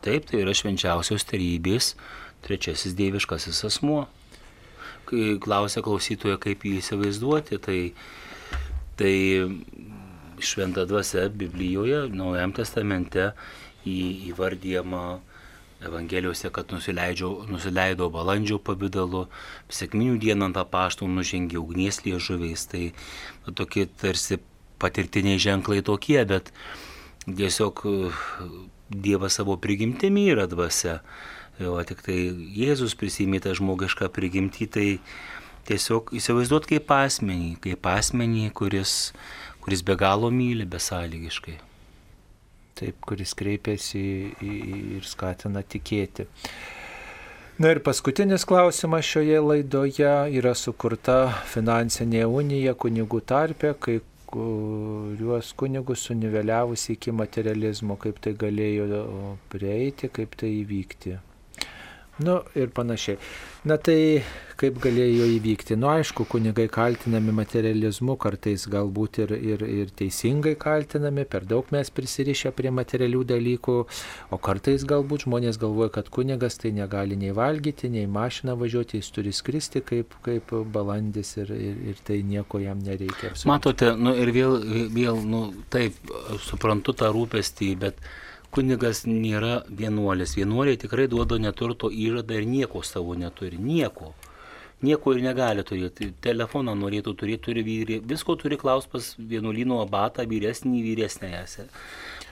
Taip, tai yra švenčiausios tarybės trečiasis dieviškasis asmuo klausia klausytojo, kaip jį įsivaizduoti, tai, tai šventa dvasia Biblijoje, Naujam testamente į, įvardyjama Evangelijose, kad nusileido balandžio pavydalu, sėkminių dieną ant apaštų nužengė ugnies liežuviais, tai na, tokie tarsi patirtiniai ženklai tokie, bet tiesiog Dievas savo prigimtimi yra dvasia. O tik tai Jėzus prisimė tą žmogišką prigimtį, tai tiesiog įsivaizduot kaip asmenį, kaip asmenį, kuris, kuris be galo myli besąlygiškai. Taip, kuris kreipiasi ir skatina tikėti. Na ir paskutinis klausimas šioje laidoje yra sukurta finansinė unija kunigų tarpė, kai kuriuos kunigus suniveliavus iki materializmo, kaip tai galėjo prieiti, kaip tai įvykti. Nu ir panašiai. Na tai kaip galėjo įvykti? Nu aišku, kunigai kaltinami materializmu, kartais galbūt ir, ir, ir teisingai kaltinami, per daug mes prisirišę prie materialių dalykų, o kartais galbūt žmonės galvoja, kad kunigas tai negali nei valgyti, nei mašiną važiuoti, jis turi skristi kaip, kaip balandis ir, ir, ir tai nieko jam nereikia. Absoliučiai. Matote, nu ir vėl, vėl nu, taip, suprantu tą rūpestį, bet kunigas nėra vienuolis. Vienuoliai tikrai duoda neturto įžadą ir nieko savo neturi. Nieko. Nieko ir negali turėti. Telefoną norėtų turėti, turi vyrį. Visko turi klaus pas vienuolino abatą, vyresnį, vyresnėje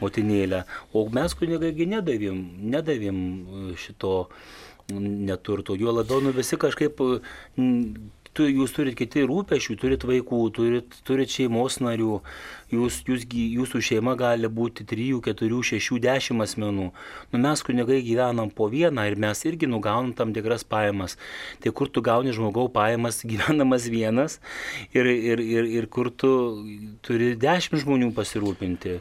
motinėlę. O mes kunigagi nedavėm, nedavėm e, šito neturto. Jo labiau nu visi kažkaip tu, jūs turit kiti rūpešių, turit vaikų, turit, turit šeimos narių, jūs, jūs, jūsų šeima gali būti 3, 4, 6, 10 asmenų. Nu, mes kunigai gyvenam po vieną ir mes irgi nugaunam tam tikras pajamas. Tai kur tu gauni žmogaus pajamas *laughs* gyvenamas vienas ir, ir, ir, ir kur tu turi 10 žmonių pasirūpinti.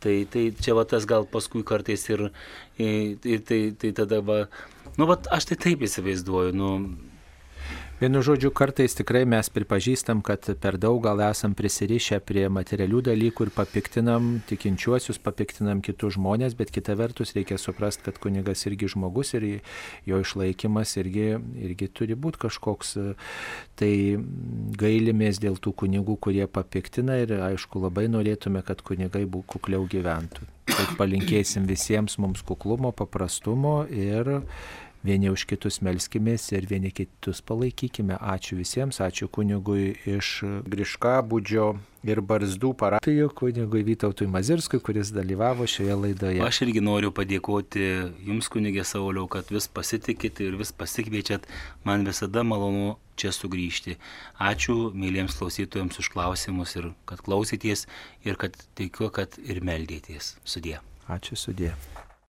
Tai, tai čia va tas gal paskui kartais ir, ir, tai, tai tada va, nu va aš tai taip įsivaizduoju, nu Vienu žodžiu, kartais tikrai mes pripažįstam, kad per daug gal esam prisirišę prie materialių dalykų ir papiktinam tikinčiuosius, papiktinam kitus žmonės, bet kita vertus reikia suprasti, kad kunigas irgi žmogus ir jo išlaikymas irgi, irgi turi būti kažkoks. Tai gailimės dėl tų kunigų, kurie papiktina ir aišku labai norėtume, kad kunigai būtų kukliau gyventų. Tai palinkėsim visiems mums kuklumo, paprastumo ir vieni už kitus melskimės ir vieni kitus palaikykime. Ačiū visiems, ačiū kunigui iš Griškabudžio ir Barzdų parapijų, kunigui Vytautui Mazirskui, kuris dalyvavo šioje laidoje. Aš irgi noriu padėkoti Jums, kunigė Sauliau, kad vis pasitikit ir vis pasikviečiat. Man visada malonu čia sugrįžti. Ačiū myliems klausytojams už klausimus ir kad klausyties ir kad tikiu, kad ir meldėties. Sudė. Ačiū sudė.